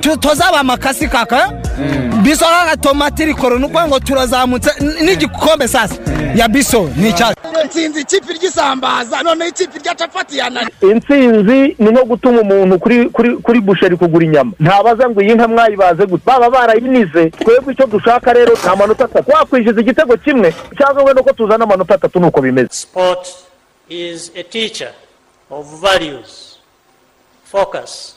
tu- tuzaba amakasi kaka? Biso kaka tomati rikoro ni ukuvuga ngo turazamutse n'igikombe sasa. Ya biso ni icyacu nsinzi ikipe ry'isambaza noneho ikipe rya capati yanani intsinzi ni nko gutuma umuntu kuri kuri kuri busheri kugura inyama. Ntabaza ngo iyi nka mwayibaze gute? Baba barayinize. Twebwe icyo dushaka rero nta manota atatu. Wakwishyuza igitego kimwe cyangwa wenda ko tuzana amanota atatu nuko bimeze. Sport is a teacher of values, focus,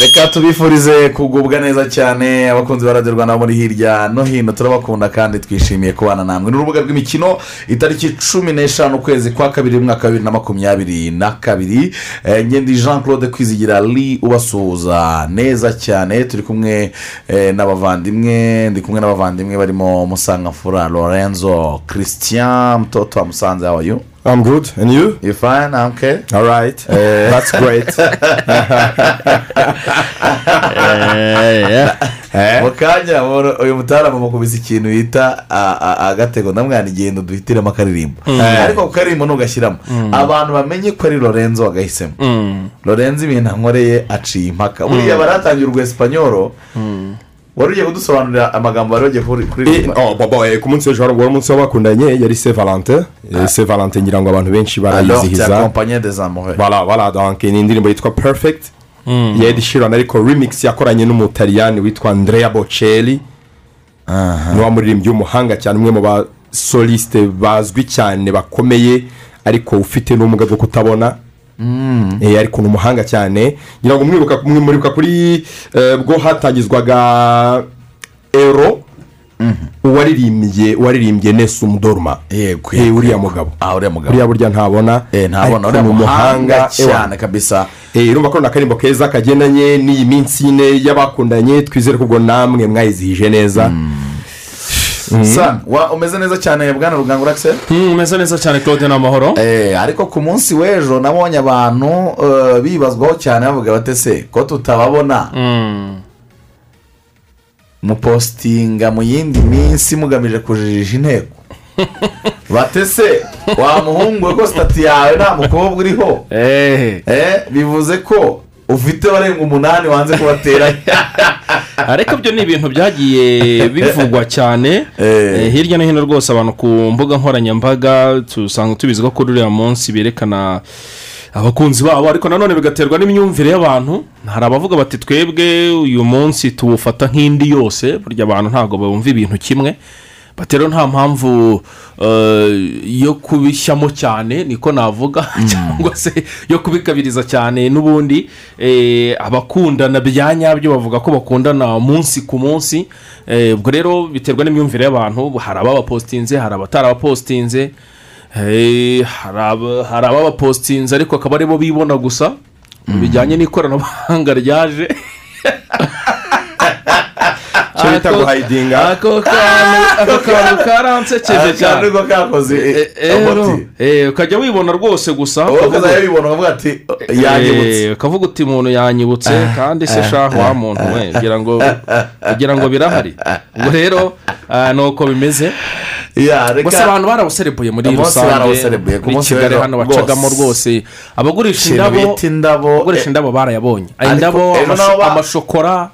Reka tubifurize kugubwa neza cyane abakunzi ba radiyo rwanda muri hirya no hino turabakunda kandi twishimiye kubana namwe. Ni urubuga rw'imikino itariki cumi n'eshanu ukwezi kwa kabiri umwaka wa bibiri na makumyabiri na kabiri. Eh, ngendi jean claude kwizigira li ubasuhuza neza cyane. Turi kumwe eh, n'abavandimwe ndi kumwe n'abavandimwe barimo musangamfura lorenzo christian mtoto wa musanze you? I'm good. And you? you fine I'm okay. All right. That's great. mu kanya uyu mutarama mukubise ikintu bita a- a- agatego ndamwana igenda duhitiremo akaririmbo. Ariko ku karirimbo ntugashyiramo. Abantu bamenye ko ari lorenzo wagahisemo lorenzo ibintu ankoreye aciye impaka. Buriya baratangira urwa esipanyoro wari ugiye kudusobanurira amagambo bari bagiye kuri Eh, oh, bobo, eh, ku munsi w'ejo wari umunsi w'abakundanye yari se valente Eh, se valente ngira ngo abantu benshi barayizihiza. ni indirimbo yitwa perfect. Ya edi shirani ariko remix yakoranye n'umutaliyani witwa andrea bocelli. Niwe muririmbyi w'umuhanga cyane umwe mu basolisite bazwi cyane bakomeye ariko ufite n'ubumuga bwo kutabona. Eh, ariko ni umuhanga cyane. Ngira ngo mwibuka kuri eh, bwo hatangizwaga ero uwaririmbye uwaririmbye nesum dorma yego Eh, uriya mugabo. Ah uriya mugabo. Uriya burya ntabona. Eh, ntabona ni muhanga cyane kabisa. Eh, urumva ko ni akarimbo keza kagendanye n'iyi minsi ine y'abakundanye twizere ko ubwo namwe mwayizihije neza. Wa- umeze neza cyane bwana ruganga urakse umeze neza cyane claude ni amahoro Eh, ariko ku munsi w'ejo nabonye abantu eh, bibazwaho cyane bavuga bate se ko tutababona? Mupositinga mu yindi minsi mugamije kujijisha inteko. Bate se wa muhungu we ko sitati yawe nta mukobwa uriho? Eh, bivuze ko ufite barenga umunani wanze kubateranya ariko byo ni ibintu byagiye bivugwa cyane. Eh. Eh, hirya no hino rwose abantu ku mbuga nkoranyambaga tusanga tubizi ko kuri uriya munsi berekana abakunzi babo. Ariko nanone bigaterwa n'imyumvire y'abantu. Hari abavuga bati twebwe uyu munsi tuwufata nk'indi yose. Burya abantu ntabwo bumva ibintu kimwe. Bati rero nta mpamvu eh, yo kubishyamo cyane niko navuga. Cyangwa se yo kubikabiriza cyane n'ubundi eh, abakundana bya nyabyo bavuga ko bakundana umunsi ku munsi. Eh, ubwo rero biterwa n'imyumvire y'abantu hari ababapositinze hari abatarabapositinze Eh, hari aba- hari ababapositinze ariko akaba ari bo bibona gusa. Bijyanye n'ikoranabuhanga ryaje. Ako- guhayidinga ako kantu ako kantu karansekeje cyane cyane ko kakoze ukajya wibona rwose gusa ukazajya wibona ukavuga ati yanyibutse ukavuga uti umuntu yanyibutse kandi se shaho wa muntu we kugira ngo birahari ubwo rero ni uko bimeze gusa abantu barawuserebuye muri rusange muri kigali hano bacagamo rwose. abagurisha indabo abagurisha indabo barayabonye indabo amashokora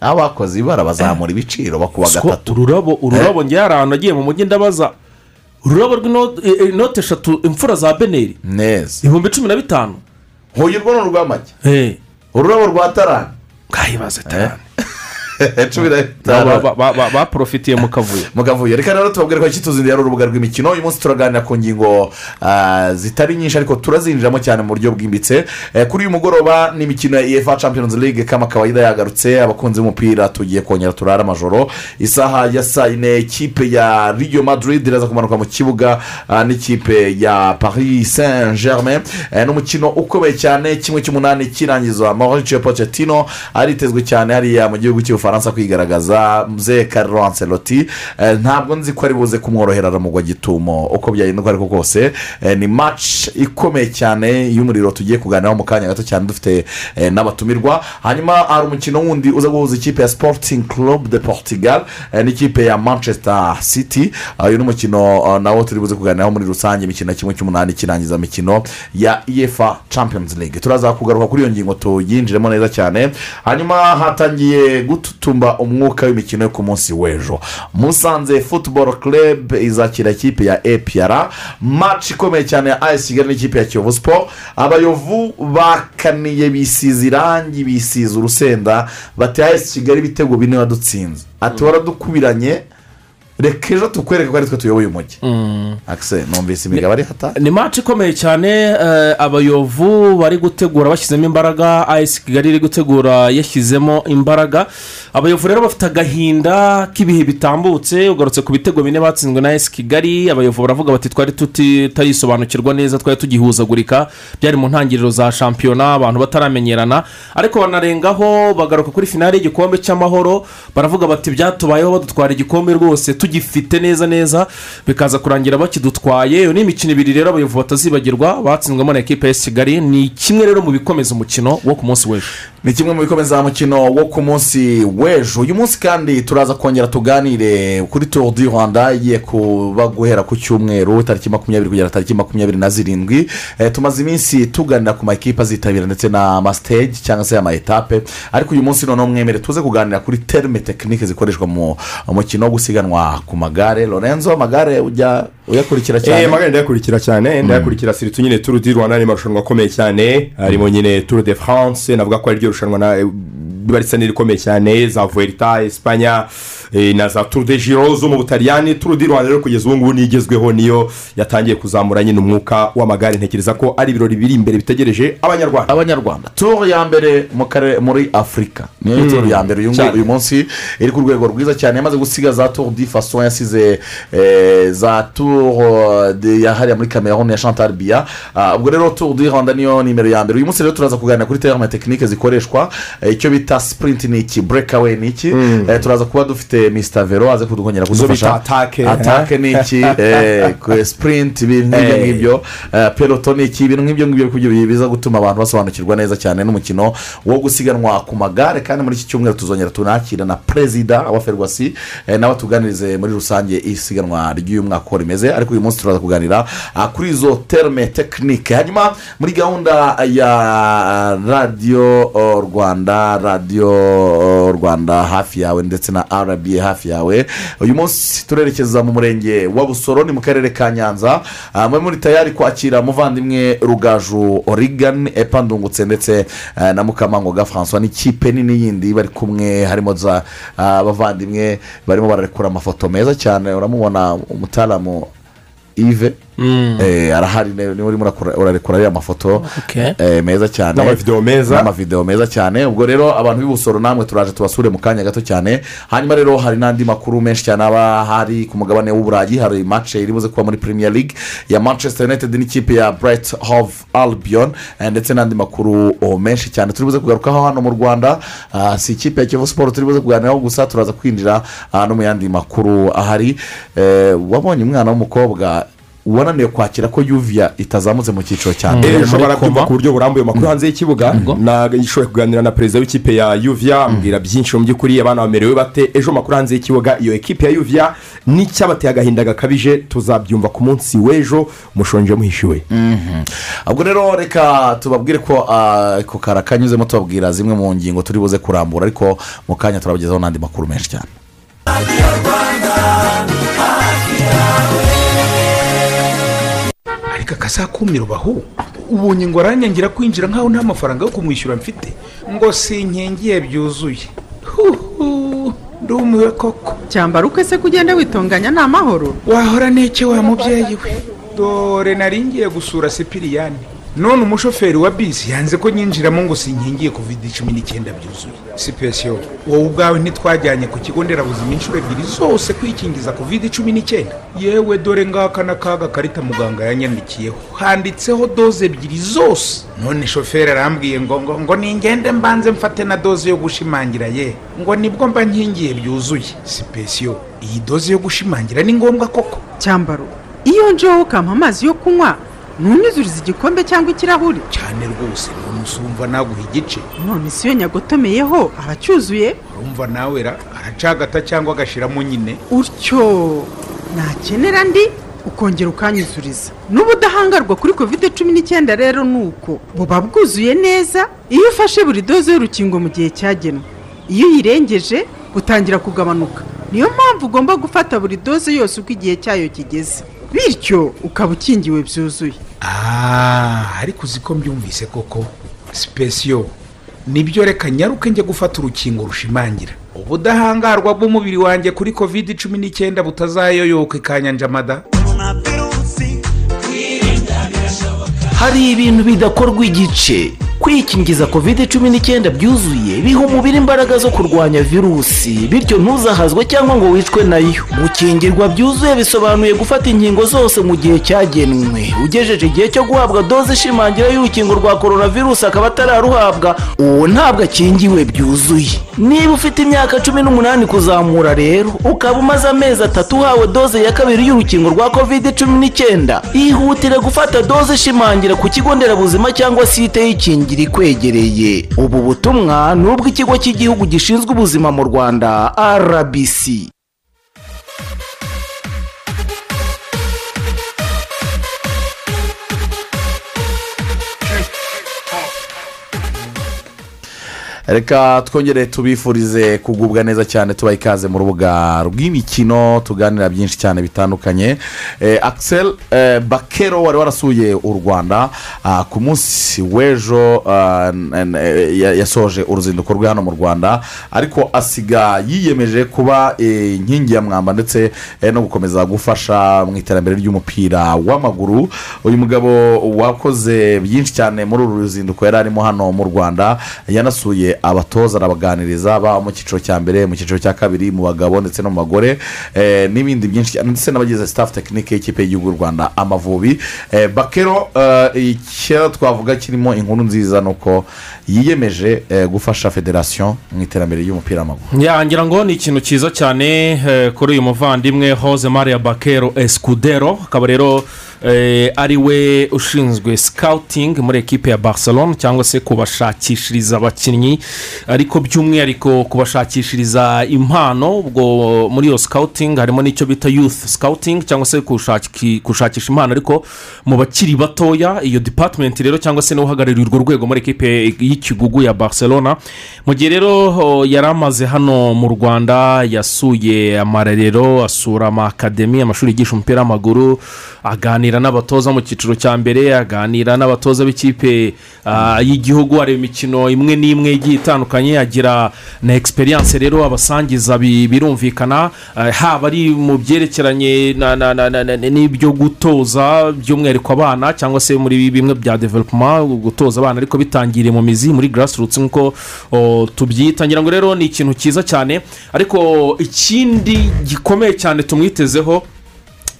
abakoze ibara bazamura ibiciro bakuba gatatu. ururabo ururabo ngewe hari ahantu nagiye mu mujyi ndabaza. Ururabo rw'inote eshatu imfura za beneri. Neza ibihumbi cumi na bitanu. Nkuyu urwo ni urw'amagi. Eh, ururabo rwa tarani. Bwayibaze cyane cumi ba- baporofitiye mu kavuyo. Mu kavuyo. Reka rero tubabwire ko ikituzindira ari urubuga rw'imikino. Uyu munsi turaganira ku ngingo ah, zitari nyinshi ariko turazinjiramo cyane mu buryo bwimbitse. Eh, kuri uyu mugoroba ni imikino ya efa champions league kama kawaida yagarutse abakunzi b'umupira tugiye kongera turara amajoro. Isaha ya saa yine ikipe ya riyo madrid iraza kumanuka mu kibuga ah, n'ikipe ya paris saint germain Eh, ni umukino ukomeye cyane kimwe cy'umunani kirangizwa mauricio pochettino aritezwe cyane hariya mu gihugu cy'ubufaransa. Bufaransa kwigaragaza mze Carlo Ancelotti. Eh, ntabwo nzi ko ari buze kumworohera aramugwa gitumo. Uko byagenda uko ariko kose Eh, ni match ikomeye cyane y'umuriro tugiye kuganiraho mu kanya gato cyane dufite eh, n'abatumirwa. Hanyuma hari umukino wundi uza guhuza ikipe ya sporting club de portugal n'ikipe ya manchester city. Uyu ni umukino nawo turi buze kuganiraho muri rusange imikino kimwe cy'umunani kirangiza mikino ya efa champions league. Turaza kugaruka kuri iyo ngingo tuyinjiremo neza cyane. Hanyuma hatangiye gututumba umwuka w'imikino yo ku munsi w'ejo. Musanze football club izakira ikipe ya epr match ikomeye cyane ya ayesi kigali n'ikipe ya kiyovu siporo abayovu bakaniye bisize irangi bisize urusenda bati ayesi kigali ibitego bine wadutsinze. Ati waradukubiranye reka ejo tukwereke ko ari twe tuyoboye umujyi akise numvise imigabo ari hata ni match ikomeye cyane eh, abayovu bari gutegura bashyizemo imbaraga ayesi kigali iri gutegura yashyizemo imbaraga. Abayovu rero bafite agahinda k'ibihe bitambutse ugarutse ku bitego bine batsinzwe na ayesi kigali. Abayovu baravuga bati twari tutarisobanukirwa neza twari tugihuzagurika. Byari mu ntangiriro za shampiyona abantu bataramenyerana. Ariko banarengaho bagaruka kuri finale y'igikombe cy'amahoro. Baravuga bati byatubayeho badutwara igikombe rwose tugifite neza neza bikaza kurangira bakidutwaye. Iyo ni imikino ibiri rero abayovu batazibagirwa batsinzwemo na ekipa ya kigali. Ni kimwe rero mu bikomeza umukino wo ku munsi w'ejo. Ni kimwe mu bikomeza mukino wo ku munsi w'ejo. Uyu munsi kandi turaza kongera tuganire kuri turu di rwanda igiye kuba guhera ku cyumweru tariki makumyabiri kugera tariki makumyabiri na zirindwi. Eh, tumaze iminsi tuganira ku makipe azitabira ndetse n'amasiteji cyangwa se amayetape ariko uyu munsi noneho mwemere tuze kuganira kuri terime tekinike zikoreshwa mu mukino wo gusiganwa ku magare. Lorenzo amagare ujya uyakurikira cyane? Eh, magana ndayakurikira cyane. Ndayakurikira siritu nyine turu di rwanda ni amarushanwa akomeye cyane. Harimo nyine turu de france navuga ko ari ryo riba risa n'irikomeye cyane za vuelta esipanya eh, na za turu de jiro zo mu butaliyani. Turu di rwanda rero kugeza ubu ngubu niyo igezweho niyo yatangiye kuzamura nyine umwuka w'amagare. Ntekereza ko ari ibirori biri imbere bitegereje abanyarwanda. Abanyarwanda. Turu ya mbere mu karere muri afurika niyo turu ya mbere uyu munsi iri ku rwego rwiza cyane. Yamaze gusiga za turu di faso yasize eh, za turu de- yahariye muri cameroon ya chantal biya. Ah, ubwo rero turu di rwanda niyo nimero ya mbere. Uyu munsi rero turaza kuganira kuri terime tekinike zikoreshwa. Eh, icyo bita sipurinti ni iki burekawe ni iki. Eh, turaza kuba dufite misita vero aze kudukongera bita kudufasha atake, atake ni iki? Eh, ku- sipurinti ibintu nk'ibyo Eh. ngibyo. Eh, peloto ni iki? Ibintu nk'ibyo ngibyo biza gutuma abantu basobanukirwa neza cyane n'umukino wo gusiganwa ku magare kandi muri iki cyumweru tuzongera tunakira na perezida wa ferwasi eh, nawe tuganirize muri rusange isiganwa ry'uyu mwaka uko rimeze. Ariko uyu munsi turaza kuganira ah, kuri izo terime tekinike hanyuma muri gahunda ya radiyo rwanda radiyo oh, rwanda hafi yawe ndetse na rba hafi yawe. Uyu munsi turerekeza mu murenge wa busoro ni mu karere ka nyanza. Ah, mube muri tayari kwakira muvandimwe rugaju origani epandungutse ndetse eh, na mukamangoga francois n'ikipe nini yindi bari kumwe harimo za ah, abavandimwe barimo bararekura amafoto meza cyane. Uramubona umutaramu ive Eh, arahari ni we ni we urimo urakora- urarekura ariya mafoto eh, meza cyane. N'amavideo meza. n'amavideo meza cyane. Ubwo rero abantu b'ibusoro namwe turaje tubasure mu kanya gato cyane. Hanyuma rero hari n'andi makuru menshi cyane aba hari ku mugabane w'uburayi hari mace iri buze kuba muri premier league. Ya manchester united n'ikipe ya bright hove albion eh, ndetse n'andi makuru menshi cyane. Turi buze kugarukaho hano mu rwanda. Ah, si ikipe ya kivu siporo turi buze kuganiraho gusa. Turaza kwinjira ah, no mu yandi makuru ahari. Eh, wabonye umwana w'umukobwa wananiwe kwakira ko yuviya itazamutse mu cyiciro cya mbere. Ejo muri barabyumva koma. ku buryo burambuye amakuru hanze y'ikibuga. Nashoboye kuganira na perezida w'ikipe ya yuviya ambwira byinshi mu by'ukuri abana bamerewe bate? Ejo amakuru hanze y'ikibuga iyo ekipe ya yuviya n'icyabateye agahinda gakabije tuzabyumva ku munsi w'ejo mushonje muhishiwe. Ubwo rero reka tubabwire ko ah, ako kara kanyuzemo tubabwira zimwe mu ngingo turi buze kurambura ariko mu kanya turabagezaho n'andi makuru menshi cyane. Ariko akasakumira ubahu ubonye ngo aranyangira kwinjira nkaho nta mafaranga yo kumwishyura mfite. Ngo sinkingiye byuzuye. Huhu ndumiwe koko. Cyambara uko se kugenda witunganya ni amahoro wahora n'iki wa mubyeyi we? Dore nari ngiye gusura sipiriyani. None umushoferi wa bisi yanze ko nyinjiramo ngo sinkingiye covid cumi n'icyenda byuzuye sipesiyo wowe ubwawe ntitwajyanye ku kigo nderabuzima inshuro ebyiri zose kwikingiza covid cumi n'icyenda yewe dore ngaka n'akaga karita muganga yanyandikiyeho handitseho doze ebyiri zose. None shoferi arambwiye ngo ngo ngo ningende mbanze mfate na doze yo gushimangira ye. Ngo ni bwo mba nkingiye byuzuye. Sipesiyo iyi doze yo gushimangira ni ngombwa koko. Cyambaro iyo njeho ukampa amazi yo kunywa. Ntunyuzurize igikombe cyangwa ikirahuri cyane rwose none usumva naguha igice? None si yo nyagotomeyeho aba acyuzuye? Urumva nawe ra aracagata cyangwa agashyiramo nyine? Utyo nakenera andi ukongera ukanyuzuriza. N'ubudahangarwa kuri covid cumi n'icyenda rero ni uko buba bwuzuye neza iyo ufashe buri doze y'urukingo mu gihe cyagenwe. Iyo uyirengeje butangira kugabanuka. Niyo mpamvu ugomba gufata buri doze yose uko igihe cyayo kigeze. Bityo ukaba ukingiwe byuzuye. Ariko uzi ko mbyumvise koko? Sipesiyo ni byo reka nyaruke njye gufata urukingo rushimangira. Ubudahangarwa bw'umubiri wanjye kuri covid cumi n'icyenda butazayoyoka ikanyanjamada hari ibintu bidakorwa igice. Kwikingiza covid cumi n'icyenda byuzuye biha umubiri imbaraga zo kurwanya virusi. Bityo ntuzahazwe cyangwa ngo wicwe na yo. Gukingirwa byuzuye bisobanuye gufata inkingo zose mu gihe cyagenwe. Ugejeje igihe cyo guhabwa doze ishimangira y'urukingo rwa coronavirus akaba atararuhabwa uwo ntabwo akingiwe byuzuye. Niba ufite imyaka cumi n'umunani kuzamura rero ukaba umaze amezi atatu uhawe doze ya kabiri y'urukingo rwa covid cumi n'icyenda. Ihutire gufata doze ishimangira ku kigo nderabuzima cyangwa site y'ikingira ikwegereye. Ubu butumwa ni ubw'ikigo cy'igihugu gishinzwe ubuzima mu rwanda rbc reka twongere tubifurize kugubwa neza cyane tubaha ikaze mu rubuga rw'imikino tuganira byinshi cyane bitandukanye. Eh, axel eh, bakero wari warasuye u rwanda ah, ku munsi w'ejo ah, yasoje uruzinduko rwe hano mu rwanda ariko asiga yiyemeje kuba eh, inkingi ya mwamba ndetse no gukomeza gufasha mu iterambere ry'umupira w'amaguru. Uyu mugabo wakoze byinshi cyane muri uru ruzinduko yari arimo hano mu rwanda yanasuye abatoza arabaganiriza baba mu cyiciro cya mbere mu cyiciro cya kabiri mu bagabo ndetse no mu bagore eh, n'ibindi byinshi cyane. Ndetse n'abagize staff tekinike y'ikipe y'igihugu y'u rwanda amavubi. Eh, bakero eh, icyo twavuga kirimo inkuru nziza ni uko yiyemeje gufasha federasiyo mu iterambere ry'umupira w'amaguru. Yangira ngo ni ikintu cyiza cyane kuri uyu muvandimwe hoze maria bakero esikudero akaba rero ari we ushinzwe sikawutingi muri ekipe ya barcelona cyangwa se kubashakishiriza abakinnyi. Ariko by'umwihariko kubashakishiriza impano ubwo muri iyo sikawutingi harimo n'icyo bita yuth sikawutingi cyangwa se gushaki- gushakisha impano. Ariko mu bakiri batoya iyo dipatimenti rero cyangwa se n'uhagarariye urwo rwego muri ekipe y'ikigugu ya barcelona mu gihe rero yari amaze hano mu rwanda yasuye amarerero asura amakademi amashuri yigisha umupira w'amaguru aganira n'abatoza mu cyiciro cya mbere aganira n'abatoza b'ikipe ah, y'igihugu areba imikino imwe n'imwe igiye itandukanye agira na egisperiyanse rero abasangiza bi- birumvikana ah, haba ari mu byerekeranye n'ibyo gutoza by'umwihariko abana cyangwa se muri bimwe bya developuma gutoza abana ariko bitangiriye mu mizi muri grassroots nk'uko tubyita. Ngira ngo rero ni ikintu cyiza cyane ariko ikindi gikomeye cyane tumwitezeho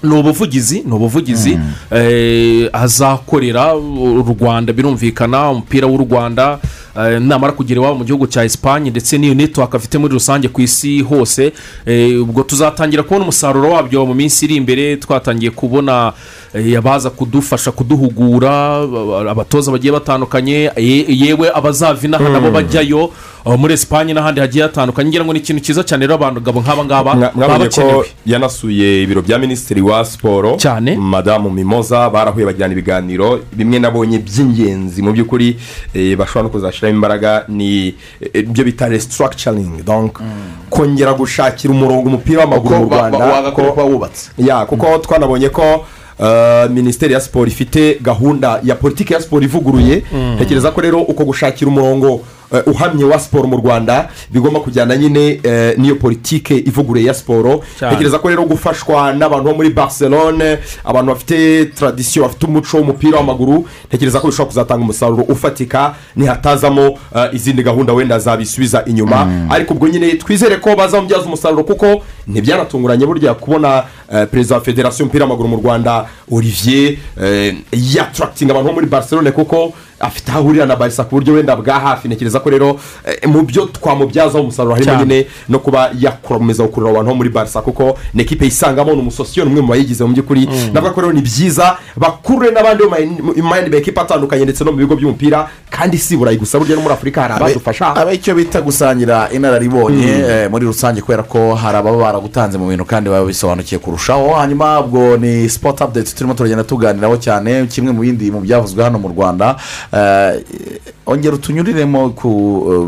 ni ubuvugizi ni ubuvugizi eh, azakorera u rwanda birumvikana umupira w'u rwanda eh, namara kugera iwabo mu gihugu cya esipanye ndetse n'iyo netiwaka afite muri rusange ku isi hose. Eh, ubwo tuzatangira kubona umusaruro wabyo mu minsi iri imbere. Twatangiye kubona eh, abaza kudufasha kuduhugura aba- abatoza bagiye batandukanye ye- yewe abazava inaha nabo bajyayo eh, muri esipanye n'ahandi hagiye hatandukanye. Ngira ngo ni ikintu cyiza cyane rero abagabo nk'aba ngaba baba bakenewe. yanasuye ibiro bya minisitiri wa siporo Cyane. madamu mimoza barahuye bagirana ibiganiro. Bimwe nabonye by'ingenzi mu by'ukuri eh, bashobora no kuzashyiramo imbaraga ni eh, ibyo bita restructuring. Donc kongera gushakira umurongo umupira w'amaguru mu rwanda kuba wubatse. Kuko twanabonye ko uh, minisiteri ya siporo ifite gahunda ya politiki ya siporo ivuguruye. Ntekereza ko rero uko gushakira umurongo eh, uhamye wa siporo mu rwanda bigomba kujyana nyine eh, n'iyo politike ivuguruye ya siporo ntekereza ko rero gufashwa n'abantu bo muri barcelone abantu bafite tradisiyo bafite umuco w'umupira w'amaguru ntekereza ko bishobora kuzatanga umusaruro ufatika nihatazamo eh, izindi gahunda wenda zabisubiza inyuma. Ariko ubwo nyine twizere ko bazamubyaza umusaruro kuko ntibyanatunguranye burya kubona eh, perezida wa federasiyo y'umupira w'amaguru mu rwanda olivier eh, yatarakitinga abantu bo muri barcelone kuko afite aho ahurira na barisa ku buryo wenda bwa hafi. Ntekereza ko rero eh, mu byo twamubyazaho umusaruro harimo nyine no kuba yakomeza gukurura abantu bo muri barisa kuko ni ekipe yisangamo ni umusosiyo ni umwe mu bayigize mu by'ukuri. Navuga ko rero ni byiza bakurure n'abandi mu makipe atandukanye ndetse no mu bigo by'umupira kandi si burayi gusa. Burya no muri afurika hari abadufasha aba icyo bita gusangira inararibonye eh, muri rusange kubera ko hari ababa baragutanze mu bintu kandi baba bisobanukiye kurushaho. Hanyuma ubwo ni sipoti apudeti turimo turagenda tuganiraho cyane kimwe mu bindi mu byavuzwe hano mu rwanda. Ongera utunyuriremo ku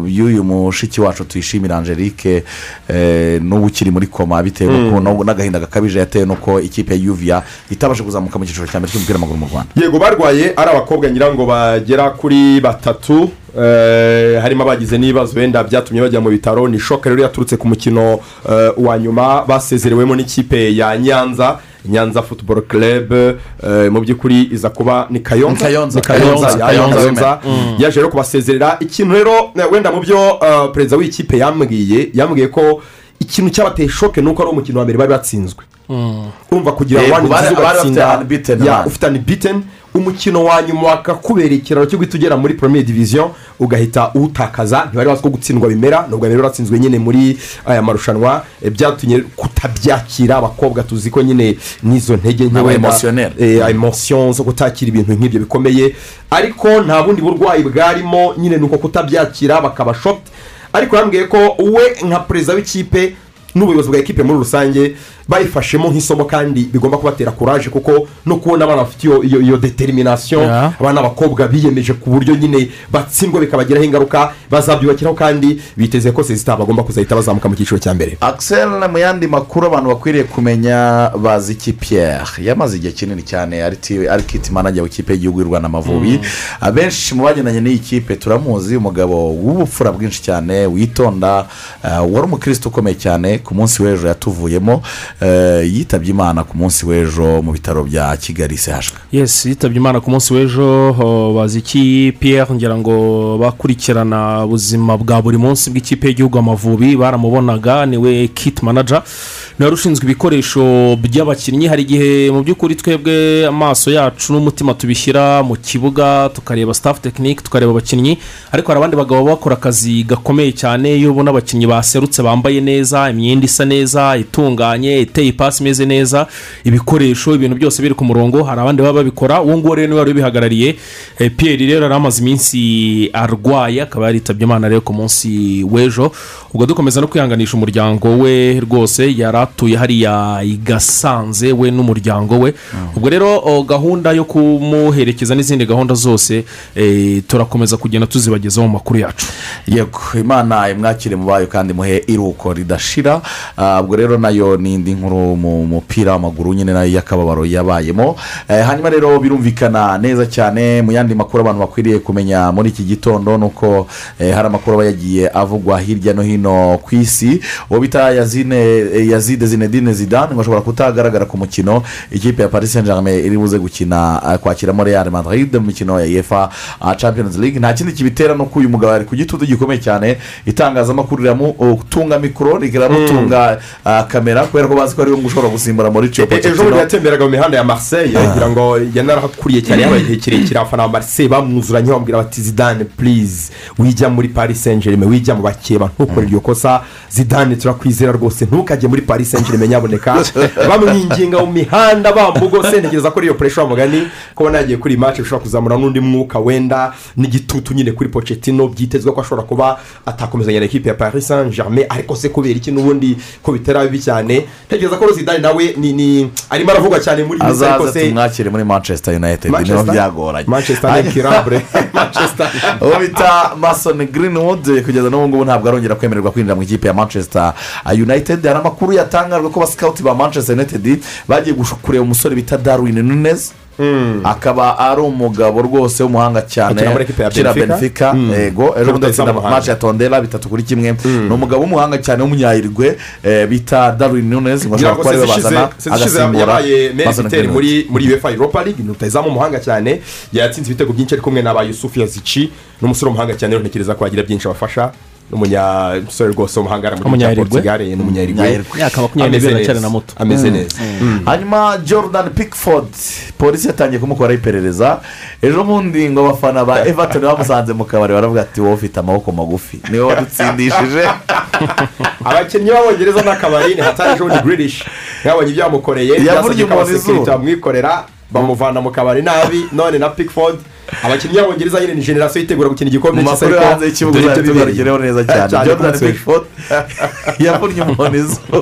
eh, y'uyu mushiki wacu tuyishimira angelique eh, n'ubu ukiri muri koma bitewe no- n'agahinda gakabije yatewe n'uko ikipe ya yuviya itabasha kuzamuka mu cyiciro cya mbere cy'umupira w'amaguru mu rwanda. Yego barwaye ari abakobwa ngira ngo bagera kuri batatu. Eh, harimo abagize n'ibibazo wenda byatumye bajya mu bitaro. Ni shoka rero yaturutse ku mukino eh, wa nyuma basezerewemo n'ikipe ya nyanza. Nyanza futuboro kerebe mu by'ukuri iza kuba ni kayonza. Kayonza. Ni kayonza kayonza. Yaje rero kubasezerera ikintu rero eh, wenda mu byo eh, perezida w'ikipe yambwiye yambwiye ko ikintu cyabateye shoke ni uko ari umukino wa mbere bari batsinzwe. Urumva kugira ngo Yego, wani bari- nziza bari umukino wa nyuma wakakubera ikiraro cyo guhita ugera muri premier division ugahita uwutakaza ntibari bazi ko gutsindwa bimera nubwo rero batsinzwe nyine muri aya marushanwa eh, byatumye kutabyakira abakobwa tuzi ko nyine n'izo ntege nke wenda, eh, emotion zo kutakira ibintu nk'ibyo bikomeye. Ariko nta bundi burwayi bwarimo nyine ni uko kutabyakira bakaba shocked. Ariko yambwiye ko we nka perezida w'ikipe n'ubuyobozi bwa ekipe muri rusange bayifashemo nk'isomo kandi bigomba kubatera kuraje kuko no kubona abana bafite iyo, determination abana b'abakobwa biyemeje ku buryo nyine batsindwa bikabagiraho ingaruka bazabyubakiraho kandi biteze ko sezita bagomba kuzahita bazamuka mu cyiciro cya mbere. Axel mu yandi makuru abantu bakwiriye kumenya bazi iki Pierre. Yamaze igihe kinini cyane ari ti- ari kiti manager w'ikipe y'igihugu y'u rwanda amavubi. Abenshi mu bagendanye n'iyi kipe turamuzi umugabo w'ubupfura bwinshi cyane witonda eh, wari umukristo ukomeye cyane ku munsi w'ejo yatuvuyemo. Yitabye imana ku munsi w'ejo mu bitaro bya kigali sehashwe. Yes yitabye imana ku munsi w'ejo ho, bazi iki pierre? Ngira ngo bakurikirana ubuzima bwa buri munsi bw'ikipe y'igihugu amavubi baramubonaga ni we kit manager. Wari ushinzwe ibikoresho by'abakinnyi. Hari igihe mu by'ukuri twebwe amaso yacu n'umutima tubishyira mu kibuga tukareba staff tekinike tukareba abakinnyi. Ariko hari abandi bagabo bakora akazi gakomeye cyane. Iyo ubona abakinnyi baserutse bambaye neza imyenda isa neza itunganye iteye ipasi imeze neza ibikoresho ibintu byose biri ku murongo hari abandi baba babikora. Uwo nguwo rero ni we wari ubihagarariye. Eh, pierre rero yari amaze iminsi arwaye akaba yaritabye imana rero ku munsi w'ejo. Ubwo dukomeza no kwihanganisha umuryango we rwose yari atuye hariya i gasanze we n'umuryango we. Ubwo rero gahunda yo kumuherekeza n'izindi gahunda zose eh, turakomeza kugenda tuzibagezaho mu makuru yacu. Yego imana imwakire mu bayo kandi muhe iruko ridashira. Ah, ubwo rero na yo ni indi nkuru mu mupira w'amaguru nyine na yo y'akababaro yabayemo. Eh, hanyuma rero birumvikana neza cyane mu yandi makuru abantu bakwiriye kumenya muri iki gitondo ni uko eh, hari amakuru aba yagiye avugwa hirya no hino ku isi. Uwo bita yazine eh, yazide zinedine zidane ngo ashobora kutagaragara ku mukino. Ikipe ya paris saint germain iri buze gukina eh, kwakiramo real madrid mu mikino ya efa champions league. Nta kindi kibitera no ko uyu mugabo ari ku gitutu gikomeye cyane. Itangazamakuru riramutunga mikoro riramutunga ah, kamera kubera ko bazi ko ari we ushobora gusimbura muri E- ejo bundi yatemberaga mu mihanda ya marseille kugira ngo yanarahakuriye cyane yabaye igihe kirekire. Abafana ba marseille bamwuzuranye bamubwira bati zidane purize wijya muri paris saint germain wijya mu bakeba ntukore iryo kosa. Zidane turakwizera rwose ntukajye muri paris saint germain nyaboneka. Bamwinginga mu mihanda bambugose ntegereza ko ariyo puresha mugani kubona yagiye kuri iyi mace bishobora kuzamura n'undi mwuka wenda n'igitutu nyine kuri pochettino byitezwe ko ashobora kuba atakomezanya na ekipe ya paris saint germain ariko se kubera iki n'ubundi ko bitera bibi cyane? Ntegereza ko zidane nawe ni ni arimo aravugwa cyane muri iyi ariko se tumwakire muri manchester united ni ho byagoranye. Manchester kirabure manchester. Uwo bita masoni greenwood kugeza n'ubu ngubu ntabwo arongera kwemererwa kwinjira mu ikipe ya manchester united. Hari amakuru yatangajwe ko abasikawuti ba manchester united bagiye kureba umusore bita darwin nunez. Akaba ari umugabo rwose w'umuhanga cyane. Akina Mm. yego ejo bundi atsinda match ya tondera bitatu kuri kimwe. Ni umugabo w'umuhanga cyane w'umunyayirigwe eh, bita darwin nunes ngo ngira ashobora ngo kuba ari we bazana agasimbura yabaye muri muri uefa europa league. Ni rutahizamu umuhanga cyane. Yatsinze ibitego byinshi ari kumwe n'aba yusufu yazici n'umusore w'umuhanga cyane ntekereza ko yagira byinshi abafasha. N'umunyasore rwose w'umuhanga muri portugal ni umunyayirigwe Umunyayirigwe. Imyaka makumyabiri na muto. ameze neza hanyuma jordan pickford polisi yatangiye kumukoraho iperereza ejo bundi ngo abafana ba everton bamusanze mu kabari baravuga ati wowe ufite amaboko magufi ni we wadutsindishije abakinnyi b'abongereza n'akabari ni hatari ejo bundi grilish mwabonye ibyo byasabye ko umuntu abasekirite izuba. bamwikorera bamuvana mu kabari nabi none na pickford abakinnyi b'abongereza nyine ni generasiyo yitegura gukina igikombe cy'isi ariko hanze y'ikibuga ibyo bibereye. tugarukireho neza cyane. Cyane jordan pickford. Yavunnye umuntu izuba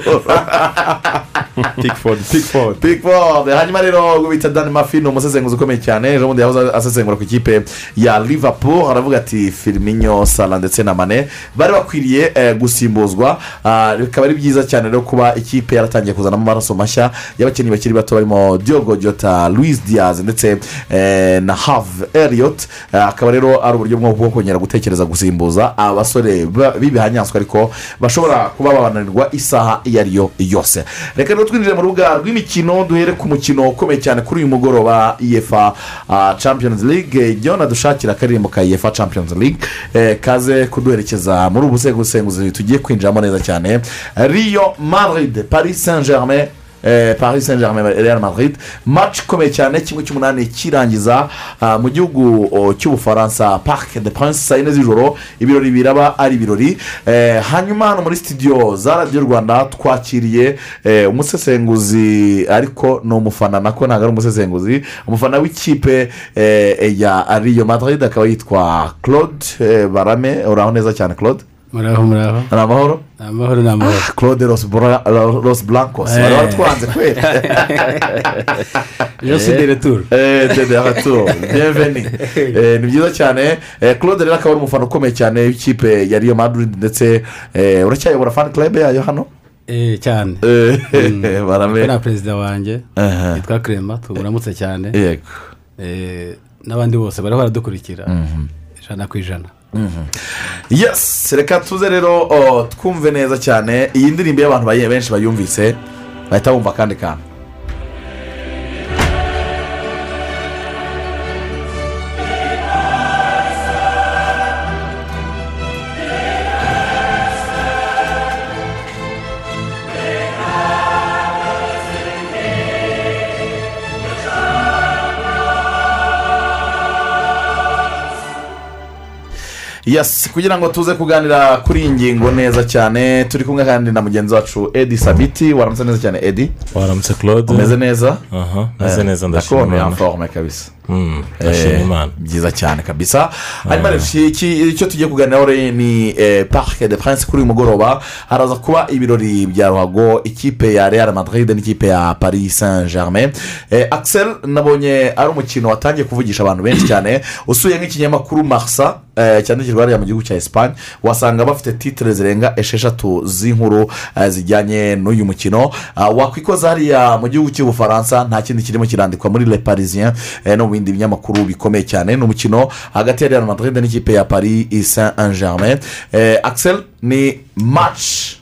pickford. Pickford. Pickford. Hanyuma rero bita dan mafi ni umusesenguzi ukomeye cyane. Ejo bundi yahoze asesengura ku ikipe ya liverpool. Aravuga ati firminyo sala ndetse na mane. Bari bakwiriye eh, gusimbuzwa. Ah, bikaba ari byiza cyane rero kuba ikipe yaratangiye kuzanamo amaraso mashya y'abakinnyi bakiri bato barimo diogo jota louis diaz ndetse eh, na have elliot Ah, akaba rero ari uburyo bwo kongera gutekereza gusimbuza abasore ba- b'ibihanyanswa ariko bashobora kuba babananirwa isaha iyo ari yo yose. Reka rero twinjire mu rubuga rw'imikino duhere ku mukino ukomeye cyane kuri uyu mugoroba iyefa ah, champions league. Jyona dushakira akaririmbo ka iyefa champions league. Eh, kaze kuduherekeza muri ubu busenguzi tugiye kwinjiramo neza cyane. Riyo madrid paris saint germain eh, paris saint germain real madrid. Match ikomeye cyane kimwe cy'umunani kirangiza ah, mu gihugu oh, cy'ubufaransa parc de prince saa yine z'ijoro ibirori biraba ari ibirori. Eh, hanyuma hano muri studio za radiyo rwanda twakiriye eh, umusesenguzi ariko ni umufana nako ntabwo ari umusesenguzi umufana w'ikipe eh, ya riyo madrid akaba yitwa claude eh, barame uraho neza cyane claude? Muraho muraho. Ni amahoro ni amahoro ni amahoro claude los, Bra- los blancos. Eh. bari baratwanze kweri je suis de retour Eh, de bienvenue. Eh, ni byiza cyane Eh, claude rero akaba ari umufana ukomeye cyane w'ikipe ya riyo madrid ndetse eh, uracyayobora fan club yayo hano Eh, cyane Eh, barame na perezida wanjye yitwa kerema tuburamutse cyane yego Eh, n'abandi bose bariho baradukurikira ijana ku ijana yes. Reka tuze rero oh, twumve neza cyane. Iyi ndirimbo y'abantu baye- benshi bayumvise bahita bumva akandi kantu. Kugira ngo tuze kuganira kuri iyi ngingo neza cyane turi kumwe kandi na mugenzi wacu edi sabiti. Waramutse neza cyane edi waramutse claude. Umeze neza? Aha meze Eh, neza imana. forme kabisa. Mm, ndashima Eh, byiza cyane kabisa. Hanyuma iki- icyo tugiye kuganiraho rero ni parc de prince kuri uyu mugoroba. Haraza kuba ibirori bya ruhago ikipe ya real madrid n'ikipe ya paris saint germain Eh, axel nabonye ari umukino watangiye kuvugisha abantu benshi cyane. Usuye nk'ikinyamakuru marsa eh, cyandikirwa hariya mu gihugu cya esipanye wasanga bafite titire zirenga esheshatu z'inkuru zijyanye n'uyu mukino. Ah, wakwikoza hariya mu gihugu cy'ubufaransa nta kindi kirimo kirandikwa muri le parisien no bindi binyamakuru bikomeye cyane. Ni umukino hagati ya real madrid n'ikipe ya paris saint germain Eh, axel ni match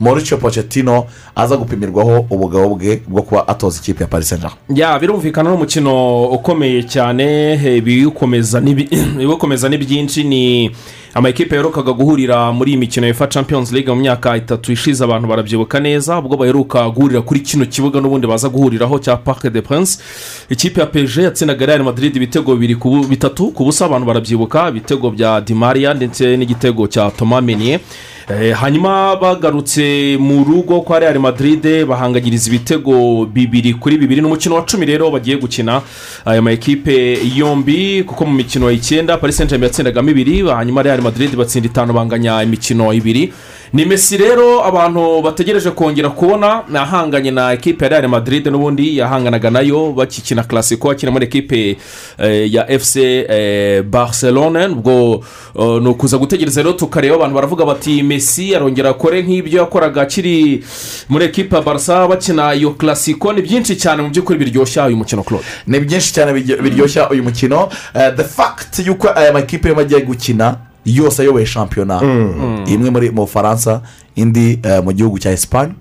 mauricio pochettino aza gupimirwaho ubugabo bwe bwo kuba atoza ikipe ya paris saint ya birumvikana n'umukino ukomeye cyane. Eh, ibiwukomeza ni byinshi ni amakipe yaherukaga guhurira muri iyi mikino ya champions league mu myaka itatu ishize abantu barabyibuka neza ubwo baheruka guhurira kuri kino kibuga n'ubundi baza guhuriraho cya parc de prince ikipe ya peje yatsindaga real madrid ibitego bibiri bitatu ku busa abantu barabyibuka ibitego bya dimariya ndetse n'igitego cya thomas menier Eh, hanyuma bagarutse mu rugo kwa real madrid bahanganyiriza ibitego bibiri kuri bibiri. N'umukino wa cumi rero bagiye gukina aya ma ekipe yombi kuko mu mikino icyenda paris saint germain yatsindagamo ibiri hanyuma real madrid batsinda itanu banganya imikino ibiri. Ni mesi rero abantu bategereje kongera kubona ahanganye na ekipe ya real madrid n'ubundi yahanganaga na yo bakikina classico akina muri ekipe eh, ya fc eh, barcelone ubwo eh, ni ukuza gutegereza rero tukareba abantu baravuga bati mesi arongera akore nk'ibyo yakoraga akiri muri ekipe ya barca bakina iyo classico ni byinshi cyane mu by'ukuri biryoshya uyu mukino claude. Ni byinshi cyane biryo- biryoshya uyu mukino. The fact y'uko aya makipe yombi agiye gukina yose ayoboye shampiyona. Imwe muri mu bufaransa indi eh, mu gihugu cya esipanye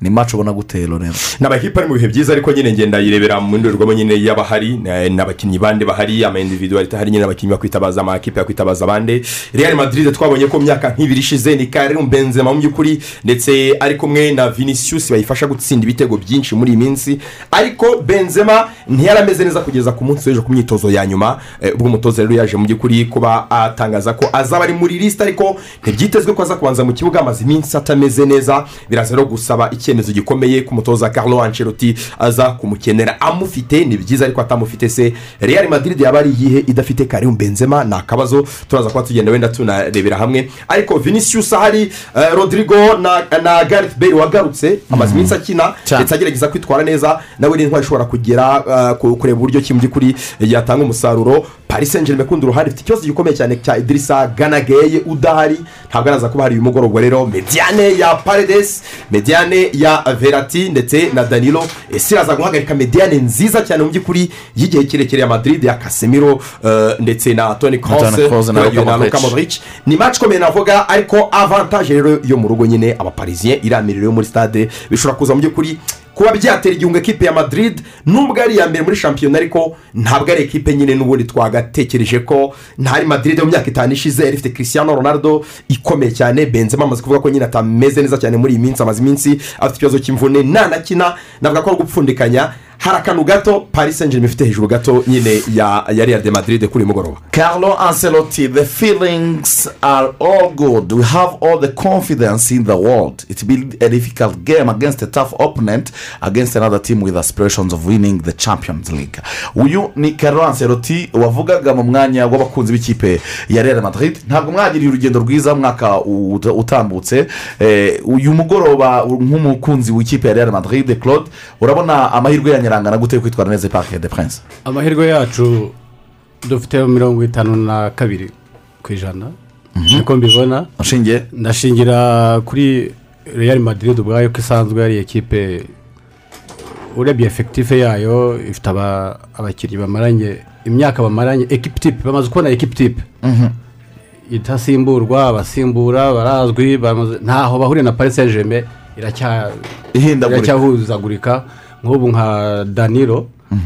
ni maci ubona guteye rero. Ni amakipe ari mu bihe byiza ariko nyine ngenda yirebera mu ndorerwamo nyine y'abahari eh, n'abakinnyi bande bahari ama individualite hari nyine abakinnyi bakwitabaza amakipe yakwitabaza abandi real madrid twabonye ko mu myaka nk'ibiri ishize ni karim benzema mu by'ukuri ndetse ari kumwe na vinicius bayifasha gutsinda ibitego byinshi muri iyi minsi. Ariko benzema ntiyari ameze neza kugeza ku munsi w'ejo ku myitozo ya nyuma. Eh, ubwo umutoza rero yaje mu by'ukuri kuba atangaza ko azaba ari muri lisite ariko ntibyitezwe ko aza kubanza mu kibuga amaze iminsi atameze neza. Biraza rero gusaba icyemezo gikomeye ko umutoza carlo ancelotti aza kumukenera. Amufite ni byiza ariko atamufite se. Real madrid yaba ari iyihe idafite karim benzema? Ni akabazo turaza kuba tugenda wenda tunarebera hamwe. Ariko vinicius ahari eh, rodrigo na, na gareth bale wagarutse. Amaze iminsi akina ndetse agerageza kwitwara neza. Nawe ni intwari ishobora kugera eh, ku- kureba uburyo ki mu by'ukuri yatanga umusaruro. Paris saint germain kundi uruhare ifite ikibazo gikomeye cyane cya idirisa ganageye udahari. Ntabwo araza kuba hari uyu mugoroba rero. Mediane ya paredes. Mediane ya verati ndetse na danilo. Ese iraza guhagarika mediane nziza cyane mu by'ukuri y'igihe kirekire ya madrid ya casemiro eh, ndetse na toni Kroos kroos na Luka Modric. ni match ikomeye navuga ariko avantage rero yo mu rugo nyine abaparisien iramiriro yo muri stade. Bishobora kuza mu by'ukuri kuba byatera igihunga ekipe ya madrid nubwo ari iya mbere muri shampiyona ariko ntabwo ari ekipe nyine n'ubundi twagatekereje ko ntari madrid mu myaka itanu ishize yari ifite christiano ronaldo ikomeye cyane benzema amaze kuvuga ko nyine atameze neza cyane muri iyi minsi amaze iminsi afite ikibazo cy'imvune nanakina navuga ko ari gupfundikanya hari akantu gato paris saint germain ifite hejuru gato nyine ya ya real de madrid kuri uyu mugoroba Carlo Ancelotti, the feelings are all good. We have all the confidence in the world. It will be a difficult game against a tough opponent, against another team with aspirations of winning the Champions League. Uyu ni Carlo Ancelotti wavugaga mu mwanya w'abakunzi b'ikipe ya Real Madrid. Ntabwo mwagiriye urugendo rwiza mwaka ut- utambutse. Eh, uyu mugoroba nk'umukunzi w'ikipe ya Real Madrid, Claude, urabona amahirwe yanyarangana gute yo kwitwara neza Parc de Prince? amahirwe yacu dufite mirongo itanu na kabiri ku ijana. Niko mbibona. Ndashingira kuri real madrid ubwayo ko isanzwe ari ekipe urebye efekitife yayo ifite aba- abakinnyi bamaranye imyaka bamaranye ekipi tipe bamaze kubona ekipi tipe itasimburwa abasimbura barazwi ntaho bahuriye na paris saint nk'ubu nka danilo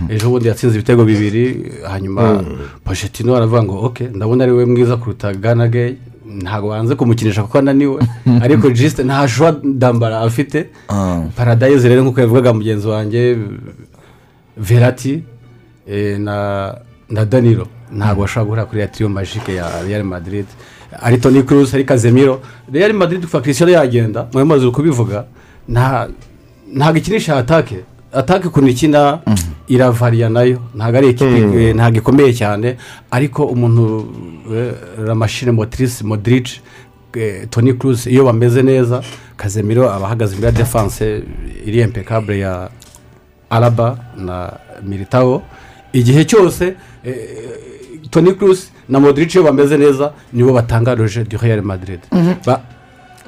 ejo bundi yatsinze ibitego bibiri hanyuma Mm. poshetino aravuga ngo oke ndabona ari we mwiza kuruta ganage ntabwo wanze kumukinisha kuko ananiwe ariko jisite nta shuwa dambara afite. Paradayize rero nk'uko yavugaga mugenzi wanjye verati eh, na na danilo. Ntabwo bashobora guhura kuri ya tiriyo majike ya real madrid. Ari toni kurusi ari kazemiro real madrid kuva christian yagenda mu bimaze kubivuga nta ntabwo ikinisha atake atake ukuntu ikina iravariya na yo. Ntabwo ari ekipi Mm. eh, ntabwo ikomeye cyane. Ariko umuntu eh, ramashine motrice modric eh, toni kurusi iyo bameze neza kazemiro aba ahagaze imbere ya defanse iri impekabure ya araba na militawo igihe cyose eh, toni kurusi na modric iyo bameze neza nibo batanga roje du real madrid. Ba-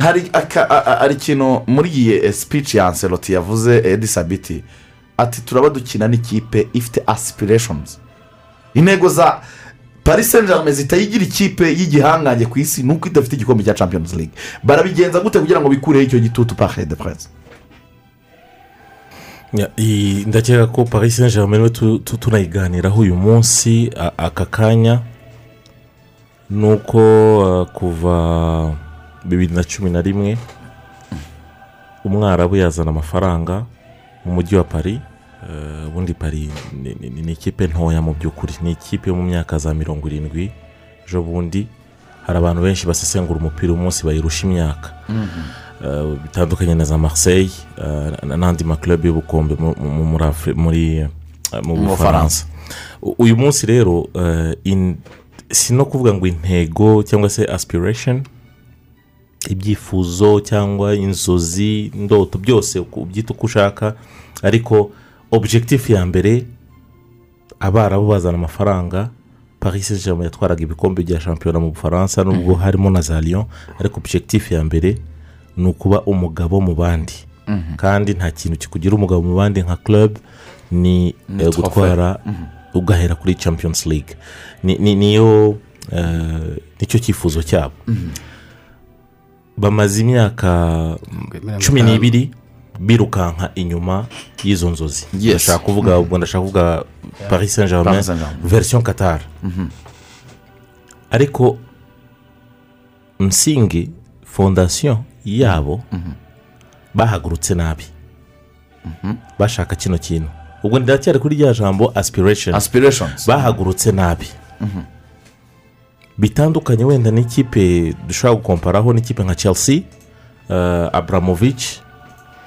hari ikintu muri iyi speech ya anseloti yavuze edi sabiti ati turaba dukina n'ikipe ifite aspirations. Intego za paris saint germain zitayigira ikipe y'igihangange ku isi nuko idafite igikombe cya champions league. Barabigenza gute kugira ngo bikureho icyo gitutu parc de iyi- ndakeka ko paris saint germain we tu- tu- tunayiganiraho uyu munsi aka kanya ni uko uh, kuva bibiri na cumi na rimwe umwarabu yazana amafaranga mu mujyi wa paris Uh, ubundi paris ni- ikipe ntoya mu by'ukuri. Ni ikipe yo mu myaka za mirongo irindwi ejo bundi hari abantu benshi basesengura umupira umunsi bayirusha imyaka. Uh, bitandukanye na za marseille na- n'andi makilabu y'ubukombe mu- bufaransa. Uyu munsi rero in- si no kuvuga ngo intego cyangwa se aspiration ibyifuzo cyangwa inzozi indoto byose ubyita uko ushaka. Ariko objectif ya mbere abarabu bazana amafaranga paris saint germain yatwaraga ibikombe bya shampiyona mu bufaransa nubwo harimo na za lyon. Ariko objectif ya mbere ni ukuba umugabo mu bandi. Mhm. kandi nta kintu kikugira umugabo mu bandi nka club ni eh, gutwara Mhm. ugahera kuri champions league. Ni- ni- niyo eh, ni cyo cyifuzo cyabo. Bamaze imyaka cumi n'ibiri birukanka inyuma y'izo nzozi. Ndashaka kuvuga ubwo ndashaka kuvuga paris saint germain version qatar. Mhm. ariko nsingi fondasiyo yabo bahagurutse nabi. Bashaka kino kintu. Ubwo ndacyari kuri rya jambo aspiration Aspirations. bahagurutse nabi. Bitandukanye wenda n'ikipe dushobora gukomparaho n'ikipe nka chelsea uh, abramovich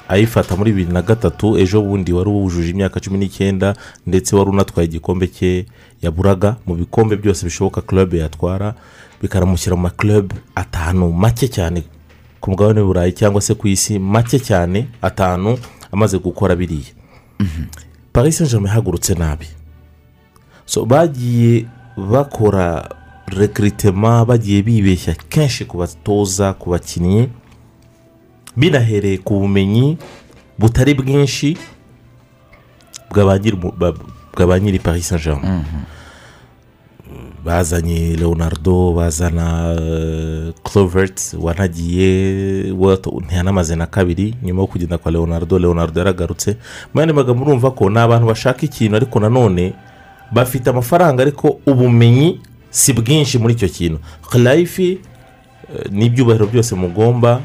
ayifata muri bibiri na gatatu ejo bundi wari wujuje imyaka cumi n'icyenda ndetse wari unatwaye igikombe cye yaburaga. Mu bikombe byose bishoboka club yatwara bikanamushyira mu maklub atanu make cyane ku mugabane w'uburayi cyangwa se ku isi make cyane atanu amaze gukora biriya. Paris saint germain ihagurutse nabi. Bagiye bakora rekiritema bagiye bibeshya kenshi ku batoza ku bakinnyi binahereye ku bumenyi butari bwinshi bwa ba nyiri paris saint germain bazanye leonardo bazana eh, clovert wanagiye ntiyanamaze na kabiri. Nyuma yo kugenda kwa leonardo leonardo yaragarutse. Mu yandi magambo urumva ko ni abantu bashaka ikintu ariko nanone bafite amafaranga ariko ubumenyi si bwinshi muri icyo kintu. Karayifi n'ibyubahiro byose mugomba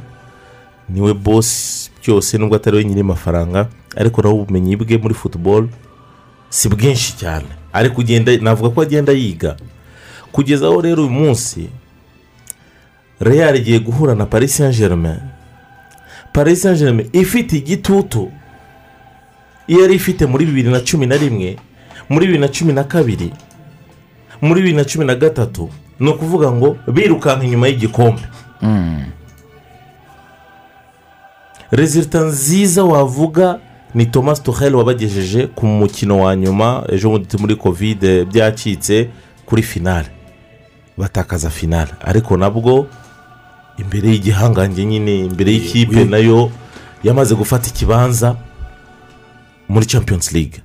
ni we bosi byose nubwo atari we nyiri amafaranga ariko nawe ubumenyi bwe muri futuboro si bwinshi cyane. Ariko ugenda navuga ko agenda yiga. Kugeza aho rero uyu munsi real igiye guhura na paris saint germain paris saint germain ifite igitutu iyo yari ifite muri bibiri na cumi na rimwe muri bibiri na cumi na kabiri muri bibiri na cumi na gatatu ni ukuvuga ngo birukanka inyuma y'igikombe. Rezilita nziza wavuga ni thomas tuhel wabagejeje ku mukino wa nyuma ejo bundi muri kovide byacitse kuri finale batakaza finale ariko nabwo imbere y'igihangange nyine imbere y'ikipe na yo yamaze gufata ikibanza muri champions league.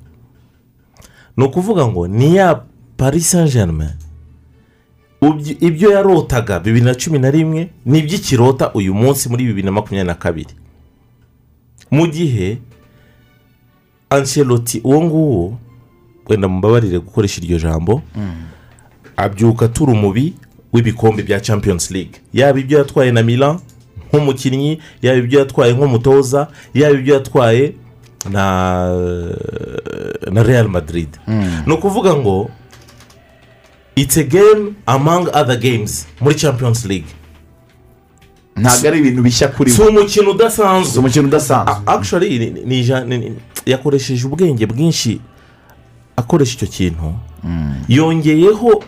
Ni ukuvuga ngo ni ya paris saint germain ubyi- ibyo yarotaga bibiri na cumi na rimwe ni iby'ikirota uyu munsi muri bibiri na makumyabiri na kabiri? Mu gihe anceloti uwo nguwo wenda mubabarire gukoresha iryo jambo abyuka turi umubi w'ibikombe bya champions league. Yaba ibyo yatwaye na milan nk'umukinnyi yaba ibyo yatwaye nk'umutoza yaba ibyo yatwaye na na real madrid. Ni ukuvuga ngo it's a game among other games muri champions league. Ntabwo ari ibintu bishya kuri si umukino udasanzwe. Si umukino udasanzwe. Actually yakoresheje ubwenge bwinshi akoresha icyo kintu. Yongeyeho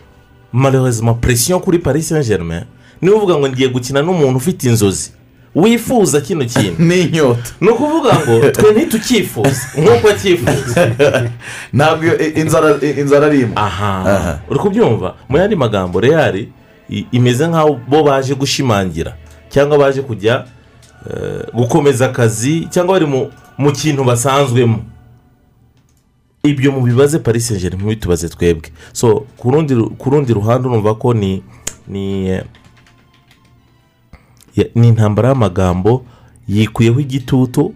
malheureusement presiyo kuri paris saint germain niba uvuga ngo ngiye gukina n'umuntu ufite inzozi. Wifuza kino kintu n'inyota ni ukuvuga ngo twe ntitucyifuza nk'uko acyifuza ntabwo inzara i- inzara ari imwe aha uri kubyumva mu yandi magambo real i- imeze nk'aho bo baje gushimangira cyangwa baje kujya gukomeza akazi cyangwa bari mu- mu kintu basanzwemo ibyo mubibaze paris saint germain ntibitubaze twebwe so ku rundi ruhande urumva ko ni ni ni intambara y'amagambo yikuyeho igitutu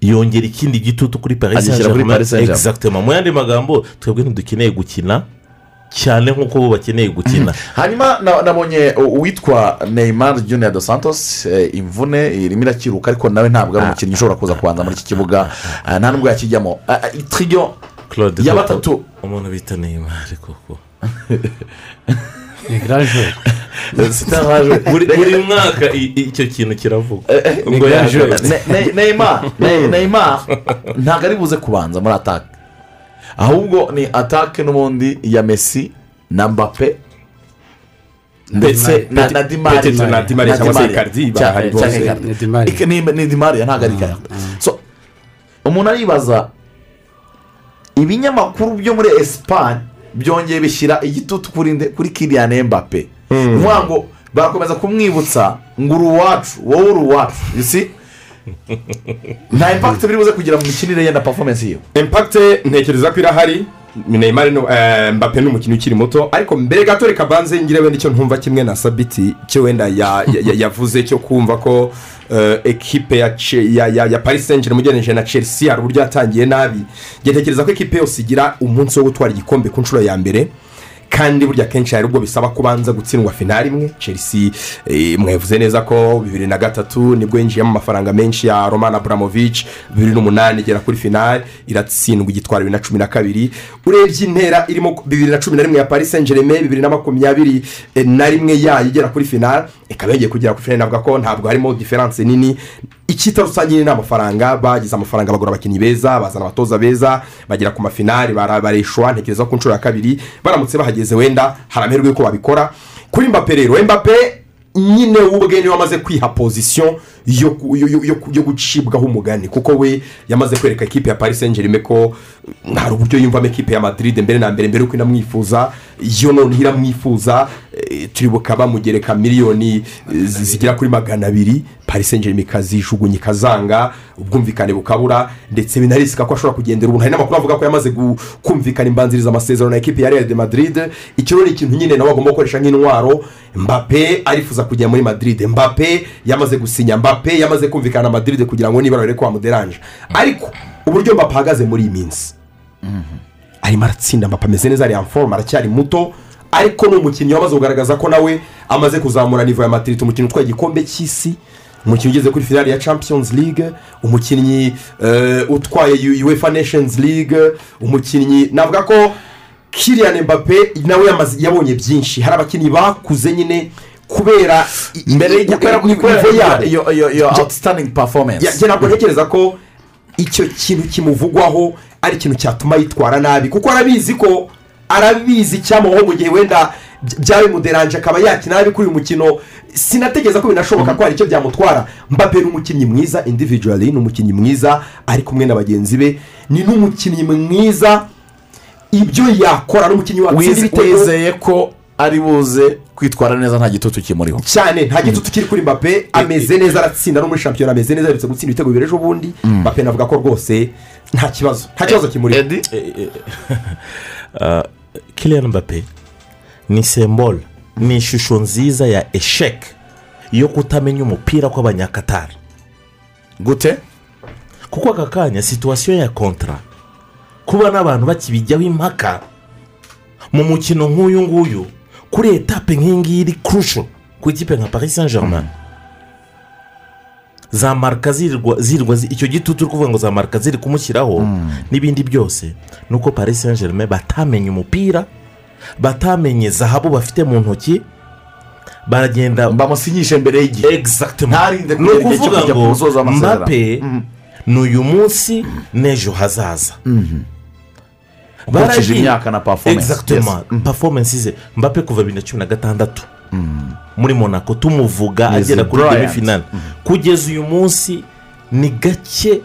yongera ikindi gitutu kuri paris saint Agishyira kuri germain Paris Saint-Germain. exactement. Mu yandi magambo twebwe ntidukeneye gukina cyane nk'uko bo bakeneye gukina. Hanyuma na- nabonye uwitwa neymar junior dos santos eh, imvune irimo irakiruka ariko nawe ntabwo ari umukinnyi ushobora kuza kubanza muri iki kibuga. Ah, nta nubwo yakijyamo. Itriyo claude ya batatu. Umuntu bita neymar koko. ni garaje buri buri mwaka icyo kintu kiravuga ubwo Ne- yagarutse Ne- neymar Ne- neymar ntabwo ari buze kubanza muri atake ahubwo ni atake n'ubundi ya messi na mbappe ndetse na dimari na Di Maria cyangwa se Icardi barahari bose. Ni dimari ntabwo ari so umuntu aribaza ibinyamakuru byo muri esipanye byongeye bishyira igitutu kuri nde kuri kiriyane mbappe. Ni ukuvuga ngo barakomeza kumwibutsa ngo uri uwacu wowe uri uwacu see? nta impakiti biri buze kugira mu mikinire ye na performance yiwe impakite ntekereza ko irahari. Neymar no- eh, mbappe ni umukinnyi ukiri muto. Ariko mbere gato reka banze ngire wenda icyo ntumva kimwe na sabiti cyo wenda ya- ya- ya- yavuze cyo kumva ko ekipe ya paris saint germain ugereranyije na chelsea hari uburyo yatangiye nabi. Njye ntekereza ko ekipe yose igira umunsi wo gutwara igikombe ku nshuro ya mbere. Kandi burya akenshi hari ubwo bisaba kubanza gutsindwa finari imwe. Chelsea eh, mwavuze neza ko bibiri na gatatu ni bwo yinjiyemo amafaranga menshi ya roman abramovich. Bibiri n'umunani igera kuri finari iratsindwa igitwara bibiri na cumi na kabiri. Urebye intera irimo bibiri na cumi na rimwe ya paris saint germain bibiri na makumyabiri eh, na rimwe yayo igera kuri finari ikaba yagiye kugera kuri finari navuga ko ntabwo harimo diferanse nini. Icyita rusange ni amafaranga bagize amafaranga bagura abakinnyi beza bazana abatoza beza bagera ku mafinari bareshwa ntekereza ku nshuro ya kabiri baramutse bahageze wenda hari amahirwe y'uko babikora. Kuri mbappe rero mbappe nyine we ubwe ni we wamaze kwiha pozisiyo yo gucibwaho umugani. Kuko we yamaze kwereka ekipe ya paris germain ko hari uburyo yumvamo ekipe ya madrid mbere na mbere mbere yuko inamwifuza yo noneho iramwifuza eh, turibuka bamugereka miliyoni eh, zi- zigera kuri magana abiri. Paris germain ikazijugunya ikazanga ubwumvikane bukabura ndetse binarisika ko ashobora kugendera ubuntu. Hari n'amakuru avuga ko yamaze kumvikana imbanziriza amasezerano na ekipe ya real de madrid. Icyo rero ni ikintu nyine nawe agomba gukoresha nk'intwaro. Mbappe arifuza kujya muri madrid. Mbappe yamaze gusinya. Mbappe yamaze kumvikana na madrid kugira ngo niba barebe ko bamuderanje ariko uburyo mbappe ahagaze muri iyi minsi. Arimo aratsinda mbappe ameze neza ari foroma aracyari muto. Ariko ni umukinnyi wamaze kugaragaza ko nawe amaze kuzamura nivo ya matiriti umukinnyi utwaye igikombe cy'isi umukinnyi ugeze kuri finali ya champions league umukinnyi eh, utwaye uefa nations league umukinnyi navuga ko kiriyan mbappe nawe yabonye byinshi. Hari abakinnyi bakuze nyine kubera mbere i- kubera kubera kubera yabo. iyo iyo iyo Ja- outstanding performance Ya- njye ntabwo ntekereza ko icyo kintu kimuvugwaho ari ikintu cyatuma yitwara nabi kuko arabizi ko arabizi icyamubaho mu gihe wenda by- byaba bimuderanje akaba yakina nabi kuri uyu mukino sinatekereza ko binashoboka ko hari icyo byamutwara mbappe ni umukinnyi mwiza individually ni umukinnyi mwiza ari kumwe na bagenzi be ni n'umukinnyi mwiza ibyo yakora n'umukinnyi watsinda Wize- ibitego wizeye ko ari buze kwitwara neza nta gitutu kimuriho. Cyane nta gitutu kiri kuri mbappe ameze neza aratsinda no muri shampiyona ameze neza aherutse gutsinda ibitego bibiri ejo bundi mbappe navuga ko rwose nta kibazo nta kibazo kimuriho. Kilian mbappe ni sembole ni ishusho nziza ya esheke yo kutamenya umupira kw'abanyakatari gute? Kuko aka kanya situwasiyo ya kontara kuba n'abantu bakibijyaho impaka mu mukino nk'uyu nguyu kuri etape nk'iyi iri kurusho ku ikipe nka paris saint germain za marika zirirwa zirirwa zi- icyo gitutu uri kuvuga ngo za marika ziri kumushyiraho n'ibindi byose ni uko paris saint germain batamenye umupira batamenye zahabu bafite mu ntoki baragenda bamusinyishe mbere y'igihe. Ntarinde ni ukuvuga ngo mbappe ni uyu munsi n'ejo hazaza. Ukurikije imyaka na performance. Exactement. Performance ze mbappe kuva bibiri na cumi na gatandatu. Muri monaco tumuvuga agera kuri demi finale kugeza uyu munsi ni gake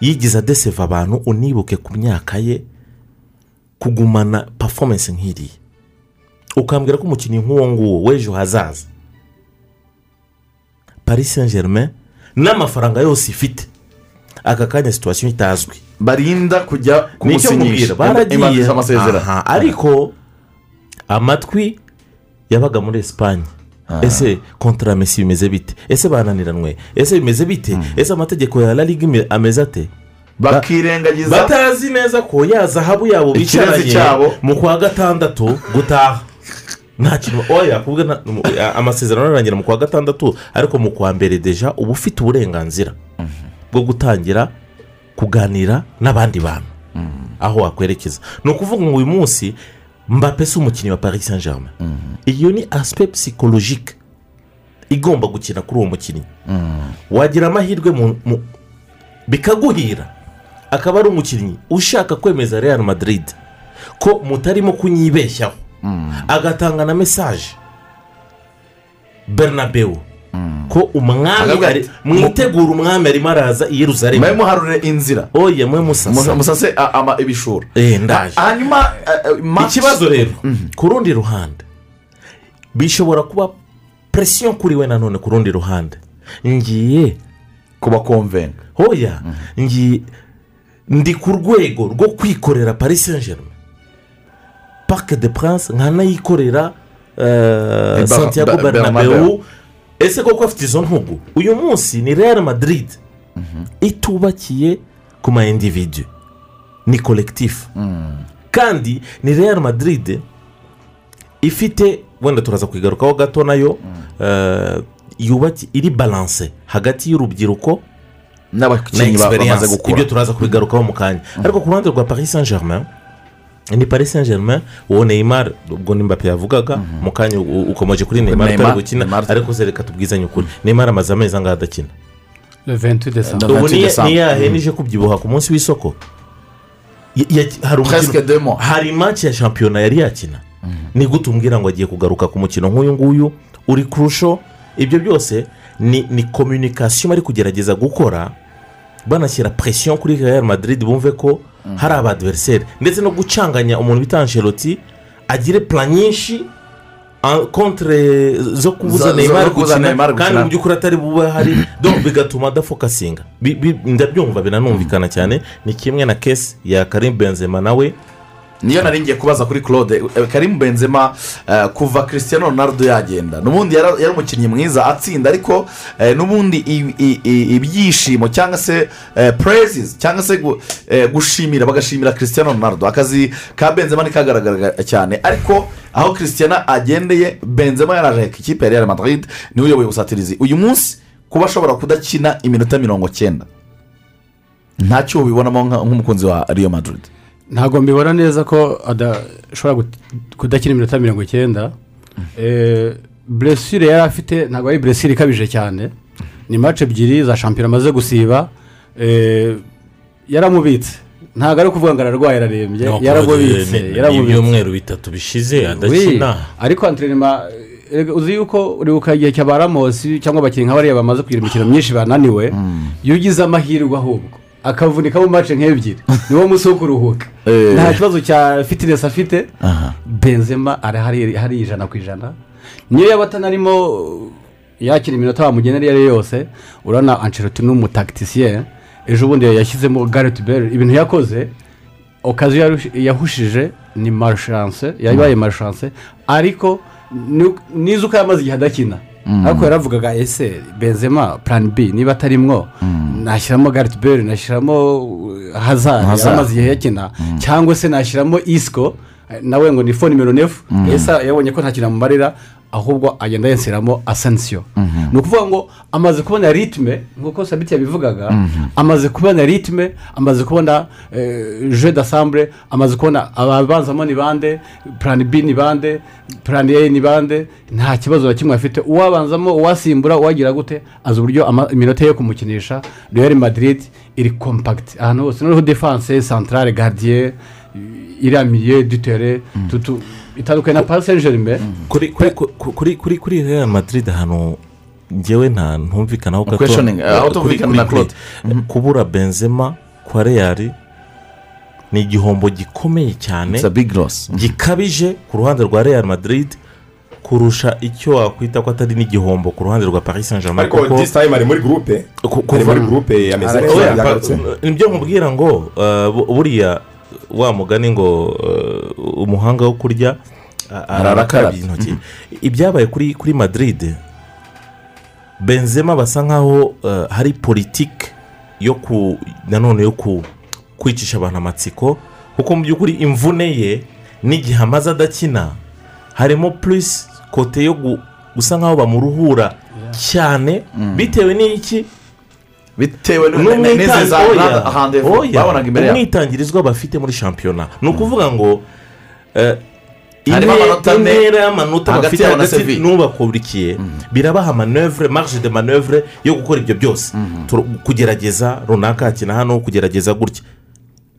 yigize adeseva abantu unibuke ku myaka ye kugumana performance nk'iriya. Ukambwira ko umukinnyi nk'uwo nguwo w'ejo hazaza paris saint germain n'amafaranga yose ifite. Aka kanya situwasiyo itazwi. Barinda kujya kumusinyisha baragiye. Aha, ariko amatwi yabaga muri esipanye ese kontara mesi bimeze bite? Ese bananiranwe ese bimeze bite? Ese amategeko ya ime- ameze ate? Bakirengagiza batazi neza ko ya zahabu yabo bicaranye mu kwa gatandatu gutaha. Nta kintu oya kubwe na- mu- a- amasezerano arangira mu kwa gatandatu ariko mu kwa mbere deja uba ufite uburenganzira bwo gutangira kuganira n'abandi bantu. Aho wakwerekeza. Ni ukuvuga ngo uyu munsi mbappe si umukinnyi wa paris saint germain iyo ni asipe psikologike igomba gukina kuri uwo mukinnyi. Wagira amahirwe bikaguhira. Akaba ari umukinnyi ushaka kwemeza real madrid ko mutarimo kunyibeshyaho. Agatanga na mesaje bernabeu. Ko umwami mwitegura umwami arimo araza i yeruzalemu mwe muharure inzira. Oye mwe musasa. Musase ama- ibishura Eh, ndaje. Hanyuma eh, eh, ikibazo rero ku rundi ruhande bishobora kuba presiyo kuri we nanone ku rundi ruhande. Ngiye kubakomvenga hoya ngiye ndi ku rwego rwo kwikorera paris saint germain parc de prince nkanayikorera santiago Bernabeu. Ese koko afite izo ntugu. Uyu munsi ni real madrid. Itubakiye ku ma individu ni kolekitifu kandi ni real madrid ifite wenda turaza kuyigarukaho gato na yo eh, yubatse iri balanse hagati y'urubyiruko na n'abakinnyi ba- bamaze gukura. Ibyo turaza kubigarukaho mu kanya. Ariko ku ruhande rwa paris saint germain ni paris saint germain uwo neymar ubwo ni mbappe yavugaga mu kanya ukomeje kuri neymar utari gukina ariko reka tubwizanye ukuri. Neymar amaze amezi angahe adakina? Le 28 décembre. Le ubu 28 ni December. ni yahenije kubyibuha ku munsi w'isoko. Hari match ya shampiyona yari yakina. Ni gute umbwira ngo agiye kugaruka ku mukino nk'uyu nguyu? Uri kurusho ibyo byose ni ni kominikasiyo bari kugerageza gukora banashyira presiyo kuri real madrid bumve ko hari abadiveriseri ndetse no gucanganya umuntu bita angeloti agire plan nyinshi en- contre zo kubuza kubuza gukina. Kandi mu by'ukuri atari bube hari bigatuma adafokasinga ndabyumva biranumvikana cyane. Ni kimwe na kesi ya karim benzema nawe. Niyo nari ngiye kubaza kuri claude Eh, karimu benzema eh, kuva christian ronaldo yagenda. N'ubundi yari umukinnyi mwiza atsinda ariko eh, n'ubundi ibyishimo cyangwa se purezizi cyangwa se gu- gushimira bagashimira christian ronaldo. Akazi ka benzema ntikagaragara cyane. Ariko aho christian agendeye benzema yaraje ku ikipe ya real madrid ni we uyoboye ubusatirizi. Uyu munsi kuba ashobora kudakina iminota mirongo cyenda ntacyo ubibonamo nk'umukunzi wa real madrid. Ntabwo mbibona neza ko adashobora kudakina iminota mirongo icyenda. Buresire yari afite ntabwo ari buresire ikabije cyane. Ni mace ebyiri za shampiyona amaze gusiba. Eh, yaramubitse. Ntabwo ari ukuvuga ngo ararwaye ararembye. Yaramubitse. ibyumweru bitatu bishize adakina. Ariko anterinema uzi yuko uribuka igihe cya ba ramosi cyangwa abakinnyi nka bariya bamaze kugira imikino myinshi bananiwe? Iyo ugize amahirwe ahubwo. Akavunika mu mace nk'ebyiri niwo munsi wo kuruhuka. Eh. nta kibazo cya fitinesi afite. Benzema arahari hari ijana ku ijana. Niyo yaba atanarimo yakira iminota bamugenera iyo ari yo yose urabona ancelotti ni umutakitisiyeni ejo bundi yashyizemo gareti beri ibintu yakoze okazi yarush- yahushije ni marishanse yabaye marishanse ariko ni- nizo uko yamaze igihe adakina. Ariko yaravugaga ese benzema plan b niba atarimwo nashyiramo gareti beri nashyiramo hazari Hazard. yaramaze igihe yakina. Cyangwa se nashyiramo isiko eh, nawe ngo ni fo nimero nefu ese yabonye ko nta kintu amumarira ahubwo agenda yenseramo asansiyo ni ukuvuga ngo amaze kubona ritme nk'uko sabiti yabivugaga amaze kubona ritme amaze kubona je d'assemble amaze kubona ababanzamo ni bande plan b ni bande plan a ni bande nta kibazo na kimwe afite. Uwabanzamo uwasimbura uwagira gute azi uburyo iminota yo kumukinisha real madrid iri kompagiti ahantu hose noneho defanse santarare gardien iriya miliye dutere tutu itandukanye na saint germain kuri kuri kuri kuri kuri real madrid ahantu ngewe nta ntumvikanaho gato kubura benzema kwa real ni igihombo gikomeye cyane. Loss. Gikabije ku ruhande rwa real madrid kurusha icyo wakwita ko atari n'igihombo ku ruhande rwa paris saint germain ariko disi tayime ari muri gurupe ari muri gurupe yameze neza ni byo nkubwira ngo uh, bu- buriya wa mugani ngo uh, umuhanga wo kurya a- arakarabye intoki. Ibyabaye kuri kuri madrid benzema basa nkaho uh, hari politiki yo ku nanone yo ku kwicisha abantu amatsiko kuko mu by'ukuri imvune ye n'igihe amaze adakina harimo purisi kote yo gu- gusa nkaho bamuruhura cyane bitewe n'iki? Bitewe n- N'umwitangi- n'izi za oya, handevu oya, babonaga imbere yabo umwitangirizwa bafite muri shampiyona. Ni ukuvuga ngo eh, intera y'amanota bafite hagati n'ubakurikiye. Birabaha manevure marge de manevure yo gukora ibyo byose. Tur- kugerageza runaka hakina hano kugerageza gutya.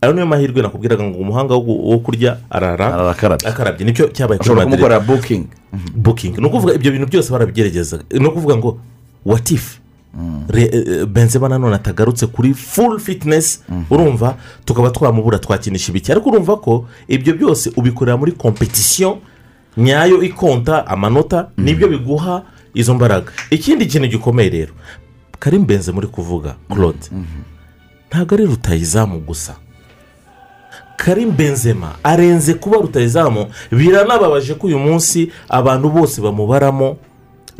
Ayo niyo mahirwe nakubwiraga ngo umuhanga wo kurya arara akarabye. ni cyo cyabaye kuri Ashobora Madrid. kumukorera booking. booking. Ni ukuvuga ibyo bintu byose barabigerageza ni ukuvuga ngo watifu benzema nanone atagarutse kuri full fitness urumva? Tukaba twamubura twakinisha ibiki. Ariko urumva ko ibyo byose ubikorera muri kompetisiyo nyayo ikonta amanota ni byo biguha izo mbaraga. Ikindi kintu gikomeye rero karim benze muri kuvuga claude ntabwo ari rutayizamu gusa. Karim benzema arenze kuba rutayizamu biranababaje ko uyu munsi abantu bose bamubaramo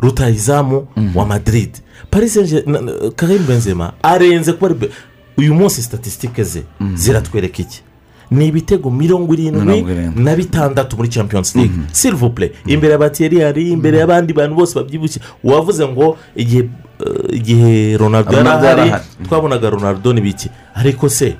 rutayizamu wa madrid. Paris Saint- na- na- karim benzema arenze kuba uyu munsi statisitike ze ziratwereka iki? Ni ibitego mirongo irindwi na bitandatu muri champions league. Silivupure imbere ya batiyeri imbere y'abandi bantu bose babyibushye. Wavuze ngo igihe eh, igihe ronaldo yari ahari twabonaga ronaldo ni biki? Ariko se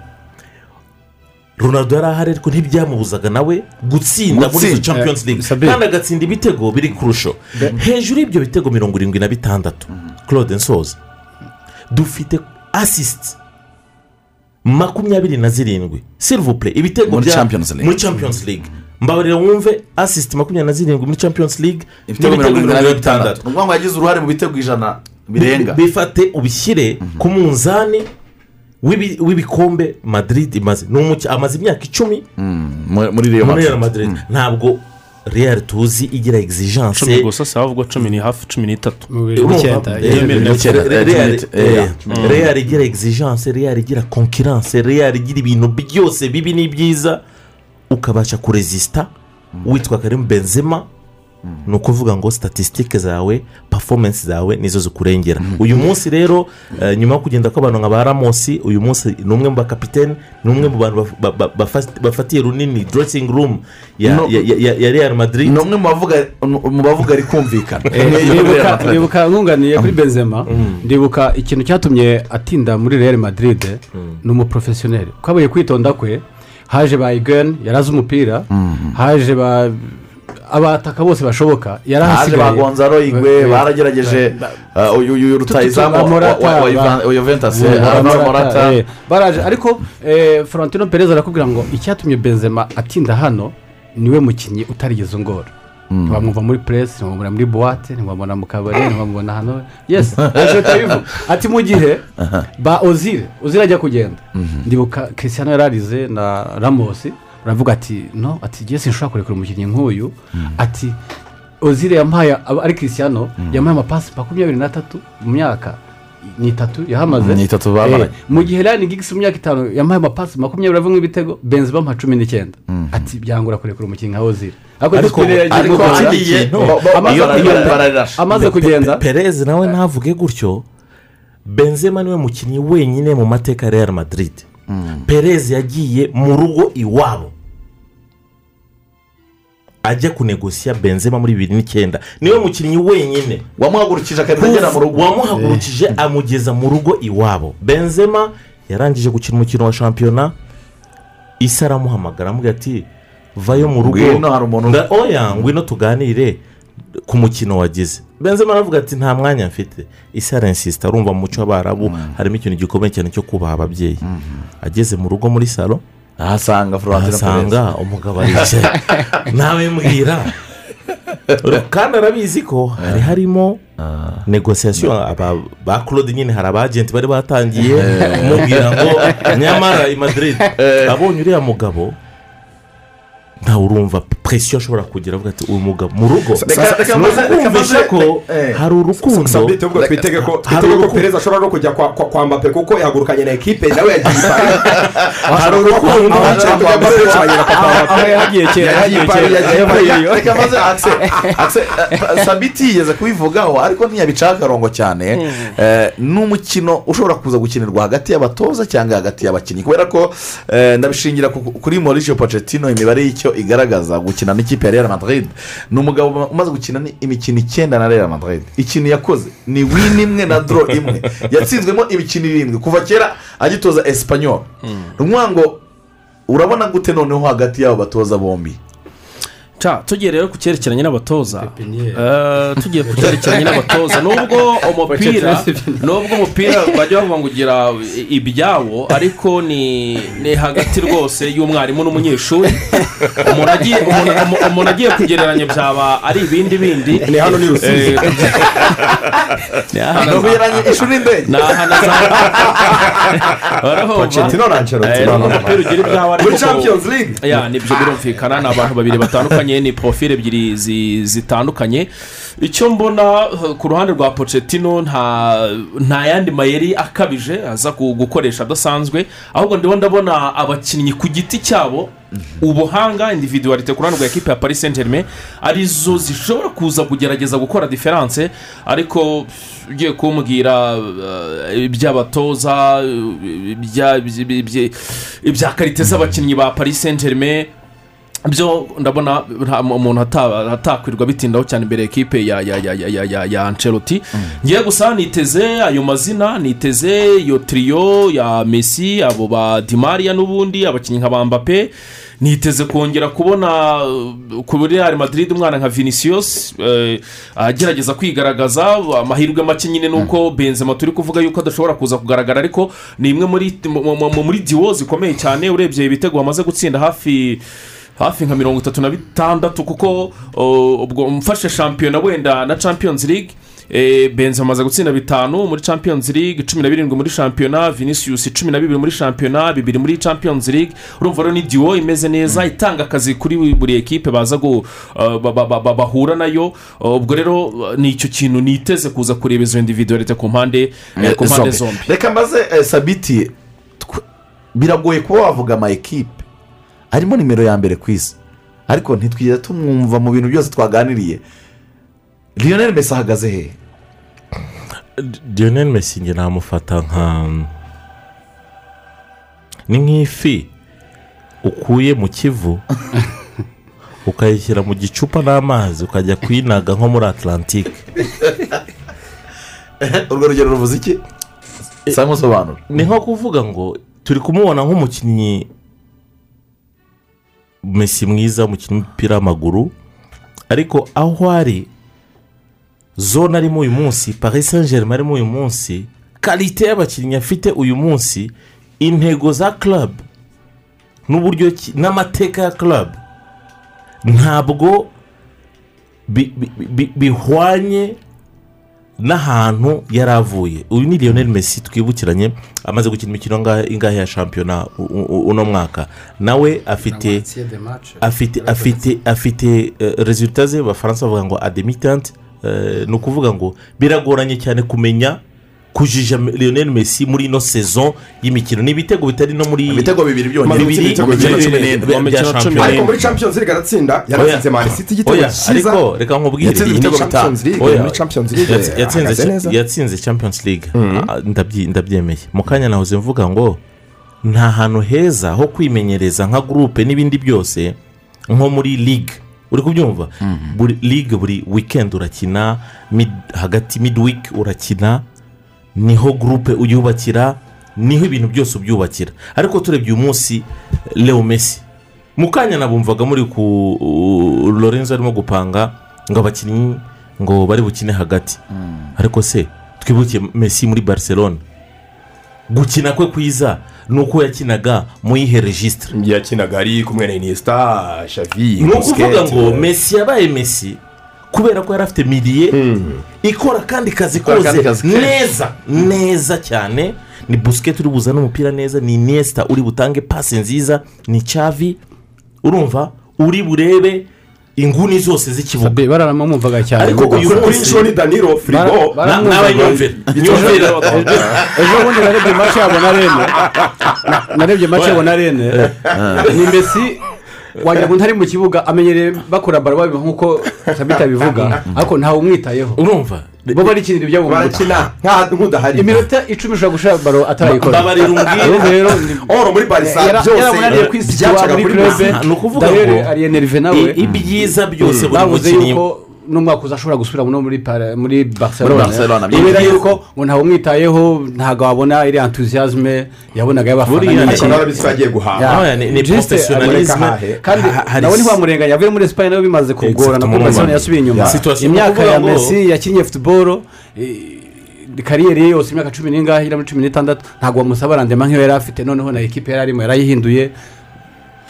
ronaldo yari ahari ariko ntibyamubuzaga nawe gutsinda muri izo champions Eh, league. Kandi agatsinda ibitego biri kurusho. Hejuru y'ibyo bitego mirongo irindwi na bitandatu claude nsoza dufite asisiti makumyabiri na zirindwi. Silivupure ibitego bya- muri champions league. Mbabarira wumve asisiti makumyabiri na zirindwi muri champions league ibitego mirongo irindwi na bitandatu. ni ukuvuga ngo yagize uruhare mu bitego ijana birenga. Bi- bifate ubishyire ku munzani w'ibikombe madrid imaze amaze imyaka icumi muri muri Madrid. Real Madrid. Ntabwo real tuzi igira exigence. Cumi gusa si ahubwo cumi ni hafi cumi n'itatu Urumva? Re- Real- eh, real igira exigence real igira concurrence real igira ibintu byose bibi n'ibyiza ukabasha kurezisita witwa karim benzema ni ukuvuga ngo statisitike zawe performance zawe nizo zikurengera. Uyu munsi rero eh, nyuma yo kugenda kw'abantu nka ba ramosi uyu munsi ni umwe mu bakapitene ni umwe mu bantu baf- ba- ba- bafa- bafatiye runini dressing room ya real madrid. Ni umwe mu bavuga mu bavuga ari kumvikana ndibuka ndibuka nkunganiye kuri benzema. Ndibuka ikintu cyatumye atinda muri real madrid ni umuporofesiyoneri ko abaye kwitonda kwe haje ba igeni yari azi umupira haje ba abataka bose bashoboka yari haje ahasigaye. ba gonzalo igwe baragerageje uh, uyu rutayizamu wa- juventus eh, Morata. baraje. Ariko eh, Florentino perez arakubwira ngo icyatumye benzema atinda hano ni we mukinnyi utarigeze ungora. Ntiwamwumva muri puresi ntiwamubona muri buwate ntiwamubona mu kabari ntiwamubona hano. Yesi ati mu gihe ba ozire ozire ajya kugenda. Ndibuka christian yararize na ramosi baravuga ati no ati jye sinshobora kurekura umukinnyi nk'uyu. Ati ozire yampaye ari christian yampaye amapasi makumyabiri n'atatu mu myaka ni itatu yahamaze. Ni itatu bamaranye. Eh, mu gihe rani gigisi mu myaka itanu yampaye amapasi makumyabiri avamo ibitego benzi bamuha cumi n'icyenda. Ati byangura kurekura umukinnyi nka ozire Ariko- agiye- Amaze kugenda- amaze kugenda. perez nawe ntavuge gutyo benzema ni we mukinnyi wenyine mu mateka ya real madrid. Perez yagiye mu rugo iwabo. Ajya kunegosiya benzema muri bibiri n'icyenda. Niwe mukinnyi wenyine. Wamuhagurukije akahita agera mu rugo. Wamuhagurukije amugeza mu rugo iwabo. Benzema yarangije gukina umukino wa shampiyona. Isi aramuhamagara amubwira ati vayo mu rugo. Ngwino, hari umuntu- Nga- oya ngwino tuganire ku mukino wagize. Benzema aravuga ati nta mwanya mfite. Isi aransisita arumva mu muco w'abarabu harimo ikintu gikomeye cyane cyo kubaha ababyeyi. Ageze mu rugo muri salo ahasanga Florentino ahasanga umugabo aricaye nawe mbwira kandi arabizi ko hari harimo negosiyasiyo ba claude nyine hari abajenti bari batangiye kumubwira ngo nyamara i madrid abonye uriya mugabo ntawe urumva presiyo ashobora kugira avuga ati uyu mugabo mu rugo. Kumvisha ko eh. hari urukundo. twitege ko perezida ashobora no kujya kwa- mbappe kuko yahagurukanye na ekipe nawe yagiye i Paris. hari urukundo. Aho yagiye kera yagiye kera. reka maze akise akise eh, sabiti yigeze kubivugaho ariko ntiyabicaho akarongo cyane. Eh, ni umukino ushobora kuza gukinirwa hagati y'abatoza cyangwa hagati y'abakinnyi? Kubera ko eh, ndabishingira ku- kuri mauricio pochettino imibare y'icyo igaragaza gukina n'ikipe ya real madrid. Ni umugabo umaze gukina ni- imikino icyenda na real madrid. Ikintu yakoze ni win imwe na doro imwe. Yatsinzwemo imikino irindwi. Kuva kera agitoza esipanyol ni ukuvuga ngo urabona gute noneho hagati y'abo batoza bombi? Tugiye rero ku cyerekeranye n'abatoza. Eh, tugiye ku cyerekeranye n'abatoza. Nubwo umupira nubwo umupira bajya bavuga ngo ugira ibyawo ariko ni ni hagati rwose y'umwarimu n'umunyeshuri. Umuntu agiye kugereranya byaba ari ibindi bindi. Ni hano ni Rusizi. Eh, ni hano- Ntugereranye ishuri n'indege. ni ahantu no, no. umupira ugira ibyawo ariko Muri Champions League. ya ni byo birumvikana ni abantu babiri batandukanye. Ni porofile ebyiri zi- zitandukanye. Icyo mbona ku ruhande rwa Pochettino nta yandi mayeri akabije aza gukoresha adasanzwe. Ahubwo ndimo ndabona abakinnyi ku giti cyabo ubuhanga individualite ku ruhande rwa ekipa ya paris saint germain ari zo zishobora kuza kugerageza gukora diferanse ariko ugiye kumbwira eh, iby'abatoza ibya- ibya- ibya- ibya karite z'abakinnyi ba paris saint germain byo ndabona umuntu ata- atakwirwa bitindaho cyane imbere ekipe ya ya ya ya ya ya ya ancelotti. Ngiye gusa niteze ayo mazina niteze iyo tiriyo ya messi abo ba dimariya n'ubundi abakinnyi nka ba mbappe niteze kongera kubona kuri real madrid umwana nka vinicius eh, agerageza kwigaragaza amahirwe make nyine ni uko benzema turi kuvuga yuko adashobora kuza kugaragara ariko ni imwe muri mu- mu- muri diwo zikomeye cyane urebye ibitego bamaze gutsinda hafi hafi nka mirongo itatu na bitandatu kuko ubwo mfashe shampiyona wenda na champions league eh, benzi amaze gutsinda bitanu muri champions league cumi na birindwi muri shampiyona vinicius cumi na bibiri muri shampiyona bibiri muri champions league. Urumva rero ni diwo imeze neza itanga akazi kuri buri ekipe baza ba- bahura na yo. Ubwo rero ni icyo kintu niteze kuza kureba izo individualite ku mpande mpande zombi. reka mbaze sabiti biragoye kuba wavuga ama ekipe? Arimo nimero ya mbere ku isi. Ariko ntitwigeze tumwumva mu bintu byose twaganiriye. Lionel mesi ahagaze he? Lionel Messi njye namufata nka ni nk'ifi ukuye mu kivu ukayishyira mu gicupa n'amazi ukajya kuyinaga nko muri atlantique urwo rugero ruvuze iki? Sanga usobanura ni nko kuvuga ngo turi kumubona nk'umukinnyi Messi mwiza umukinnyi w'umupira w'amaguru. Ariko aho ari zone arimo uyu munsi paris saint germain arimo uyu munsi karite y'abakinnyi afite uyu munsi intego za club n'uburyo n'amateka ya club ntabwo bi- bi- bi- bihwanye n'ahantu yari avuye. Uyu ni lionel messi twibukiranye amaze gukina imikino nga- ingahe ya shampiyona uno mwaka. Nawe afite afite afite afite rezilita ze abafaransa bavuga ngo ademitante ni ukuvuga ngo biragoranye cyane kumenya kujija lionel messi muri ino sezo y'imikino. Ni ibitego bitari no muri ibitego bibiri byonyine. Bibiri Ibitego bibiri, bibiri cumi n'indwi. bya- shampiyona ariko muri champions league aratsinda yaratsinze mani city igitego cyiza ariko reka nkubwire yatsinze iyi ibitego ni champions league. Oya. muri champions league. Yatsi- ahagaze yatsinze neza. yatsinze champions league. Ndabyi- ndabyemeye. Mu kanya nahoze mvuga ngo nta hantu heza ho kwimenyereza nka gurupe n'ibindi byose nko muri ligue uri kubyumva? Buri ligue buri weekend urakina hagati midweek urakina ni ho gurupe uyubakira ni ho ibintu byose ubyubakira. Ariko turebye uyu munsi leo messi. Mu kanya nabumvaga muri ku lorenzo arimo gupanga ngo abakinnyi ngo bari bukine hagati. Ariko se twibuke messi muri barcelona. Gukina kwe kwiza ni uko yakinaga mu yihe regisitire yakinaga ari kumwe na iniesta shavi ni ukuvuga ngo messi yabaye messi kubera ko yari afite miliye ikora akandi kazi Ikora akandi kose kazi kenshi. neza neza cyane. Ni busiketi uri buzane umupira neza ni iniesta uri butange pasi nziza ni cavi urumva uri burebe inguni zose z'ikibuga. Baramwumvaga cyane. Ariko uyu kuri joni danilo firigo Bara- na- nawe nyumvira nyumvira ejo bundi narebye mace yabo na rene Na- narebye mace yabo na rene ni mbesi wagira ngo ntari mu kibuga amenyereye bakora baro babivuga nk'uko sabita bivuga ariko ntawe umwitayeho. Urumva? Bo barikinira ibyabo barakina nk'udahari. Iminota icumi ushobora gushira baro atarayikora Babarira ni- oro muri barisa Yara- byose byacaga muri kuri club. Messi. ni ukuvuga ngo ibyiza byose buri bavuze mukinnyi n'umwaka uza ashobora gusubira muri muri barcelona. Barcelona, ibera byinshi. yuko ngo ntawe umwitayeho ntabwo wabona iriya entuziyazme yabonaga y'abafana kandi nawe ntiwamurenganya yavuye muri esipanye nawe bimaze kugorana kuko barcelona yasubiye inyuma. Imyaka ya messi yakinnye futuboro kariyeri ye yose imyaka cumi n'ingahe iri muri cumi n'itandatu ntabwo bamusaba randema nk'iyo yari afite. Noneho na ekipe yari arimo yarayihinduye.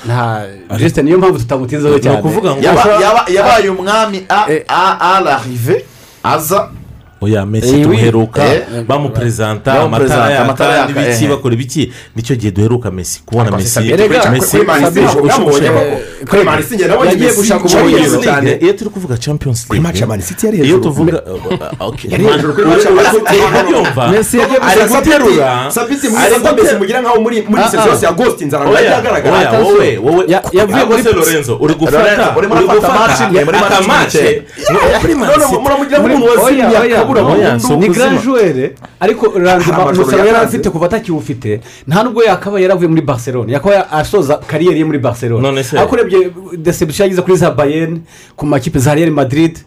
Nta jisite niyo mpamvu tutamutinzeho cyane. Yaba- yaba- yabaye umwami a a a larive aza oya mesi Eh, duheruka Eh. bamuperezanta amatara yaka n'ibiki eh. bakora ibiki ni cyo gihe duheruka mesi kubona mesi Messi- kuri Man City Messi- yamubonye Messi- koko. Kuri Man City nabonye Messi gushaka hejuru cyane. iyo turi kuvuga champions yari iyo tuvuga uh, yagiye ari guterura Sabiti mwiza ko Messi mugira nkaho muri muri Ah, ah. yose ya Ghost inzara Oya, yajya agaragara wowe wowe yavuye muri Lorenzo uri gufata uri gufata akamace muramugira nk'umuntu wazimye Oya, burundu. ni joueur ariko umusaruro yari afite kuva atakiwufite nta nubwo yakaba yaravuye muri barcelona. Yakaba asoza kariyeri ye muri se- ariko urebye desebusiyo yagize kuri za bayern ku makipe za real madrid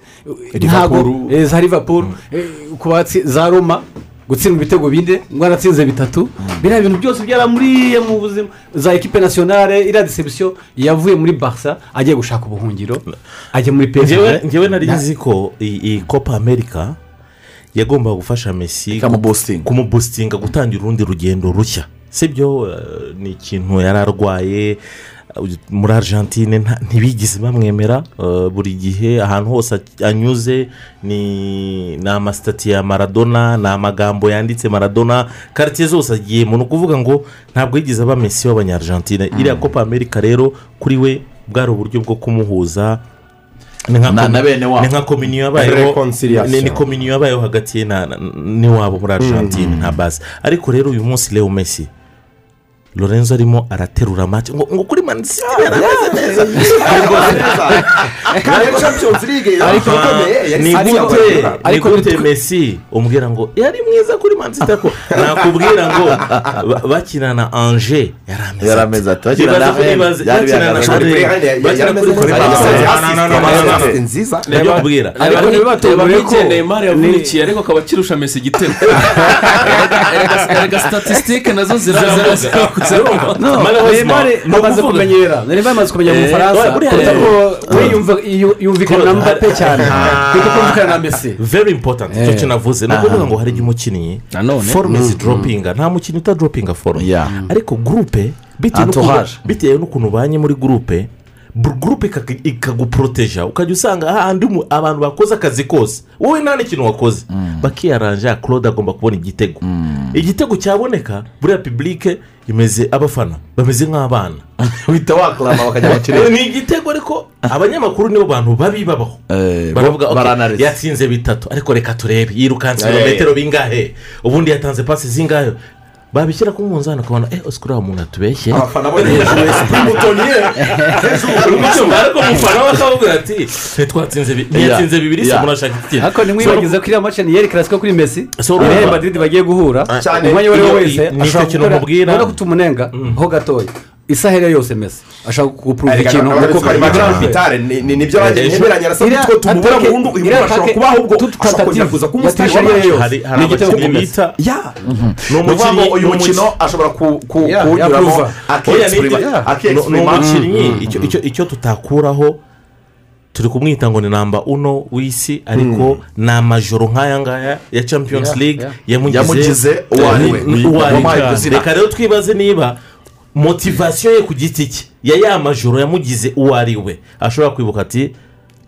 ntabwo eh, za liverpool eh, ku batsi- za roma gutsindwa ibitego bine mwaratsinze bitatu. Biriya bintu byose byaramuriye mu buzima za ekipe nasiyonale iriya desebusiyo yavuye muri barca agiye gushaka ubuhungiro ajya muri psg ngewe nari nzi ko iyi copa america yagombaga gufasha ikamubositinga kumubositinga gutangira urundi rugendo rushya. Sibyo eh, ni ikintu yari arwaye eh, muri argentine ntibigeze bamwemera eh, buri gihe ahantu hose anyuze ni amasitati ya maradona ni amagambo yanditse maradona karitsiye zose agiyemo. Ni ukuvuga ngo ntabwo yigeze aba mesi w'abanyargentine. Iriya copa america rero kuri we bwari uburyo bwo kumuhuza ni nka Na- komi- na bene wabo. ni nka kominiyo yabayeho ni- ni kominiyo yabayeho hagati ye n'iwabo muri argentine nta base ariko rero uyu munsi leo messi lorenzo arimo araterura amace ngo ngo kuri mani city yarameze neza. Ariko- gute messi umbwira ngo yari mwiza kuri mani city ariko nakubwira ngo ba- bakina na anje yari ameze Yari ameze ati, bakina na byari bakina kuri. Assist nziza. ariko ntibibatungure ko neymar yavunikiye ariko akaba akirusha mesi igitego. Erega statisitike na zo ziraza Zirumva. no Malheureusement, neymar ni amaze ukuvuga- kumenyera neymar amaze kumenyera mu bufaransa oya, buriya kuruta rero- ko we yumva- yu- yumvikana na mbappe cyane kuko kumvikana na messi very important. Icyo Eh. kinavuze ni ukuvuga ngo hari igihe umukinnyi forume zidoropinga nta mukinnyi utadoropinga forume ariko gurupe bitewe n'ukuntu- ubanye muri gurupe gurupe ikaguporoteja ukajya usanga hahandi abantu bakoze akazi kose wowe nta n'ikintu wakoze bakiyaranja claude agomba kubona igitego igitego cyaboneka buriya pibulike imeze abafana bameze nk'abana. Uhita wakarama bakajya kirere ni igitego ariko abanyamakuru nibo bantu babi babaho. Eh, baranariza. yatsinze bitatu ariko reka turebe. Yirukanse Eh. ibirometero bingahe? Ubundi yatanze pasi zingahe? Babishyira ku munzani ukabona eh ose kuriya muntu atubeshye? Abafana bo hejuru ya mutoniye hejuru ariko umufana we akababwira ati ntitwatsinze bi- ntiyatsinze bibiri se Yeah. murashaka iki? Ariko nimwibagize ko iriya mace ni yeri karasiko kuri real urumva- madrid bagiye guhura. Umwanya uwo ari Iyo- wese ni ashobora gukora urabona ko tumunenga ho gatoya. Isaha iyo ari yo yose messi ashobora kugupuruva ikintu kuko ari match Grand kapitale, ni- ni- ni byo ntemeranya na Sabiti ko tumubura burundu uyu muntu ashobora atake- kuba ahubwo toute ashobora kongera kuza kumusitari Ariel yose. hari hari Ni igitego bita ya ni umukinnyi uyu ni mukino ashobora kuwunyuramo. Oya, ni- umukinnyi icyo- icyo- icyo tutakuraho turi kumwita ngo ni namba uno w'isi ariko ni amajoro nk'aya ngaya ya champions league. Yamugize uwo ari we. Ni- uwo ari we. Wamuhaye kuzina. reka rero twibaze niba motivasiyo ye ku giti cye ya ya majoro yamugize uwo ari we. Ashobora kwibuka ati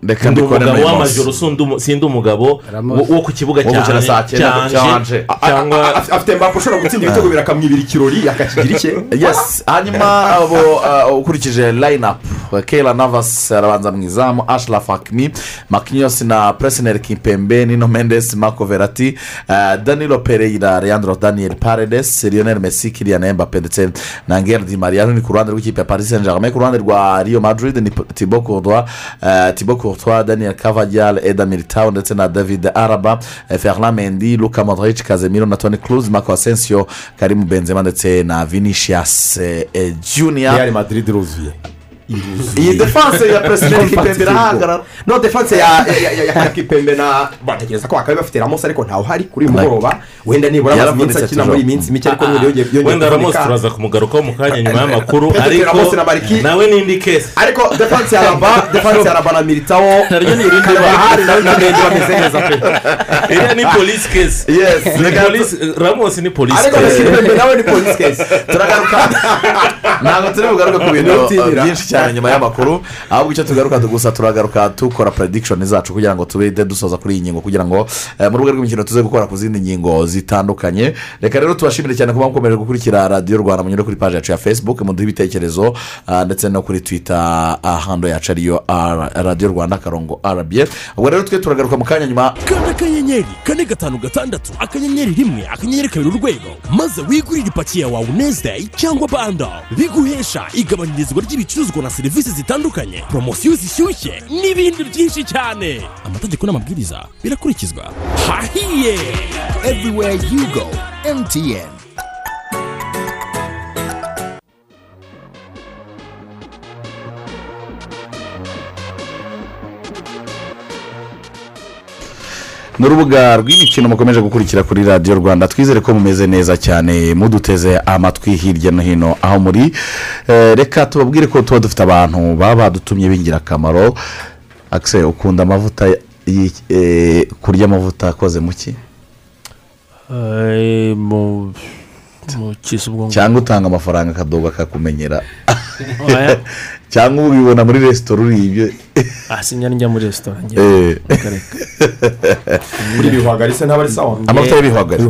reka ndi mbikore umugabo w'amajoro sindi umu- sindi umugabo wo ku kibuga cyanje cyangwa afite mbako ushobora gutsinda ibitego bibiri akamwibira ikirori akakigira icye yes. Hanyuma abo uh, ukurikije line up kera navas arabanza mu izamu ashraf hakimi makinyos na presineri kimpembe nino mendes marco verati uh, danilo pereira leandro daniel paredes lionel messi kirian mbappe ndetse na ngel di maria ni ku ruhande rw'ikipe ya paris saint germain ku ruhande rwa rio madrid ni tibo uh, tibo courtois daniel cavadial eda militao ndetse na david araba eh, ferland mendy luka modric kazemiro na toni cruz marco asensio karimu benzema ndetse na vinicius eh, eh, junior. Real madrid iruzuye iyi defanse ya perezida kipembe irahagarara no defanse ya kipembe na batekereza ko bakaba bafite ramos ariko ntawe uhari kuri uyu mugoroba wenda nibura amaze iminsi Yaravunitse akina muri iyi minsi mike ariko yongeye yongeye wenda ramos kuvunika. turaza kumugarukaho mu kanya nyuma y'amakuru ariko nawe n'indi kesi ariko defanse ya raba defanse ya raba na militawo naryo ni irindi bara. hari nawe na mende bameze neza pe iriya ni polisi kesi Yes, Ni polisi polisi ariko na kesi kipembe nawe ni polisi kesi turagaruka ntabwo turi bugaruke ku bintu byinshi cyane nyuma y'amakuru ahubwo icyo tugaruka gusa turagaruka dukora predikishoni zacu kugira ngo tube dusoza kuri iyi ngingo kugira ngo eh, mu rubuga rw'imikino tuze gukora ku zindi ngingo zitandukanye. Reka rero tubashimire cyane kuba mukomeje gukurikira radiyo rwanda munyure kuri paji yacu ya facebook muduhe ibitekerezo ah, ndetse no kuri twita ahando yacu ariyo R- radiyo rwanda akarongo rba ubwo rero twe turagaruka mu kanya nyuma. Kanda akanyenyeri kane gatanu gatandatu akanyenyeri rimwe akanyenyeri kabiri urwego maze wigurire ipaki ya wawu nezideyi cyangwa bando biguhesha igabanyirizwa ry'ibicuruzwa na serivisi zitandukanye. Poromosiyo zishyushye n'ibindi byinshi cyane. Amategeko n'amabwiriza birakurikizwa. Hahiye! Everywhere you go, MTN. Ni urubuga rw'imikino mukomeje gukurikira kuri radiyo rwanda. Twizere ko mumeze neza cyane muduteze amatwi hirya no hino. Aho muri Eh, reka tubabwire ko tuba dufite abantu baba badutumye b'ingirakamaro. Akise ukunda amavuta eh, kurya amavuta akoze mu ki? Ubwonko. Cyangwa utanga amafaranga akadogo akakumenyera. Cyangwa ubibona muri resitora uriye ibyo. Ah sinjya njya muri resitora Eh. Muri bihwagari se ntabwo ari sawa amavuta y'ibihwagari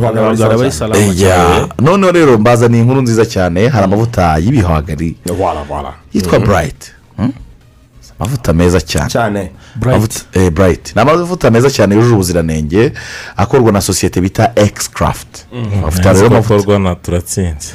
noneho rero mbazaniye inkuru nziza cyane hari amavuta y'ibihwagari. Yitwa burayiti amavuta meza cyane. Cyane. Amavuta- eh, burayiti ni amavuta meza cyane yujuje ubuziranenge akorwa na sosiyete bita ekisi karafuti amavuta rero amavuta. akorwa na turatsinze.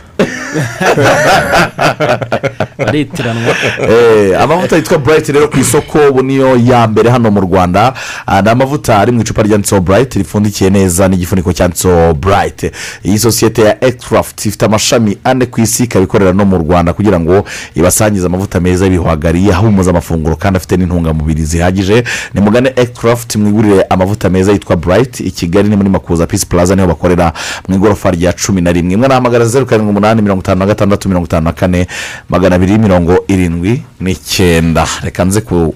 Baritiranwa Eh, amavuta yitwa burayiti rero ku isoko ubu niyo ya mbere hano mu rwanda. Ah, ni amavuta ari mu icupa ryanditseho burayiti ripfundikiye neza n'igifuniko cyanditseho burayiti iyi sosiyete ya ekisirafuti ifite amashami ane ku isi ikaba ikorera no mu rwanda kugira ngo ibasangize amavuta meza y'ibihwagari ahumuza amafunguro kandi afite n'intungamubiri zihagije. Ni mugane ekisirafuti mwigurire amavuta meza yitwa burayiti i kigali ni muri makuza pisi puraza ni ho bakorera mu igorofa rya cumi na rimwe. Imwe nahamagara zeru karindwi umunani mirongo itanu na gatandatu mirongo itanu na kane magana abiri mirongo irindwi n'icyenda reka nze ku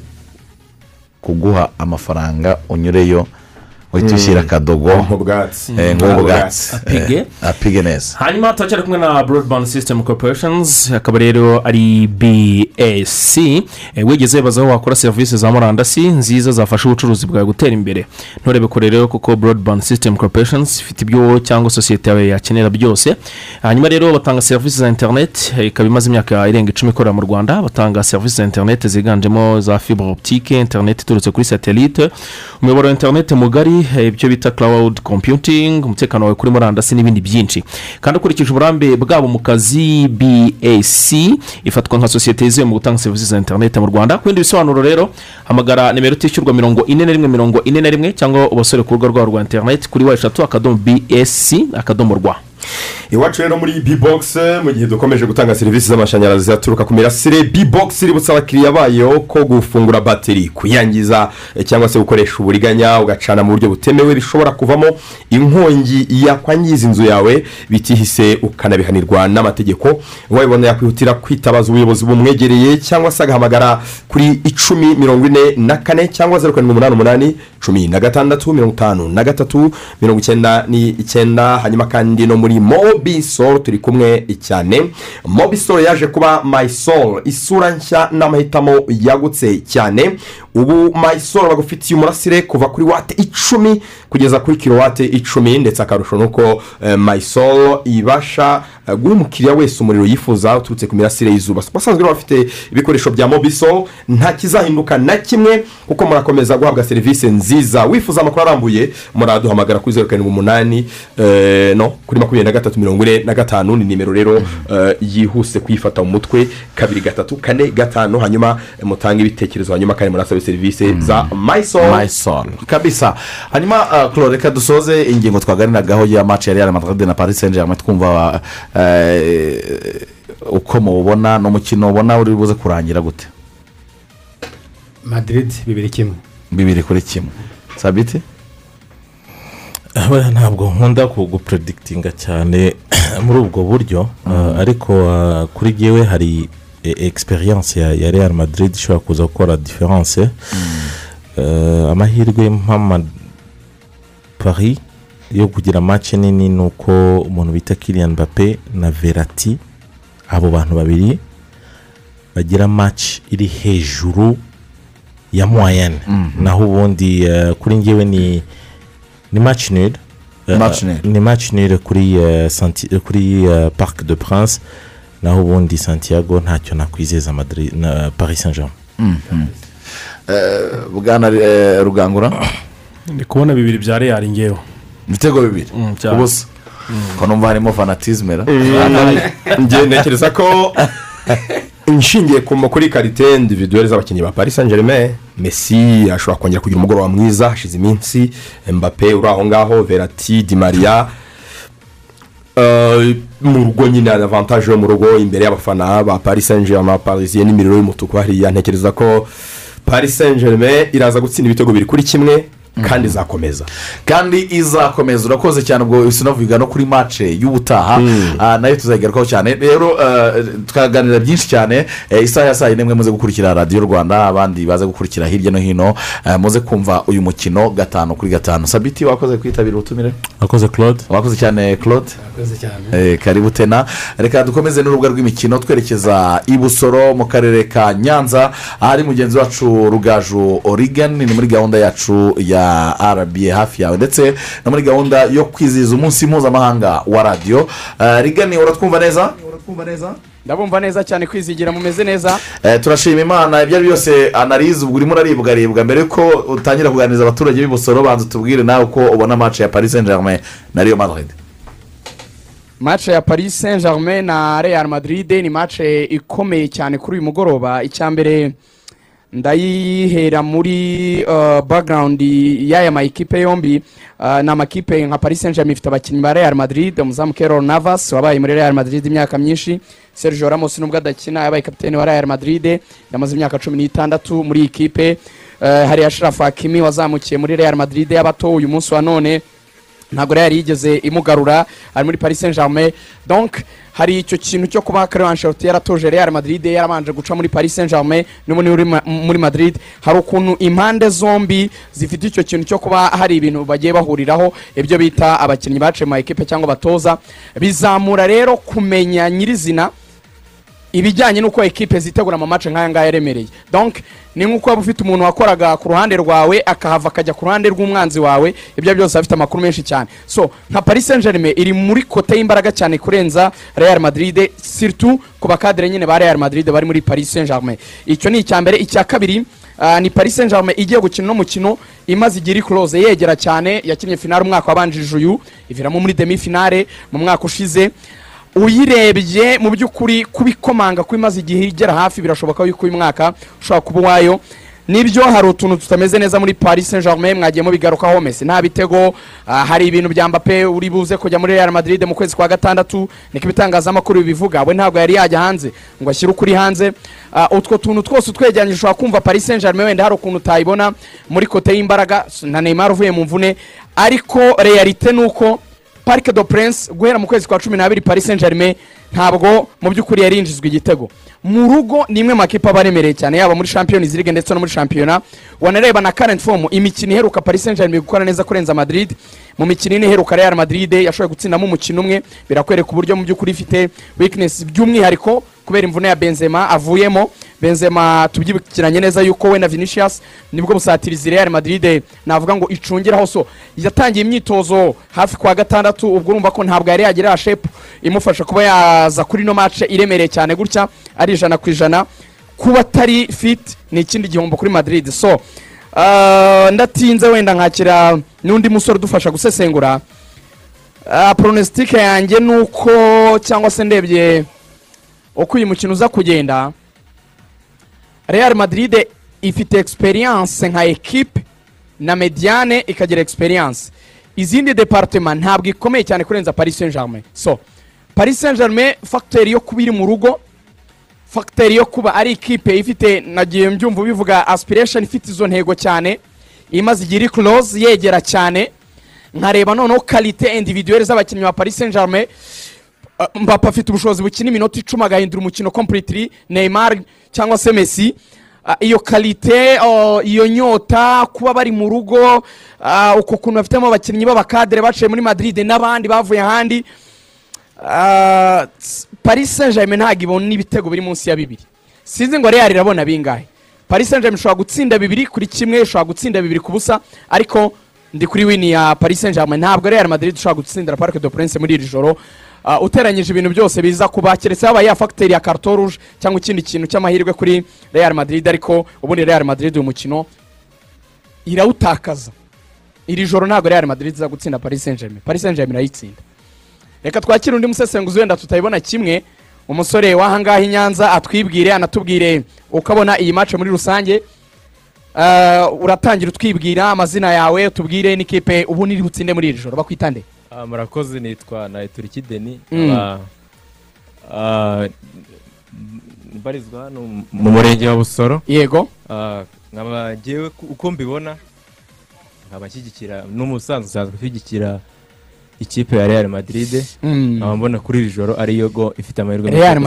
kuguha amafaranga unyureyo. Uhita ushyira akadogo nk'ubwatsi eh, nk'ubwatsi Apige. Eh, apige neza. Hanyuma turacyari kumwe na broadband system corporations akaba rero ari bsc Eh, wigeze wibaza aho wakora serivisi za murandasi nziza zafasha ubucuruzi bwawe gutera imbere. Nturebe kure rero kuko broadband system corporations ifite ibyo wowe cyangwa sosiyete yawe yakenera byose. Hanyuma rero batanga serivisi za interineti ikaba imaze imyaka irenga icumi ikorera mu rwanda batanga serivisi za interineti ziganjemo za fibre optique interineti iturutse kuri satelite umuyoboro wa interineti mugari ibyo bita cloud computing umutekano wawe kuri murandasi n'ibindi byinshi. Kandi ukurikije uburambe bwabo mu kazi bac ifatwa nka sosiyete yizewe mu gutanga serivisi za interineti mu rwanda. Ku bindi bisobanuro rero hamagara nimero itishyurwa mirongo ine na rimwe mirongo ine na rimwe cyangwa ubasore ku rubuga rwabo rwa interineti kuri wa eshatu akadomo bsc akadomo rwa. Iwacu rero muri bbox mu gihe dukomeje gutanga serivisi z'amashanyarazi aturuka ku mirasire bbox iributsa abakiriya bayo ko gufungura bateri kuyangiza eh, cyangwa se gukoresha uburiganya ugacana mu buryo butemewe bishobora kuvamo inkongi yakwangiza inzu yawe bitihise ukanabihanirwa n'amategeko. Wabibona yakwihutira kwitabaza ubuyobozi bumwegereye cyangwa se agahamagara kuri icumi mirongo ine na kane cyangwa zeru karindwi umunani umunani cumi na gatandatu mirongo itanu na gatatu mirongo icyenda n'icyenda hanyuma kandi no muri mobisol turi kumwe cyane. Mobisol yaje kuba mayisol isura nshya n'amahitamo yagutse cyane. Ubu mayisol bagufitiye umurasire kuva kuri wate icumi kugeza kuri kilowate icumi ndetse akarusho ni uko eh, mayisol ibasha eh, guha umukiriya wese umuriro yifuza uturutse ku mirasire y'izuba. Basanzwe bafite ibikoresho bya mobisol nta kizahinduka na kimwe kuko murakomeza guhabwa serivisi nziza. Wifuza amakuru arambuye muraduhamagara kuri zeru karindwi umunani eh, no kuri makumyabiri na gatatu mirongo ine na gatanu ni nimero rero eh, yihuse kuyifata mu mutwe. Kabiri gatatu kane gatanu hanyuma eh, mutange ibitekerezo hanyuma kandi murasabe serivisi za mayisol mayisol kabisa. Hanyuma uh, Claude, reka dusoze ingingo twaganiragaho ya maci ya real madrid na paris saint germain twumva eh, uko mubona n'umukino ubona uri buze kurangira gute? Madrid bibiri kimwe. Bibiri kuri kimwe. Sabiti? Buriya ntabwo nkunda gupredikitinga cyane muri ubwo buryo. Uh, ariko uh, kuri jyewe hari e- experience ya, real madrid ishobora kuza gukora diference Uh, amahirwe paris yo kugira match nini ni uko umuntu bita kiriyan mbappe na verati abo bantu babiri bagira match iri hejuru ya moyenne. Naho ubundi kuri njyewe ni ni match nul. Uh, Match nul. ni match nul kuri uh, Santi- uh, kuri parc de prince naho ubundi santiago ntacyo nakwizeza na paris saint germain bwana eh, rugangura? Ndi kubona bibiri bya real ngewe. Ibitego bibiri? Mm, ubusa. Ko numva harimo fanatizme ra njye ntekereza ko inshingiye ku kuri karite individuelle z'abakinnyi ba paris saint germain messi ashobora kongera kugira umugoroba mwiza hashize iminsi. Mbappe uri aho ngaho verati di maria. Eh, mu rugo nyine avantage yo mu rugo imbere y'abafana ba paris saint germain parisiye n'imiriro y'umutuku hariya. Ntekereza ko paris saint germain iraza gutsinda ibitego biri kuri kimwe. Kandi izakomeza. Kandi izakomeza. Urakoze cyane ubwo sinavuga no kuri mace y'ubutaha. Ah, na yo tuzayigarukaho cyane. Rero eh, twaganira byinshi cyane. Eh, isaha ya saa yine mwe muze gukurikira radiyo rwanda abandi baze gukurikira hirya no hino. Eh, muze kumva uyu mukino gatanu kuri gatanu. Sabiti wakoze kwitabira ubutumire? Wakoze claude. Wakoze cyane claude? Eh, karibu tena. Reka dukomeze n'urubuga rw'imikino twerekeza i busoro mu karere ka nyanza ahari mugenzi wacu rugaju origani ni muri gahunda yacu ya rba hafi yawe. Ndetse no muri gahunda yo kwizihiza umunsi mpuzamahanga wa radiyo Eh, rigani uratwumva neza? Ndabumva neza cyane kwizigira mumeze neza. Eh, turashima imana ibyo ari byo byose anarize ubwo urimo uraribwa aribwa mbere ko utangira kuganiriza abaturage b'i busoro banza utubwire nawe uko ubona mace ya paris saint germain na riyo madrid. Match ya paris saint germain na real madrid ni match ikomeye cyane kuri uyu mugoroba. Icya mbere ndayihera muri uh, background y'aya makipe yombi. Uh, ni amakipe nka paris saint germain ifite abakinnyi ba real madrid umuzamu kerol navas wabaye muri real madrid imyaka myinshi sergio ramos nubwo adakina yabaye kapitene wa real madrid yamaze imyaka cumi n'itandatu muri iyi kipe. Uh, hari ashraf hakimi wazamukiye muri real madrid y'abato uyu munsi wa none. Ntabwo rero yigeze imugarura ari muri paris saint germain donc hari icyo kintu cyo kuba Carlo Ancelotti yaratoje real madrid yarabanje guca muri paris saint germain n'ubu ni uri ma- muri madrid. Hari ukuntu impande zombi zifite icyo kintu cyo kuba hari ibintu bagiye bahuriraho ibyo bita abakinnyi baciye mu ekipe cyangwa abatoza bizamura rero kumenya nyirizina ibijyanye n'uko ekipe zitegura amamace nk'aya ngaya aremereye donc ni nk'uko waba ufite umuntu wakoraga ku ruhande rwawe akahava akajya ku ruhande rw'umwanzi wawe ibyo byose afite amakuru menshi cyane. So nka paris saint germain iri muri kote y'imbaraga cyane kurenza real madrid surtout ku bakadire nyine ba real madrid bari muri paris saint germain icyo ni icya mbere. Icya kabiri ah, ni paris saint germain igiye gukina uno mukino imaze igira close. Yegera cyane yakinnye finale umwaka wabanjije uyu iviramo muri demi finale mu mwaka ushize. Uyirebye mu by'ukuri kubikomanga ko imaze igihe igera hafi birashoboka yuko uyu mwaka ushobora kuba uwayo. Nibyo hari utuntu tutameze neza muri paris saint germain mwagiye mubigarukaho mesi nta bitego ah, hari ibintu bya mbappe uri buze kujya muri real madrid mu kwezi kwa gatandatu. Niko ibitangazamakuru bibivuga. We ntabwo yari yajya hanze ngo ashyire ukuri hanze. Ah, utwo tuntu twose utwegeranyije ushobora kumva paris saint germain wenda hari ukuntu utayibona. Muri kote y'imbaraga na neymar uvuye mu mvune. Ariko realite ni uko parike do prince guhera mu kwezi kwa cumi n'abiri paris saint germain ntabwo mu by'ukuri yarinjizwa igitego. Mu rugo ni imwe mu makipe aba aremereye cyane yaba muri champions league ndetse no muri shampiyona wanareba na current form imikino iheruka paris saint germain gukora neza kurenza madrid. Mu mikino ine iheruka real madrid yashoboye gutsindamo umukino umwe. Birakwereka uburyo mu by'ukuri ifite weakness by'umwihariko kubera imvune ya benzema avuyemo. Benzema tubyibukiranye neza yuko we na vinicius ni bwo busatirizi real madrid. Navuga ngo icungiraho so. Yatangiye imyitozo hafi kwa gatandatu ubwo urumva ko ntabwo yari yagira shepu imufasha kuba yaza kuri ino mace iremereye cyane gutya ari ijana ku ijana. Kuba atari fit ni ikindi gihombo kuri madrid. So ah, ndatinze wenda nkakira n'undi musore udufasha gusesengura. Ah, pronositike yanjye ni uko cyangwa se ndebye uko uyu mukino uza kugenda. Real madrid ifite experience nka ekipe na mediane ikagira experience. Izindi departement ntabwo ikomeye cyane kurenza paris saint germain so paris saint germain facteur yo kuba iri mu rugo fagiteri yo kuba ari ikipe ifite nagiye mbyumva bivuga aspiration ifite izo ntego cyane imaze igihe iri close yegera cyane. Nkareba noneho karite individuelle z'abakinnyi ba paris saint germain Mbappe afite ubushobozi bukina iminota icumi agahindura umukino completely. Neymar cyangwa se Messi. Uh, iyo karite uh, iyo nyota kuba bari mu rugo uh, uko kuntu bafitemo abakinnyi b'abakadere baciye muri Madrid n'abandi bavuye ahandi. S- Paris Saint Germain ntabwo ibona n'ibitego biri munsi ya bibiri. Sinzi ngo Real irabona bingahe. Paris Saint Germain ishobora gutsinda bibiri kuri kimwe ishobora gutsinda bibiri ku busa ariko ndi kuri wini ya Paris Saint Germain ntabwo Real Madrid ishobora gutsindira Parc de Prince muri iri joro. Uteranyije ibintu byose biza kuba keretse yaba ya fagiteri ya carton rouge cyangwa ikindi kintu cy'amahirwe kuri Real Madrid ariko ubundi Real Madrid uyu mukino irawutakaza. Iri joro ntabwo Real Madrid iza gutsinda Paris Saint Germain Paris Saint Germain irayitsinda. Reka twakire undi musesenguzi wenda tutayibona kimwe. Umusore w'ahangaha i nyanza atwibwire anatubwire uko abona iyi match muri rusange. Uh, uratangira utwibwira amazina yawe tubwire n'ikipe ubu niri butsinde muri iri joro. Bakwitande. Ah, murakoze nitwa nayituriki deni Mm. ah, mbarizwa hano mu murenge wa busoro yego Ah, nkaba ngewe uko mbibona nkaba nshyigikira n'umusanzu usanzwe ushyigikira ikipe ya real madrid Mm. nkaba mbona kuri iri joro ariyo go ifite amahirwe real gutsinda.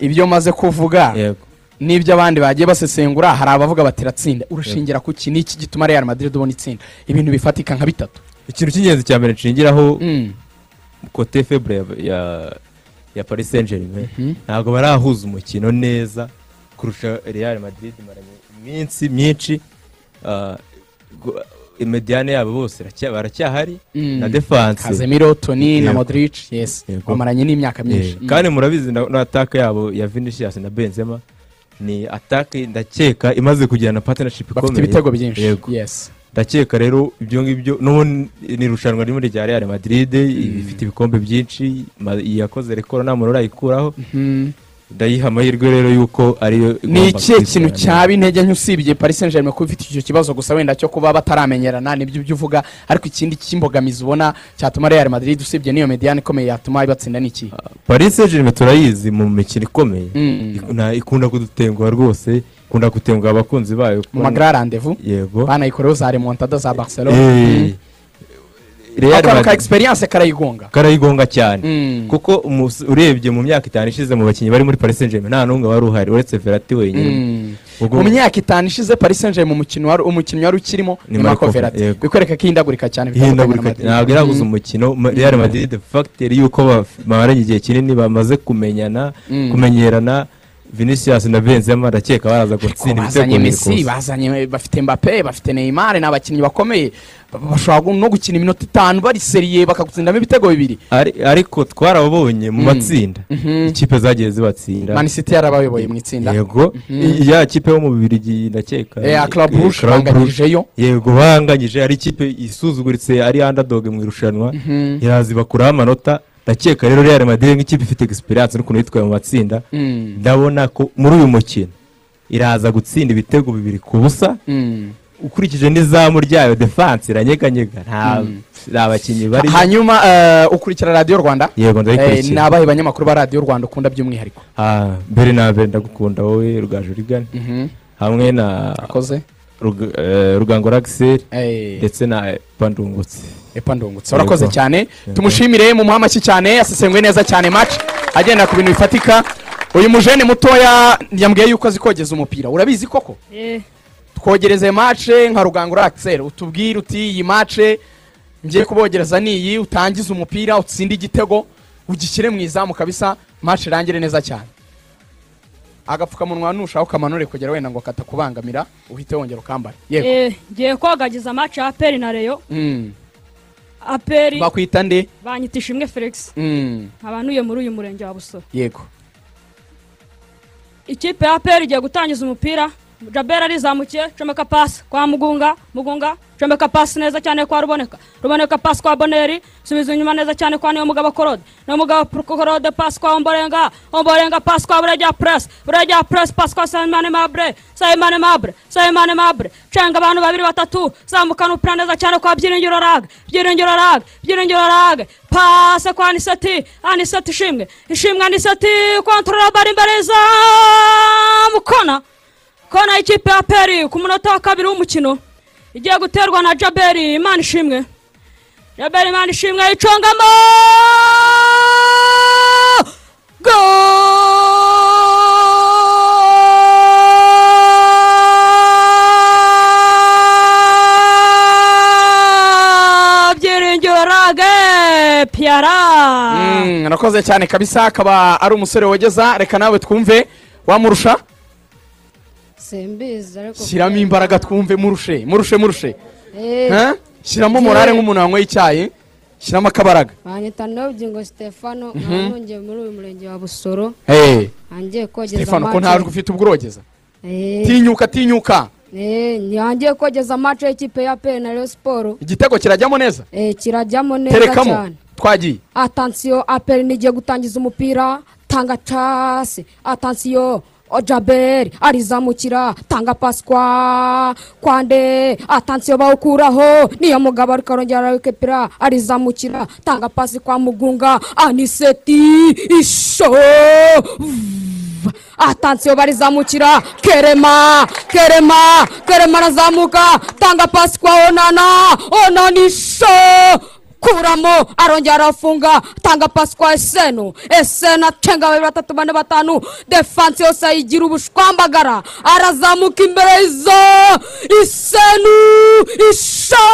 ibyo maze kuvuga Yego. n'ibyo abandi bagiye basesengura hari abavuga bati iratsinda urashingira ku ki niki gituma real madrid ubona itsinda ibintu bifatika nka bitatu ikintu cy'ingenzi cya mbere nshingiraho kote febre ya- ya paris saint germain ntabwo barahuza umukino neza kurusha real madrid iminsi myinshi gu- imediane yabo bose baracyahari Mm. na defanse Casemiro, Toni na Yego. Modric, yes. Yego. Bamaranye n'imyaka myinshi. Mm. kandi murabizi na ataka yabo ya vinicius na benzema ni atake ndakeka imaze kugira na partnership Bafite ikomeye ibitego byinshi. Yego. Ndakeka rero ibyo ngibyo ni irushanwa rimwe rya real madrid ifite ibikombe byinshi yakoze rekoro nta muntu urayikuraho. Mhm. ndayiha amahirwe rero y'uko ariyo ni ikihe kintu cyaba intege nke usibye paris saint germain kuba ifite icyo kibazo gusa wenda cyo kuba bataramenyerana? Nibyo ibyo uvuga ariko ikindi cy'imbogamizi ubona cyatuma real madrid usibye n'iyo mediane ikomeye yatuma ibatsinda ni iki? Paris saint germain turayizi mu mikino ikomeye. Mm. Ikunda kudutenguha rwose. Ikunda gutenguha abakunzi bayo mu magra rendezvous. Yego. Banayikoreho za remontada za barcelona. Eh, Mm. Real Madrid- experience karayigonga. Karayigonga cyane. Mm. kuko urebye mu myaka itanu ishize mu bakinnyi bari muri paris saint germain nta n'umwe wari uhari. Uretse verati wenyine. Mm. Ubwo- mu myaka itanu ishize paris saint germain umukino wari umukinnyi wari ukirimo Ni marco verratti. Verratti, bikwereka ko ihindagurika cyane ntabwo iraguza Mm. umukino. Real madrid fagiteri y'uko bamaranye igihe kinini bamaze kumenyana kumenyerana. Vinicius na benzema ndakeka baraza gutsinda ibitego bibiri busa. bazanye bafite Mbappe bafite Neymar ni abakinnyi bakomeye Ba- bashobora no gukina iminota itanu bari seriye bakagutsindamo ibitego bibiri Ari- ariko twarababonye mu Mm. matsinda Mhm. ikipe zagiye zibatsinda Man City yarabayoboye mu itsinda yego Mhm. I- ya kipe yo mu bibirigi ndakeka Eh, Eh, Club banganyijeyo. Yego banganyije ari ikipe isuzuguritse ari underdog mu irushanwa Mhm. iraza ibakuraho amanota ndakeka rero real madrid nk'ikipe ifite experience n'ukuntu yitwaye mu matsinda Mm. ndabona ko muri uyu mukino iraza gutsinda ibitego bibiri ku busa Mm. ukurikije n'izamu ryayo defanse iranyeganyega nta nta bakinnyi bari hanyuma eh, ukurikira radiyo rwanda Yego, ndayikurikira. Eh, ni abahe banyamakuru ba radiyo rwanda ukunda by'umwihariko Ah, mbere na mbere ndagukunda wowe rugaju rigane Mhm. hamwe na Akoze. Eh, rugango ragiseri Eh. ndetse na pandungutse epa ndungutse urakoze cyane. Tumushimire mu amashyi cyane yasesenguye neza cyane. Match agenda ku bintu bifatika. Uyu mujene mutoya yambwiye yuko azi kogeza umupira. Urabizi koko? Twogereze mace nka rugangura akiseri utubwire uti iyi mace ngiye kubogereza niyi utangize umupira utsinde igitego ugishyire mu izamu kabisa. Mace irangire neza cyane. Agapfukamunwa nushaka ukamanure kugera wenda ngo katakubangamira uhite wongera ukambara. Yego. Eh, ngiye kogagiza match ya aperi na reyo Mm. aperi bakwita nde? Banyita ishimwe felix. Mm. abantuye muri uyu murenge wa busoro yego. Ikipe ya aperi igiye gutangiza umupira. Jabera arizamukiye comeka pasi kwa mugunga mugunga comeka pasi neza cyane kwa ruboneka. Ruboneka pasi kwa boneri subiza inyuma neza cyane kwa niyo mugabo korode niyo mugabo korode pasi kwa omborenga omborenga pasi kwa burejya puresi burejya puresi pasi kwa sayimani mabre sayimani mabre sayimani mabre. Cenga abantu babiri batatu zamukana umupira neza cyane kwa byiringiro rage byiringiro rage byiringiro rage pase kwa aniseti aniseti ishimwe ishimwe aniseti kontorora bari imbere zamu kona y'ikipe ya peri ku munota wa kabiri w'umukino igiye guterwa na jaberi imana ishimwe jaberi imana ishimwe rage piyara arakoze cyane kabisa akaba ari umusore wogeza reka nawe twumve wamurusha. Simbizi ariko shyiramo imbaraga twumve murushe murushe murushe Eh, shyiramo morale nk'umuntu wanyweye icyayi shyiramo akabaraga. Banyita n'ubugingo stefano Mhm. nongeye muri uyu murenge wa busoro. Ntangiye kogeza stefano ko match- ntajwe ufite ubwo urogeza Eh, tinyuka tinyuka. Eh, ntangiye kogeza mace y'ikipe ya peri na Rayon siporo igitego kirajyamo neza? Eh, kirajyamo neza terekamo. cyane. Twagiye. Atansiyo aperi nigiye gutangiza umupira tanga casi atansiyo ojaberi arizamukira tanga pasi kwa kwande atansiyo bawukuraho niyo mugabo ariko arongera arawikepera arizamukira tanga pasi kwa mugunga aniseti isho. Atansiyo barizamukira kerema kerema kerema arazamuka tanga pasi kwa onana onana isho. Kuramo arongera arafunga tanga pasi kwa esenu esenu acenga babiri batatu bane batanu defansi yose ayigira ubushwambagara arazamuka imbere y'izo isenu isha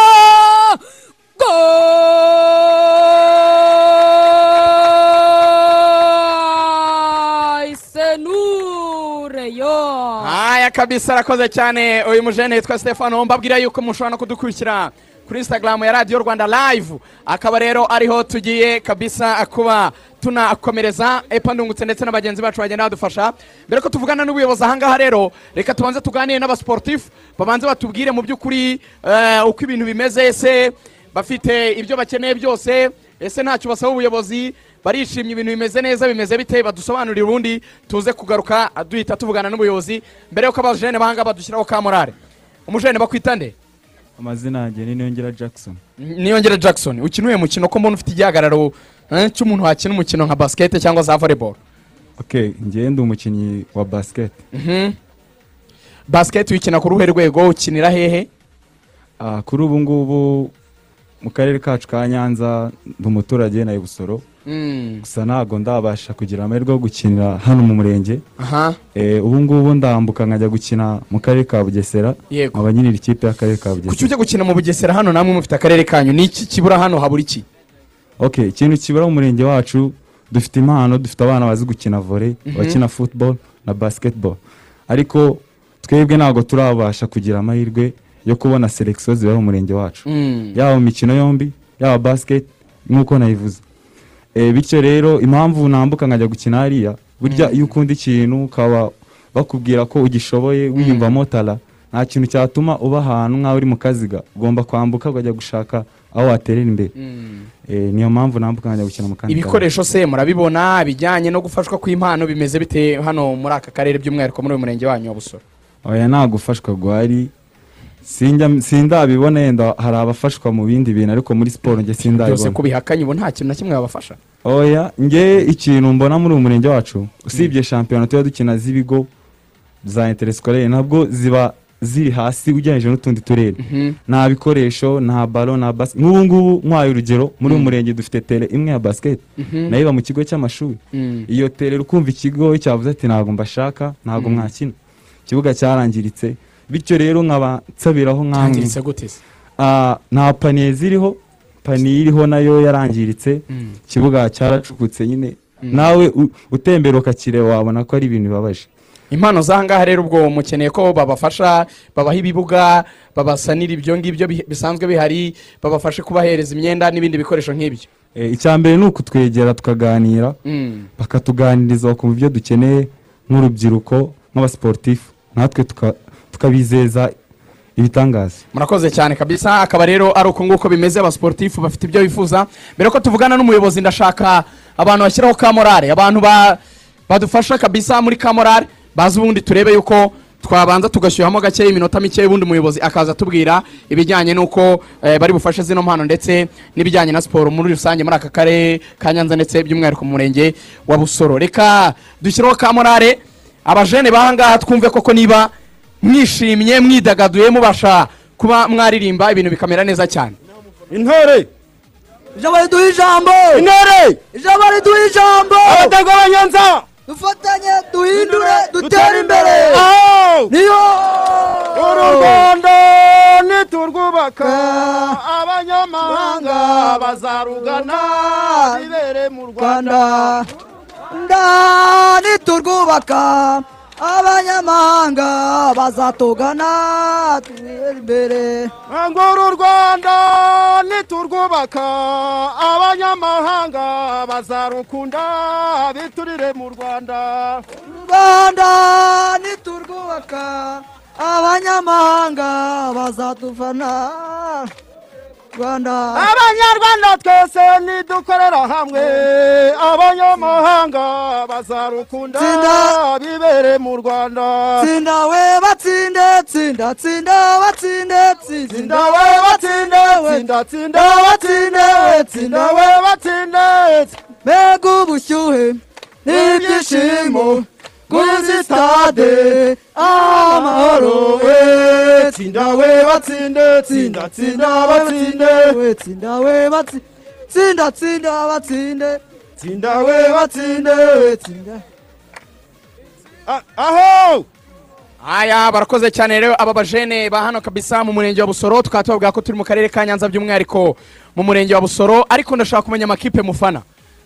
haya kabisa arakoze cyane. Uyu mujene yitwa stefano mbabwira yuko mushobora no kudukurikira. Kuri instagram ya radiyo rwanda live. Akaba rero ariho tugiye kabisa kuba tunakomereza. Epandungutse ndetse na bacu bagenda badufasha. Mbere ko tuvugana n'ubuyobozi ahangaha rero reka tubanze tuganire n'abasportifu babanze batubwire mu by'ukuri eh, uko ibintu bimeze ese bafite ibyo bakeneye byose ese ntacyo basaba ubuyobozi barishimye ibintu bimeze neza bimeze bite badusobanurire ubundi tuze kugaruka duhita tuvugana n'ubuyobozi. Mbere y'uko abajene bahanga badushyiraho ka morale. Umujene bakwita nde amazina yanjye ni niyongera jackson. Niyongera jackson ukina uyu mukino ko mbona ufite igihagararo eh, cy'umuntu wakina umukino nka basikete cyangwa za volleyball? Ok ngewe ndi umukinnyi wa basket. Mhm. basikete uyikina ku ruhe rwego ukinira hehe? Ah, kuri ubu ngubu mu karere kacu ka nyanza ndi umuturage na busoro. Mm. gusa ntabwo ndabasha kugira amahirwe yo gukinira hano mu murenge. Eh, ubu ngubu ndambuka nkajya gukina mu karere ka bugesera nkaba nyinira ikipe y'akarere ka kuki bugesera ujya gukina mu bugesera hano namwe mufite akarere kanyu? Ni iki kibura hano habura iki? Ok ikintu kibura mu murenge wacu dufite impano dufite abana bazi gukina volley Mhm. bakina football na basketball. Ariko twebwe ntabwo turabasha kugira amahirwe yo kubona selekisiyo zibera mu murenge wacu. Mm. yaba mu mikino yombi yaba basket nk'uko nayivuze Eh, bityo rero impamvu nambuka nkajya gukina hariya burya iyo ukunda ikintu ukaba bakubwira ko ugishoboye wiyumvamo tara nta kintu cyatuma uba ahantu nk'aho uri mu kaziga. Ugomba kwambuka ukajya gushaka aho waterera imbere. Eh, niyo mpamvu nambuka nkajya gukina mu kandi ibikoresho se murabibona bijyanye no gufashwa kw'impano bimeze bite hano muri aka karere by'umwihariko muri uyu murenge wanyu wa busoro? Oya nta gufashwa guhari sindabibona yenda hari abafashwa mu bindi bintu ariko muri siporo njye byose sindabibona. Ko bihakanye ubu nta kintu na kimwe babafasha oya nge ikintu mbona muri uyu murenge wacu usibye shampiyona tuba dukina z'ibigo za interescolaire ntabwo ziba ziri hasi ugereranyije n'utundi turere. Mhm. nta bikoresho nta balo nta basi nk'ubu ngubu nkwaye urugero muri uyu murenge dufite tere imwe ya basket. Mhm. na yo iba mu kigo cy'amashuri. Iyo tere ukumva ikigo cyavuze ati ntabwo mbashaka ntabwo mwakina. Ikibuga cyarangiritse bityo rero nkaba nsabiraho nk'amwe. Ah, nta paniye ziriho paniye iriho na yo yarangiritse. Mm. ikibuga cyaracukutse nyine. Mm. nawe utembera ukakireba wabona ko ari ibintu bibabaje. Impano z'ahangaha rero ubwo mukeneye ko babafasha babaha ibibuga babasanira ibyo ngibyo bi- bisanzwe bihari babafashe kubahereza imyenda n'ibindi bikoresho nk'ibyo. Eh, icya mbere ni ukutwegera tukaganira Mm. bakatuganiriza bakumva ibyo dukeneye nk'urubyiruko nk'abasiporutifu natwe tukabizeza ibitangaza. Murakoze cyane kabisa. Akaba rero ari uko nguko bimeze abasiporutifu bafite ibyo bifuza. Mbere ko tuvugana n'umuyobozi ndashaka abantu bashyiraho ka morale abantu ba- badufasha kabisa muri ka morale bazi ubundi turebe yuko twabanza tugashyuhamo gakeya iminota mike ubundi umuyobozi akaza atubwira ibijyanye n'uko eh, bari bufashe zino mpano ndetse n'ibijyanye na siporo muri rusange muri aka karere ka nyanza ndetse by'umwihariko mu murenge wa busoro. Reka dushyireho ka morale abajene bahangaha twumve koko niba mwishimye mwidagaduye mubasha kuba mwaririmba ibintu bikamera neza cyane. Intore! Ijambo riduha ijambo! Intore! Ijambo riduha ijambo! Abadaga abanyanza dufatanye duhindure dutere imbere! Niyo! Uru rwanda niturwubaka. Abanyamahanga bazarugana. Bibere mu rwanda. Ndani turwubaka abanyamahanga bazatugana tubere imbere ngo uru rwanda niturwubaka abanyamahanga bazarukunda biturire mu rwanda. Rwanda niturwubaka abanyamahanga bazatufana. Rwanda abanyarwanda twese nidukorera hamwe. Abanyamahanga bazarukunda bibere mu rwanda. Tsinda we batsinde tsinda tsinda batsinde tsinda. We batsinde tsinda tsinda batsinde tsinda we batsinde. Mbega ubushyuhe n'ibyishimo. Kuri sitade amahoro we. Tsinda we batsinde tsinda tsinda batsinde. We tsinda we batsinde tsinda tsinda batsinde. Tsinda we batsinde. Tsinda. Aho! Aya barakoze cyane rero aba bajene ba hano kabisa mu murenge wa busoro. Tukaba tubabwira ko turi mu karere ka nyanza by'umwihariko mu murenge wa busoro. Ariko ndashaka kumenya amakipe mufana.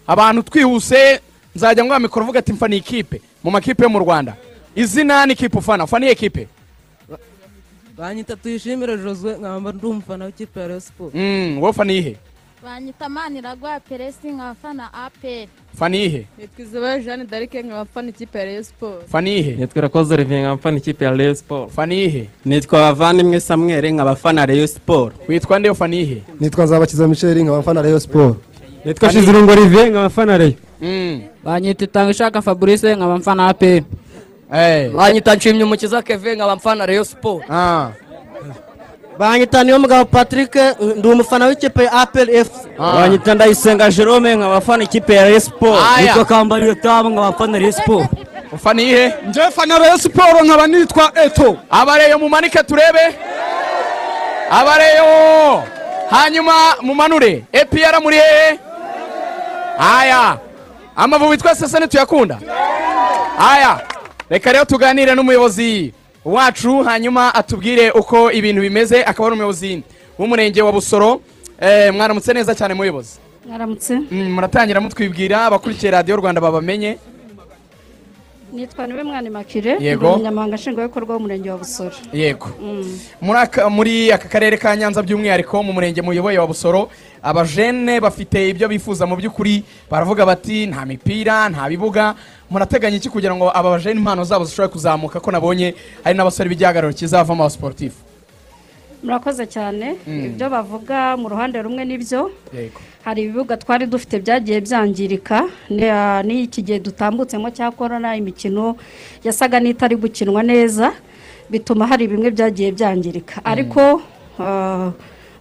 Abantu twihuse nzajya nguha mikoro uvuga ati mfana ikipe. Mu makipe yo mu rwanda. Izina n'ikipe ufana? Ufana iyi kipe? Banyita tuyishimire joswe nkaba ndi umufana w'ikipe ya Rayon Sport. Mm, wowe ufana iyihe banyita maniragwa peresi nkafana aperi ufana iyihe nitwa izuba jeanne d'arc nkaba mfana ikipe ya Rayon Sport. Ufana iyihe nitwa irakoze olivier nkaba mfana ikipe ya Rayon Sport. Ufana iyihe nitwa bavandimwe samuel nkaba mfana Rayon Sport. Witwa nde ufana iyihe nitwa nzabakiza michel nkaba mfana rayon sport. Nitwa shizirungu olivier nkaba mfana Rayon banyita itanga ishaka fabrice nkaba mfana aperi banyita nshimye umukiza keve nkaba mfana Rayon Sport banyita niyo mugabo patrick ndi umufana w'ikipe ya aperi efu banyita ndayisenga jerome nkaba mfana ikipe ya Sport Aya. nitwa kambariyo tamu nkaba mfana Rayon Sport ufana iyihe njye fana rayon siporo nkaba nitwa eto. Abareyo mumanike turebe? Abareyo. Hanyuma mumanure epr muri hehe aya. Amavubi twese se ntituyakunda aya reka rero tuganire n'umuyobozi wacu hanyuma atubwire uko ibintu bimeze akaba ari umuyobozi w'umurenge wa busoro. Eh, mwaramutse neza cyane muyobozi? Mwaramutse. Mm, muratangira mutwibwira abakurikiye radiyo rwanda babamenye. Nitwa ni we mwana makire Yego. ndi umunyamabanga nshingwabikorwa w'umurenge wa busoro. Yego. Mm. muri aka karere ka nyanza by'umwihariko mu murenge muyoboye wa busoro abajene bafite ibyo bifuza mu by'ukuri baravuga bati nta mipira nta bibuga. Murateganya iki kugira ngo aba bajene impano zabo zishobore kuzamuka ko nabonye hari n'abasore b'igihagararo kizavamo abasiporutifu murakoze cyane. Mm. ibyo bavuga mu ruhande rumwe ni byo hari ibibuga twari dufite byagiye byangirika. Ni- ah, n'iki gihe dutambutsemo cya korona imikino yasaga n'itari gukinwa neza bituma hari bimwe byagiye byangirika. Ariko ah,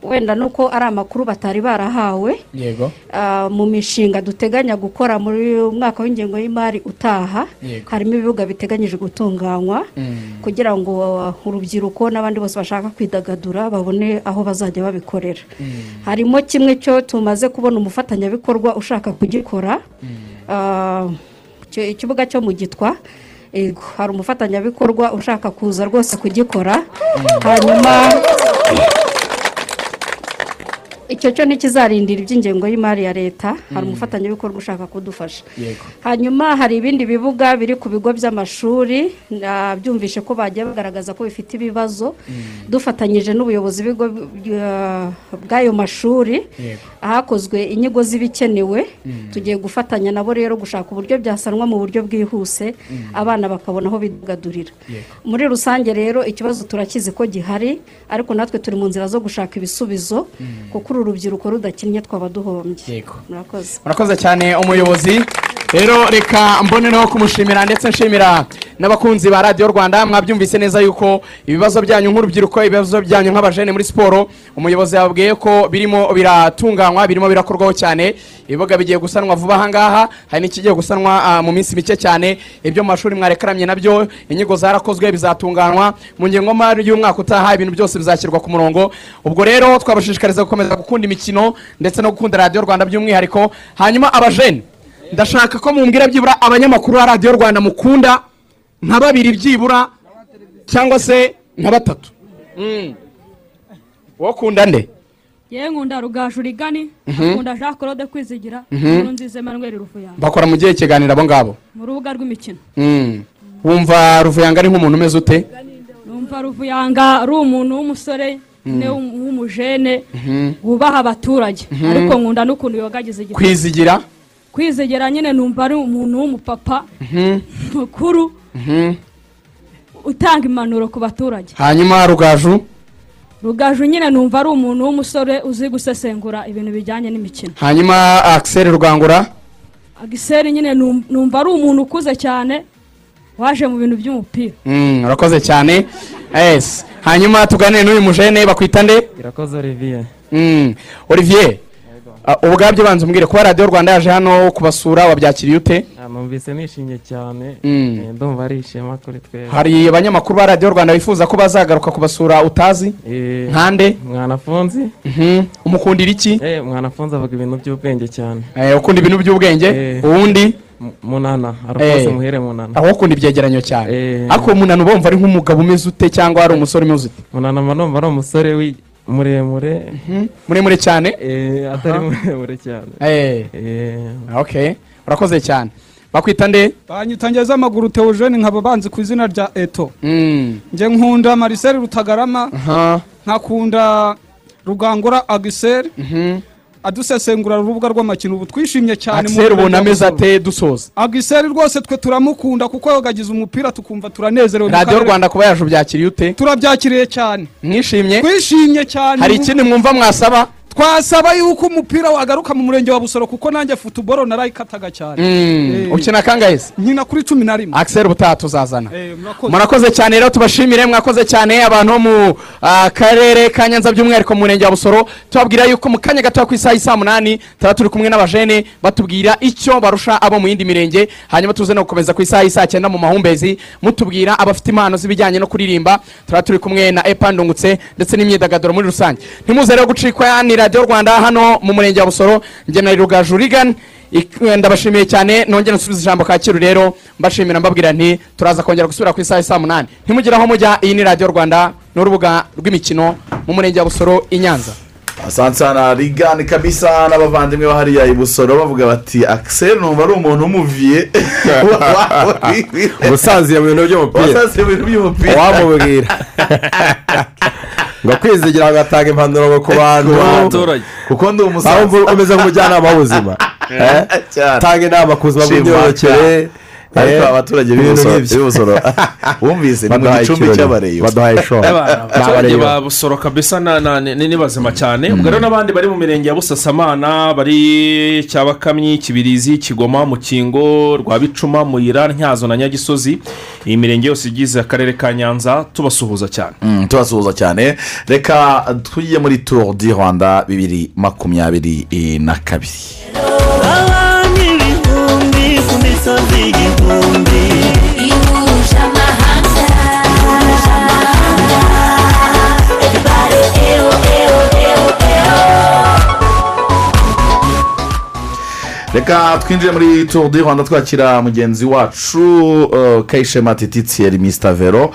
wenda nuko ari amakuru batari barahawe yego. Ah, mu mishinga duteganya gukora muri umwaka w'ingengo y'imari utaha harimo ibibuga biteganyije gutunganywa kugira ngo uh, urubyiruko n'abandi bose bashaka kwidagadura babone aho bazajya babikorera. Harimo kimwe cyo tumaze kubona umufatanyabikorwa ushaka kugikora Ah, icyo- ikibuga cyo mu gitwa. Hari umufatanyabikorwa ushaka kuza rwose kugikora. Hanyuma icyo cyo ntikizarindira iby'ingengo y'imari ya leta. Hari umufatanyabikorwa ushaka kudufasha. Hanyuma hari ibindi bibuga biri ku bigo by'amashuri byumvishe ko bagiye bagaragaza ko bifite ibibazo. Dufatanyije n'ubuyobozi bw'ibigo bya- bw'ayo mashuri. Ahakozwe inyigo z'ibikenewe. Tugiye gufatanya nabo rero gushaka uburyo byasanwa mu buryo bwihuse. Abana bakabona aho bidagadurira muri rusange rero ikibazo turakizi ko gihari ariko natwe turi mu nzira zo gushaka ibisubizo. Kuko uru rubyiruko rudakinnye twaba duhombye. Murakoze. Murakoze cyane umuyobozi. Rero reka mbonereho kumushimira ndetse nshimira n'abakunzi ba radiyo rwanda. Mwabyumvise neza yuko ibibazo byanyu nk'urubyiruko ibibazo byanyu nk'abajene muri siporo umuyobozi yababwiye ko birimo biratunganywa birimo birakorwaho cyane. Ibibuga bigiye gusanwa vuba aha ngaha hari n'ikigiye gusanwa ah, mu minsi mike cyane. Ibyo mu mashuri mwarekaramye na byo inyigo zarakozwe bizatunganywa. Mu ngengo y'imari y'umwaka utaha ibintu byose bizashyirwa ku murongo. Ubwo rero twabashishikariza gukomeza gukunda imikino ndetse no gukunda radiyo rwanda by'umwihariko. Hanyuma abajene ndashaka ko mumbwira byibura abanyamakuru ba radiyo rwanda mukunda nka babiri byibura cyangwa se nka batatu Mm. wowe ukunda nde yewe nkunda rugaju rigani Mhm. nkunda jean claude kwizigira Mhm. nkuru nziza emmanuel ruvuyanga bakora mu gihe kiganiro abo ngabo mu rubuga rw'imikino Mm. wumva ruvuyanga ari nk'umuntu umeze ute numva ruvuyanga ari umuntu w'umusore Mm. ne w'um- w'umujene Mhm. wubaha abaturage ariko nkunda n'ukuntu yogagize igitabo kwizigira kwizegera nyine numva ari umuntu w'umupapa Mhm. mukuru Mhm. utanga impanuro ku baturage. Hanyuma rugaju? Rugaju nyine numva ari umuntu w'umusore uzi gusesengura ibintu bijyanye n'imikino. Hanyuma akiseri rwangura agiseri nyine num- numva ari umuntu ukuze cyane waje mu bintu by'umupira. Mm, urakoze cyane. Yes. Hanyuma tuganire n'uyu mujene bakwita nde? Irakoze olivier. Mm. olivier ubwabyo banza umbwire kuba radiyo rwanda yaje hano kubasura wabyakiriye ute? Ah, numvise nishimye cyane. Mm. Eh, ndumva ari ishema kuri twebwe. Hari abanyamakuru ba radiyo rwanda bifuza ko bazagaruka kubasura utazi? Eh, nkande? Mwanafunzi? Mhm. umukundira iki? Eh, mwanafunzi avuga ibintu by'ubwenge cyane. Ukunda ibintu by'ubwenge? Uwundi? Munana. Arafose Eh. muhere munana. Aho ukunda ibyegeranyo cyane. Ariko munana uba wumva ari nk'umugabo umeze ute cyangwa ari umusore umeze ute? Munana mba numva ari umusore wi- muremure. Muremure cyane. Eh, atari muremure cyane. Eh. Eh, okay urakoze cyane. Bakwita nde? Banyitangeza amaguru teogene nkaba banzi ku izina rya eto. Mm. njye nkunda marisere rutagarama. Nkakunda rugangura agiseri Mhm. Adusesengura urubuga rw'amakino ubu twishimye cyane akiseri ubona ameze ate dusoza agiseri rwose twe turamukunda kuko yogagize umupira tukumva turanezerewe karere. rwanda kuba yaje ubyakiriye ute? Turabyakiriye cyane. Mwishimye? Twishimye cyane. Hari ikindi mwumva mwasaba? Twasaba yuko umupira wagaruka mu murenge wa busoro kuko nanjye futuboro narayikataga cyane. Mm. Eh, ukina kangahe se nkina kuri cumi na rimwe. Akiseri ubutaha tuzazana Eh, murakoze. cyane rero tubashimire mwakoze cyane abantu bo mu ah, karere ka nyanza by'umwihariko mu murenge wa busoro. Tubabwira yuko mu kanya gato ku isaha y'isaa munani tuba turi kumwe n'abajene batubwira icyo barusha abo mu yindi mirenge. Hanyuma tuze no gukomeza ku isaha y'isaa cyenda mu mahumbezi mutubwira abafite impano z'ibijyanye no kuririmba. Tuba turi kumwe na epandungutse ndetse n'imyidagaduro muri rusange. Ntimuze rero gucikwa ni radiyo rwanda hano mu murenge wa busoro. Njye na rugaju rigani Ik- ndabashimiye cyane. Nongere nsubiza ijambo kacyiru rero. Mbashimira mbabwira nti turaza kongera gusubira ku isaha ya saa munani. Ntimugire aho mujya iyi ni radiyo rwanda n'urubuga rw'imikino mu murenge wa busoro i nyanza. Asante sana rigani kabisa n'abavandimwe ba hariya i busoro bavuga bati akiseri numva ari umuntu w'umuviye ubusanzwe mu bintu by'umupira. Wasanze mu bintu by'umupira. Wamubwira. ngo kwizigira agatanga impanuro ku bantu. kuko ndi umusaza. Umeze nk'umujyanama w'ubuzima. Tanga inama ku buzima bw'imyororokere. Ariko eh, abaturage b'ibusoro wumvise ni mu gicumbi cy'abareyo baduhaye show abaturage ba busoro kabisa na- na- ni bazima cyane ubwo rero n'abandi bari mu mirenge ya busasamana bari cyabakamyi kibirizi kigoma mukingo rwabicuma muyira ntyazo na nyagisozi iyi mirenge yose igize akarere ka nyanza tubasuhuza cyane tubasuhuza cyane reka tujye muri turu di rwanda bibiri makumyabiri na kabiri ku misozi igihumbi ihuje amahanga ihuje amahanga everybody eho eho eho eho reka twinjire muri turu di rwanda twakira mugenzi wacu uh, kayishema titi tsiyeri misita vero. Uh,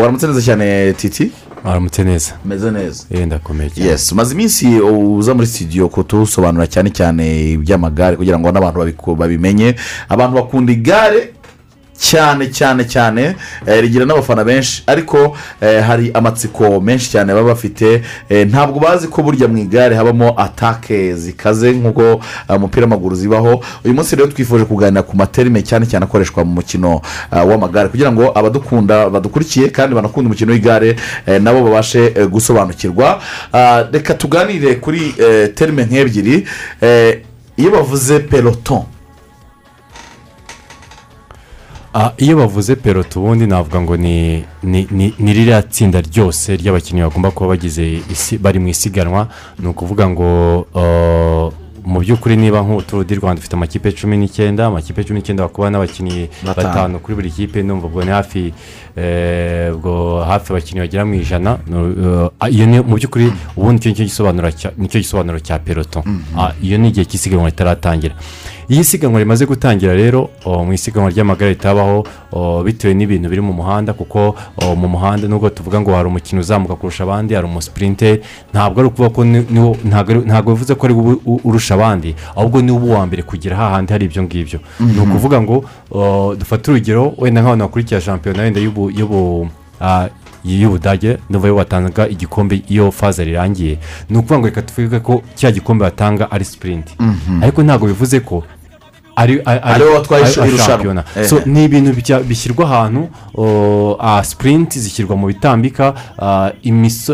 waramutse neza cyane titi? Aramutse neza meze neza. Yenda akomeye cyane. Yes umaze iminsi uza muri studio kutusobanura cyane cyane iby'amagare kugira ngo n'abantu babimenye. Abantu bakunda igare cyane cyane cyane eh, rigira n'abafana benshi. Ariko eh, hari amatsiko menshi cyane baba bafite. Eh, ntabwo bazi ko burya mu igare habamo atake zikaze nk'uko umupira w'amaguru zibaho. Uyu munsi rero twifuje kuganira ku materime cyane cyane akoreshwa mu mukino w'amagare. Kugira ngo abadukunda badukurikiye kandi banakunda umukino w'igare nabo babashe gusobanukirwa. Ah, reka tuganire kuri terime nk'ebyiri. Iyo bavuze peloton iyo bavuze peloto ubundi navuga ngo ni ni ririya tsinda ryose ry'abakinnyi bagomba kuba bagize isi bari mu isiganwa ni ukuvuga ngo ah, mu by'ukuri niba nk'uturu di rwanda ufite amakipe cumi n'icyenda amakipe cumi n'icyenda bakuba n'abakinnyi Batanu. kuri buri kipe numva ubwo ni hafi eh, ubwo hafi abakinnyi bagera mu ijana no, eh, iyo ni mu by'ukuri ubundi icyo ni cyo gisobanuro cya- peloto Ah, iyo ni igihe cy'isiganwa ritaratangira iyo isiganwa rimaze gutangira rero mu isiganwa ry'amagare ritabaho bitewe n'ibintu biri mu muhanda kuko mu muhanda nubwo tuvuga ngo hari umukino uzamuka kurusha abandi hari umusipurinte ntabwo ari ukuvuga ko ntabwo bivuze ko ari urusha abandi ahubwo ni wowe uwa mbere kugera hahandi hari ibyo ngibyo Mhm. ni ukuvuga ngo dufate urugero wenda nk'abantu bakurikira shampiyona wenda y'ubu y'ubu y'ubudage iyo batanga igikombe iyo faza rirangiye ni ukuvuga ngo reka tuvuge ko cya gikombe batanga ari sipurinti Mhm. ariko ntabwo bivuze ko ari Ari wowe watwaye irushanwa. ni ibintu bishyirwa ahantu ah, sipurinti zishyirwa mu bitambika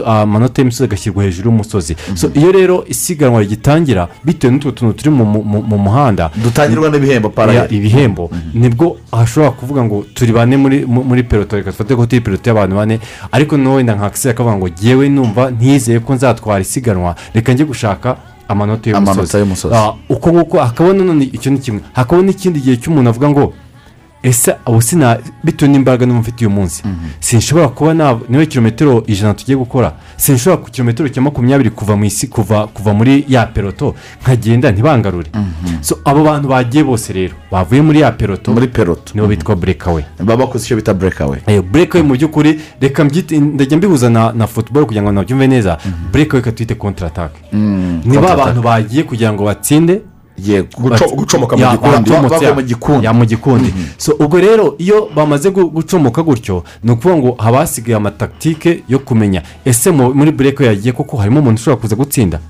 amanota y'imisozi agashyirwa hejuru y'umusozi. So, iyo rero isiganwa rigitangira bitewe n'utwo tuntu turi mu- mu mu- mu muhanda dutangirwa n'ibihembo parallel. Ya, ibihembo ni bwo hashobora kuvuga ngo turi bane muri mu- muri peloto reka dufate ko turi peloto y'abantu bane. Ariko noneho wenda nka akavuga ngo ngewe numva ntizeye ko nzatwara isiganwa reka njye gushaka amanota y'umusozi. Ah, uko nguko hakabona none icyo ni kimwe hakabona n'ikindi gihe cy'umuntu avuga ngo ese ubu sina bitewe n'imbaraga mfite uyu munsi sinshobora kuba niba kilometero ijana tugiye gukora. Sinshobora ku kilometero cya makumyabiri kuva mu isi kuva kuva muri ya peloto nkagenda ntibangarure. So abo bantu bagiye bose rero bavuye muri ya peloto muri peloto nibo bitwa burekawe baba bakoze icyo bita burekawe burekawe mu by'ukuri reka ndajya mbihuza na futuboro kugira ngo nabyumve neza. Burekawe reka twite kontaratake ni ba bantu bagiye kugira ngo batsinde gucomoka mu gikundi. mu gikundi. so ubwo rero iyo bamaze gu- gucomoka gutyo ni ukuvuga ngo haba hasigaye amatakitike yo kumenya. Ese mu- muri bureke yagiye koko harimo umuntu ushobora kuza gutsinda?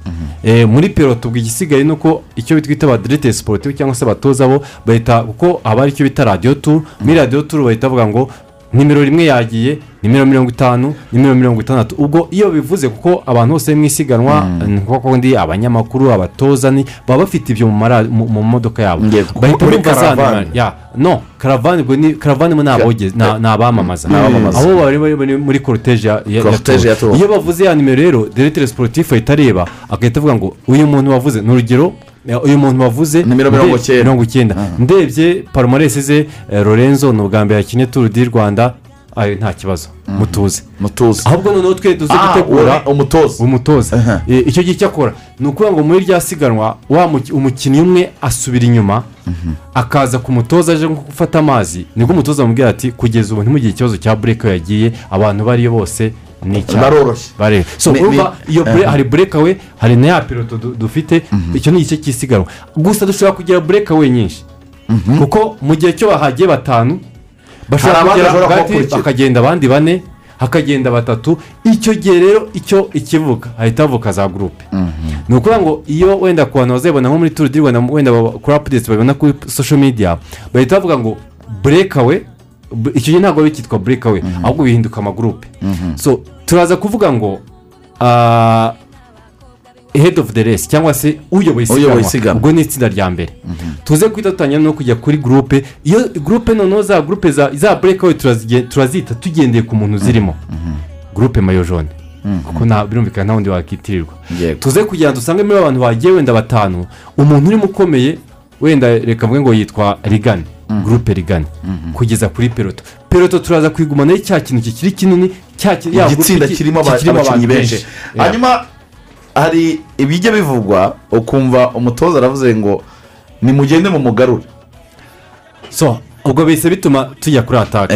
Eh, muri peloto ubwo igisigaye ni uko icyo twita abadirete siporutifu cyangwa se abatoza bo bahita kuko haba hari icyo bita radiyo turu muri radiyo turu bahita bavuga ngo nimero rimwe yagiye nimero mirongo itanu nimero mirongo itandatu. Ubwo iyo bivuze kuko abantu bose mu isiganwa nk'uko ndi abanyamakuru abatoza baba bafite ibyo mu modoka yabo. Bahita bumva za nimero ya no karavani karavani ni ni abamamaza abo bari muri koroteje ya. Tour. iyo bavuze ya nimero rero diregiteri siporutifu ahita areba agahita avuga ngo uyu muntu wavuze. Ni urugero uyu muntu wavuze Nimero mirongo icyenda. ndebye palomaresi ze eh, lorenzo ni ubwa mbere yakinnye turu di rwanda. Ayo nta kibazo. Mutuze. Mutuze. Ahubwo noneho twe duze Ah, gutegura umutoza. umutoza. Eh, icyo gihe icyo akora ni ukuvuga ngo muri rya siganwa wa muki- umukinnyi umwe asubira inyuma akaza ku mutoza aje nko gufata amazi. Nibwo umutoza amubwira ati kugeza ubu ntimugire ikibazo cya bureke yagiye abantu bariyo bose ni bareba so urumva iyo hari bureka we hari na ya piloto du- dufite icyo ni igice cy'isiganwa gusa dushobora kugira bureka we nyinshi. Kuko mu gihe cyo bahagiye batanu bashobora kugera hagati hakagenda abandi bane hakagenda batatu. Icyo gihe rero icyo ikivuga hahita havuka za gurupe ni ukuvuga ngo iyo wenda ku bantu bazabibona nko muri turu di rwanda wenda kuri apudesi babibona kuri sosho midiya bahita bavuga ngo burekawe bu- icyo gihe ntabwo bikitwa burekawe ahubwo bihinduka amagurupe so turaza kuvuga ngo ah, head of the race cyangwa se uyoboye isiganwa. Ubwo ni itsinda rya mbere. Tuze guhita dutangira no kujya kuri gurupe iyo gurupe noneho za gurupe za burekawe turazige- turazita tugendeye ku muntu zirimo gurupe mayo jone kuko birumvikana nta wundi wakitirirwa tuze kugira ngo dusange muri abantu bagiye wenda batanu umuntu urimo ukomeye wenda reka mvuge ngo yitwa rigani gurupe rigani kugeza kuri peloto peloto turaza kwigumanaho cya kintu kikiri kinini igitsinda ki- kirimo abakinnyi benshi. hanyuma hari ibijya bivugwa ukumva umutoza aravuze ngo nimugende mu mugarure. So ubwo bihise bituma tujya kuri atake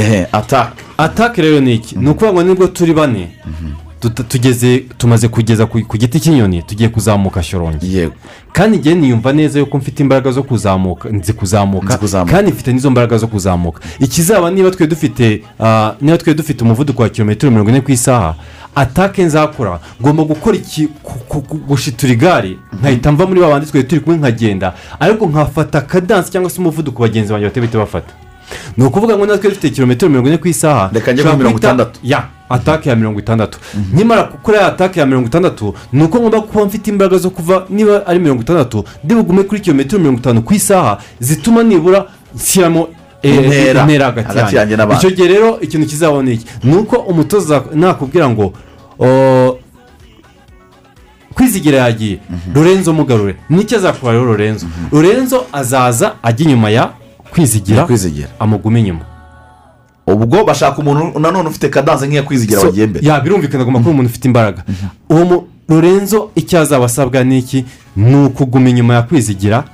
atake rero ni iki? Ni ukuvuga ngo ni bwo turi bane. Tuta- tugeze tumaze kugeza ku giti cy'inyoni tugiye kuzamuka shorongi yego. Kandi njye niyumva neza yuko mfite imbaraga zo kuzamuka nzi kuzamuka kandi mfite n'izo mbaraga zo kuzamuka. Ikizaba niba twe dufite ah, niba twe dufite umuvuduko wa kilometero mirongo ine ku isaha atake nzakora. Ngomba gukora iki gushitura igare? Nkahita mva muri ba bandi twari turi kumwe nkagenda. Ariko nkafata akadansi cyangwa se umuvuduko bagenzi banjye batari bahita bafata? Ni ukuvuga ngo natwe dufite kilometero mirongo ine ku isaha Reka njye kuri mirongo itandatu. ya. Atake ya mirongo itandatu. Nyamara gukora ya atake ya mirongo itandatu ni uko ngomba kuba mfite imbaraga zo kuva niba ari mirongo itandatu ndi bugume kuri kilometero mirongo itanu ku isaha zituma nibura nshyiramo eh, Intera. hagati yanjye. N'abandi. icyo gihe rero ikintu kizabona iki? Ni uko umutoza nakubwira ngo kwizigira yagiye. Lorenzo mugarure. Nicyo azakora rero lorenzo lorenzo azaza ajya inyuma ya kwizigira amugume inyuma. Ubwo bashaka umuntu nanone ufite kadanse nk'iya kwizigira So, wagiye mbere ya birumvikana agomba kuba umuntu ufite imbaraga. Uwo mu- lorenzo icyo azaba asabwa ni iki? Ni ukuguma inyuma ya kwizigira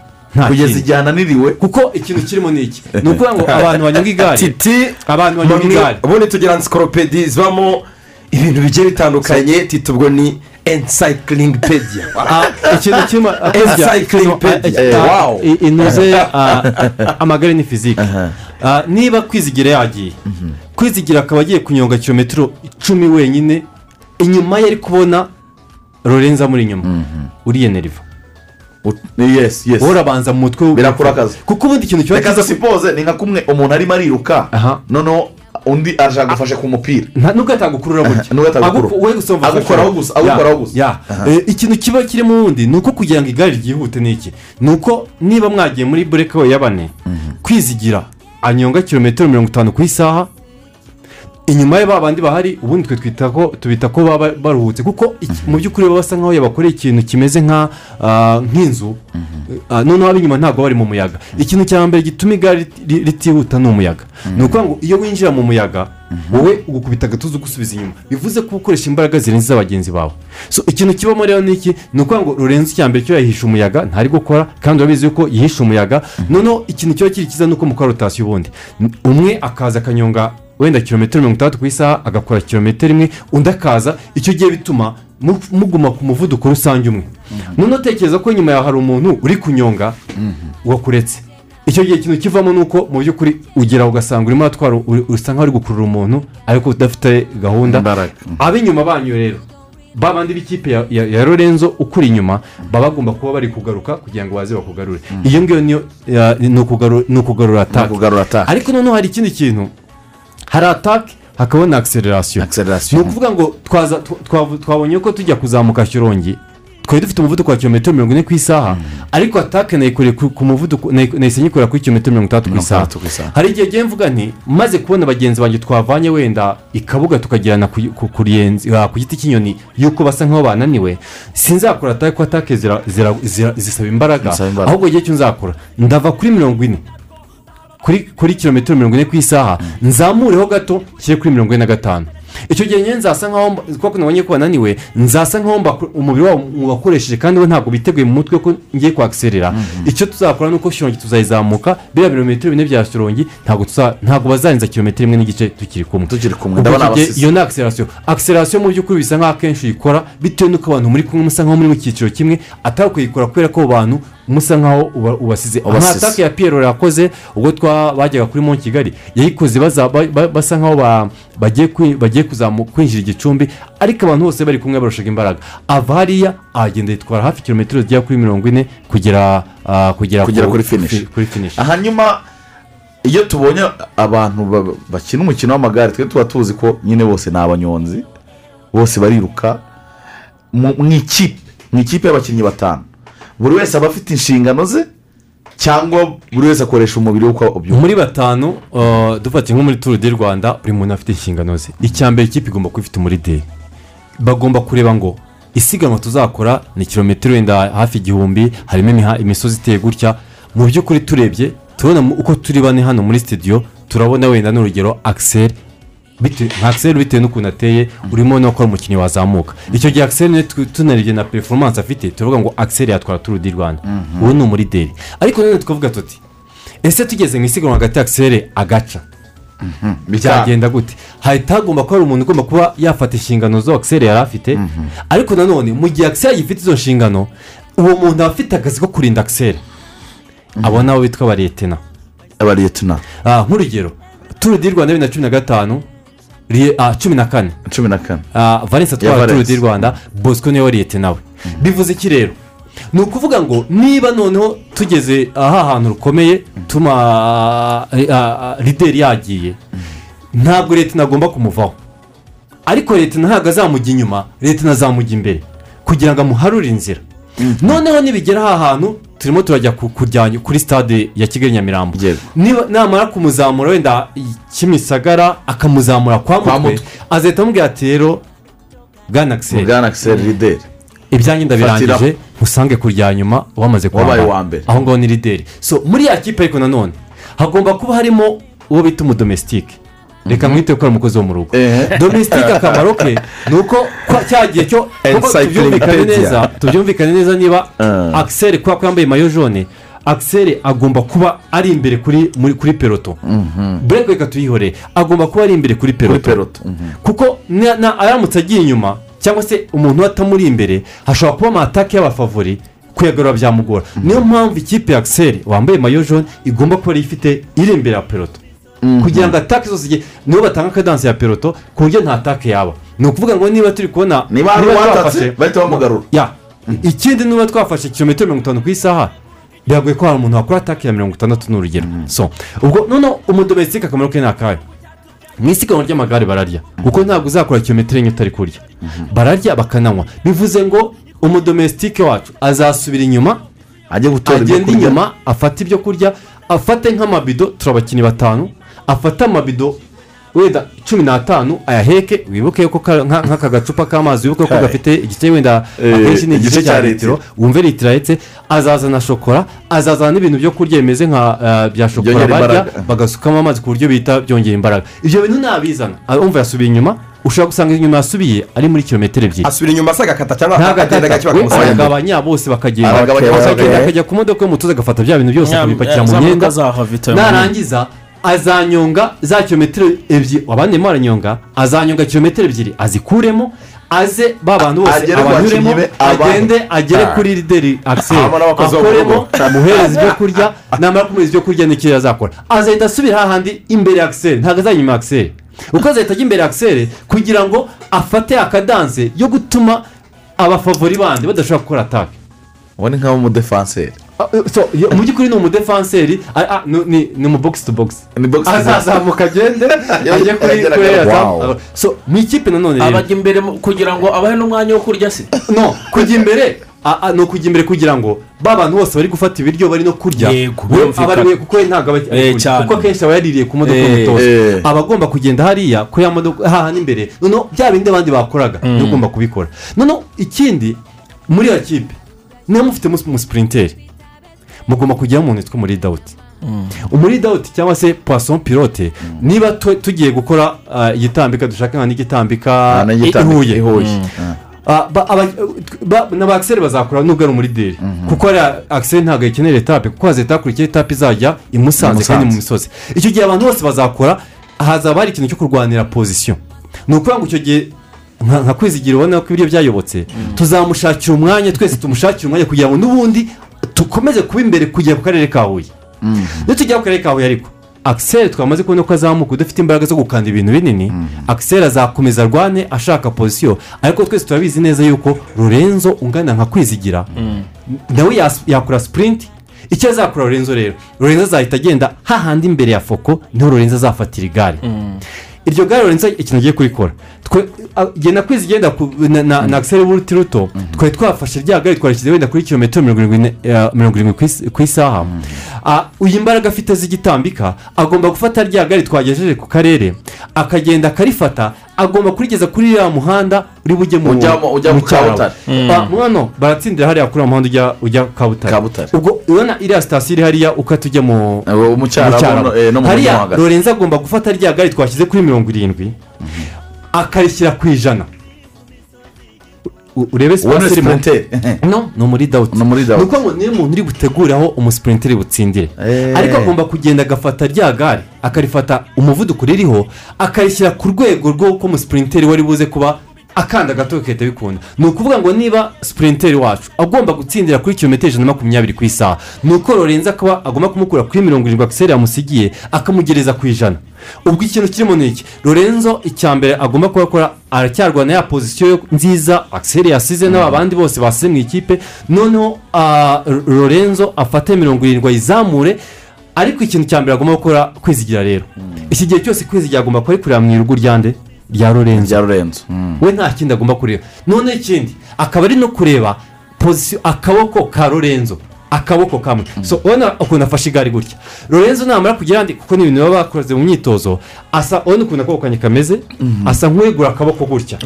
Kugeza igihe ananiriwe. Kuko ikintu kirimo ni iki? Ni ukuvuga ngo abantu banyonga igare. Titi abantu bamwe igare. ubundi tugira encyclopedi zibamo ibintu bigiye bitandukanye. Titi ubwo ni encyclingpedia ikintu kirimo encyclingpedia inoze amagare ni fizike niba kwizigira yagiye kwizigira akaba agiye kunyonga kilometero icumi wenyine inyuma ye ari kubona lorenzo amuri inyuma. Uriye neriva yes yes. Wowe urabanza mu mutwe akazi. Kuko ubundi ikintu kiba reka cyiza sipoze ni nka kumwe umuntu arimo ariruka. Noneho undi aje agufashe ku mupira nubwo wowe gusa wumva agukoraho gusa agukoraho gusa. Eh, ikintu kiba kirimo ubundi ni uko kugira ngo igare ryihute ni iki? Ni uko niba mwagiye muri bureke ya bane kwizigira anyonga kilometero mirongo itanu ku isaha inyuma ye ba bandi bahari ubundi twe twita ko tubita ko baba baruhutse. Kuko iki- mu by'ukuri baba basa nkaho yabakoreye ikintu kimeze ah, nk'inzu. Ah, noneho ab'inyuma ntabwo bari mu muyaga. Ikintu cya mbere gituma igare ri- ritihuta ni umuyaga. Ni ukuvuga ngo iyo winjira mu muyaga wowe ugukubita agatuza ugusubiza inyuma. Bivuze ko ukoresha imbaraga zirenze iz'abagenzi bawe. So ikintu kibamo rero ni iki? Ni ukuvuga ngo rurenze icya mbere cyo yahisha umuyaga ntari gukora kandi urabizi ko yihisha umuyaga. Noneho ikintu kiba kiri cyiza ni uko mukora rotasiyo ubundi umwe akaza akanyonga wenda kilometero mirongo itandatu ku isaha agakora kilometero imwe undi akaza icyo gihe bituma mu- muguma ku muvuduko rusange umwe. Noneho utekereza ko nyuma yawe hari umuntu uri kunyonga wakuretse. Icyo gihe ikintu kivamo ni uko mu by'ukuri ugera ugasanga urimo uratwara usa nkaho uri gukurura umuntu ariko udafite gahunda. Ab'inyuma banyu rero. Ba bandi b'ikipe ya, lorenzo ukuri inyuma baba bagomba kuba bari kugaruka kugira ngo baze bakugarure. Iyo ngiyo ni ukugaru- ni ukugarura atake ariko noneho hari ikindi kintu hari atake hakaba na akiselerasiyo ni ukuvuga ngo twabonye ko tujya kuzamuka shyorongi twari dufite umuvuduko wa kilometero mirongo ine ku isaha. Ariko atake nayikoreye ku muvuduko nahise nyikorera kuri kilometero mirongo itandatu ku isaha. hari igihe ngiye mvuga nti maze kubona bagenzi banjye twavanye wenda ikabuga tukagirana ku ah, ku giti cy'inyoni yuko basa nk'aho bananiwe. Sinzakora atake ko atake Zisaba imbaraga. ahubwo igihe cyo nzakora ndava kuri mirongo ine. Kuri kilometero mirongo ine ku isaha. Nzamureho gato nshyire kuri mirongo ine na gatanu. Icyo gihe nyine nzasa nkaho kuko nabonye ko bananiwe nzasa nkaho umubiri wabo wakoresheje kandi we ntabwo biteguye mu mutwe ko ngiye kwakiserera icyo tuzakora ni uko shirongi tuzayizamuka biriya birometero bine bya shirongi ntabwo tuza- ntabwo bazarenza kilometero imwe n'igice tukiri kumwe. Iyo ni akiserasiyo akiserasiyo mu by'ukuri bisa nkaho akenshi uyikora bitewe n'uko abantu muri kumwe musa nkaho muri mu cyiciro kimwe atari kuyikora kubera ko abo bantu musa nkaho uba- ubasize. Nka atake ya piyero yakoze ubwo twa bajyaga kuri mo kigali. Yayikoze basa nkaho ba- bagiye kwinjira igicumbi ariko abantu bose bari kumwe barushaga imbaraga. Ava hariya ahagenda yitwara hafi kilometero zigera kuri mirongo ine kugera ah, kugera kugera ku- kuri finish. kuri finish. Hanyuma iyo tubonye abantu ba- bakina umukino w'amagare twe tuba tuzi ko nyine bose ni abanyonzi bose bariruka mu ikipe mu ikipe y'abakinnyi batanu. Buri wese aba afite inshingano ze cyangwa buri wese akoresha umubiri we uko abyumva muri batanu uh, dufatiye nko muri turu di rwanda buri muntu afite inshingano ze. Icya mbere ikipe igomba kuba ifite umuride bagomba kureba ngo isiganwa tuzakora ni kilometero wenda hafi igihumbi harimo imisozi iteye gutya. Mu by'ukuri turebye turabona uko turi bane hano muri sitidiyo turabona wenda n'urugero akiseri nka akiseri bitewe n'ukuntu ateye urimo no gukora umukinnyi wazamuka. Icyo gihe akiseri tunarebye na performance afite turavuga ngo akiseri yatwara turu di rwanda. Uwo ni umurideri ariko nanone tukavuga tuti ese tugeze mu isiganwa hagati ya akiseri agaca? Byagenda gute? Hahita hagomba kuba hari umuntu ugomba kuba yafata inshingano zo akiseri yari afite. Ariko nanone mu gihe akiseri agifite izo nshingano uwo muntu aba afite akazi ko kurinda akiseri abo nabo bitwa abariyetena abariyetena nk'urugero turu di rwanda bibiri na cumi na gatanu ah, cumi na kane. Cumi na kane. Valensi Ya atwara turu di rwanda bosco ni we wariyete nawe. Bivuze iki rero? Ni ukuvuga ngo niba noneho tugeze aha hantu rukomeye tuma ah, ah, lideri yagiye ntabwo leta inagomba kumuvaho. Ariko leta ntabwo azamujya inyuma leta inazamujya imbere. Kugira ngo amuharure inzira. Noneho nibigera aha hantu turimo turajya ku- kujyanye kuri stade ya kigali nyamirambo. Namara kumuzamura wenda kimisagara akamuzamura kwa mutwe azahita amubwira ati rero bwana akiseri lideri ibyanjye ndabirangije musange kurya nyuma wamaze kwambara. aho ngaho ni lideri so muri ya kipe ariko nanone hagomba kuba harimo uwo bita umudomesitike reka mwite ko ari umukozi wo mu rugo. Domesitike akamaro ke ni uko cya gihe cyo kuko tubyumvikane neza tubyumvikane neza niba akiseri kubera ko yambaye mayo jone akiseri agomba kuba ari imbere kuri kuri peloto bureke reka tuyihoreye agomba kuba ari imbere kuri peloto kuko na- na- aramutse agiye inyuma cyangwa se umuntu atamuri imbere hashobora kuba amatake y'abafavori kuyagarura byamugora. Niyo mpamvu ikipe ya akiseri wambaye mayo jone igomba kuba ifite iri imbere ya peloto kugira ngo atake zose nibo batanga akadansi ya peloto ku buryo nta take yaba. Ni ukuvuga ngo niba turi kubona Niba hari uwatatse, bahita bamugarura. ya. Ikindi niba twafashe kilometero mirongo itanu ku isaha biragoye ko hari umuntu wakora atake ya mirongo itandatu ni urugero so ubwo noneho umudomesitike akamaro ke ni akahe? Mu isiganwa ry'amagare bararya. Kuko ntabwo uzakora kilometero enye utari kurya. Bararya bakananywa. Bivuze ngo umudomesitike wacu azasubira inyuma agenda inyuma afate ibyo kurya afate nk'amabido turi abakinnyi batanu. Afate amabido wenda cumi n'atanu ayaheke wibuke ko ka- nka- nk'aka gacupa k'amazi wibuke ko gafite igice wenda Eh, akenshi ni igice cya litiro. wumve litiro ahetse azazana shokora azazana n'ibintu byo kurya bimeze nka eh, bya shokora barya bagasukamo amazi ku buryo bita byongera imbaraga ibyo bintu ntabizana Ah, umva yasubiye inyuma ushobora gusanga inyuma yasubiye ari muri kilometero ebyiri asubira inyuma se agakata cyangwa akagenda gake bakamusanga aragabanya bose bakagenda bakagenda. akajya ku modoka y'umutuzo agafata bya bintu byose akabipakira mu myenda narangiza azanyonga za kilometero ebyiri abandi barimo baranyonga azanyonga kilometero ebyiri azikuremo aze ba bantu bose abanyuremo agende agere Ah. kuri lideri akiseri akoremo rugo. amuhereze ibyo kurya namara kumuhereza ibyo kurya n'icyo azakora. Azahita asubira hahandi imbere ya akiseri ntabwo azajya inyuma ya akiseri kuko azahita ajya imbere ya akiseri kugira ngo afate akadanse yo gutuma abafavori bandi badashobora gukora atake uwo ni yo- mu by'ukuri ni umudefanseri. Ah, ah, ni- mu box to box. Ni box to box. azazamuka agende ajye kuri kuri so mu ikipe nanone rero? Abajya imbere kugira ngo abahe n'umwanya wo kurya se. No kujya imbere. Ah, ah, ni ukujya imbere kugira ngo ba bantu bose bari gufata ibiryo bari no kurya. Yego, we birumvikana. aba ari we kuko ntabwo aba Eh, kuko akenshi aba yaririye ku modoka Eh, y'umutoza eh. aba agomba kugenda hariya kuri ya modoka hahandi imbere noneho bya bindi abandi bakoraga Mm. ni we ugomba kubikora. Noneho ikindi muri iyo kipe niba mufite umusipurinteri mugomba kujyaho umuntu witwa muri dawuti umuri dawuti cyangwa se poisson pilote niba tu- tugiye gukora ah, igitambika dushaka nka n'igitambika Ah, ihuye ihuye. Mm. Ah, akiseri bazakora nubwo ari umurideri kuko ari akiseri ntabwo ayikenera etape kuko haza hakurikiyeho etape izajya i Musanze kandi mu misozi. Icyo gihe abantu bose bazakora hazaba hari ikintu cyo kurwanira pozisiyo ni ukuvuga ngo icyo gihe nka nka kwizigira ubona ko ibiryo byayobotse. Tuzamushakira umwanya twese tumushakira umwanya kugira ngo n'ubundi dukomeze kuba imbere kugera ku karere ka huye. Iyo tujya ku karere ka huye ariko akiseri twamaze kubona ko azamuka udafite imbaraga zo gukanda ibintu binini. Akiseri azakomeza arwane ashaka pozisiyo ariko twese turabizi neza yuko rurenzo ungana nka kwizigira. Nawe yas- yakora sipurinti icyo azakora lorenzo rero? Lorenzo azahita agenda hahandi imbere ya foko ni ho lorenzo azafatira igare. Iryo gare lorenzo ikintu agiye kurikora. Twe a- genda kwiza igenda na- na na akiseri buruti ruto twari twafashe rya gare twarishyize wenda kuri kilometero mirongo irindwi eh, ku is- ku isaha. Ah, uyu imbaraga afite z'igitambika agomba gufata rya gare twagejeje ku karere akagenda akarifata agomba kurigeza kuri uriya muhanda uri bujye mu Ujya mu- ujya mu Cyarabu. Kabutare. Mm. Ah, mwano baratsindira hariya kuri uwo muhanda ujya ujya kabutare Kabutare. ubwo urabona iriya sitasiyo iri hariya ukata ujya mu eh, mujyi mo hariya lorenzo agomba gufata rya gare twashyize kuri mirongo irindwi akarishyira ku ijana urebe sipasi no. Ni muri dawuti ni uko ngo niyo muntu uri butegure aho umusipurinteri butsindire ariko agomba kugenda agafata rya gare akarifata umuvuduko ririho akarishyira ku rwego rw'uko umusipurinteri wari buze kuba akanda gato gahita bikunda. Ni ukuvuga ngo niba sipurinteri wacu agomba gutsindira kuri kilometero ijana na makumyabiri ku isaha ni uko lorenzo akaba agomba kumukura kuri mirongo irindwi akiseri yamusigiye akamugereza ku ijana. Ubwo ikintu kirimo ni iki? Lorenzo icya mbere agomba kuba akora aracyarwana ya pozisiyo yo- nziza akiseri yasize n'aba bandi bose basize mu ikipe. Noneho ah, lorenzo afate mirongo irindwi ayizamure ariko ikintu cya mbere agomba gukora kwizigira rero. Iki gihe cyose kwizigira agomba kuba ari kureba mu irugu ryande rya lorenzo rya lorenzo we nta kindi agomba kureba. None ikindi akaba ari no kureba pozisiyo akaboko ka lorenzo. Akaboko kamwe. So ubona ukuntu afashe igare gutya. Lorenzo namara kugera ahandi kuko ni ibintu baba bakoze mu myitozo asa ubona ukuntu akaboko kanjye kameze asa nk'uwegura akaboko gutya.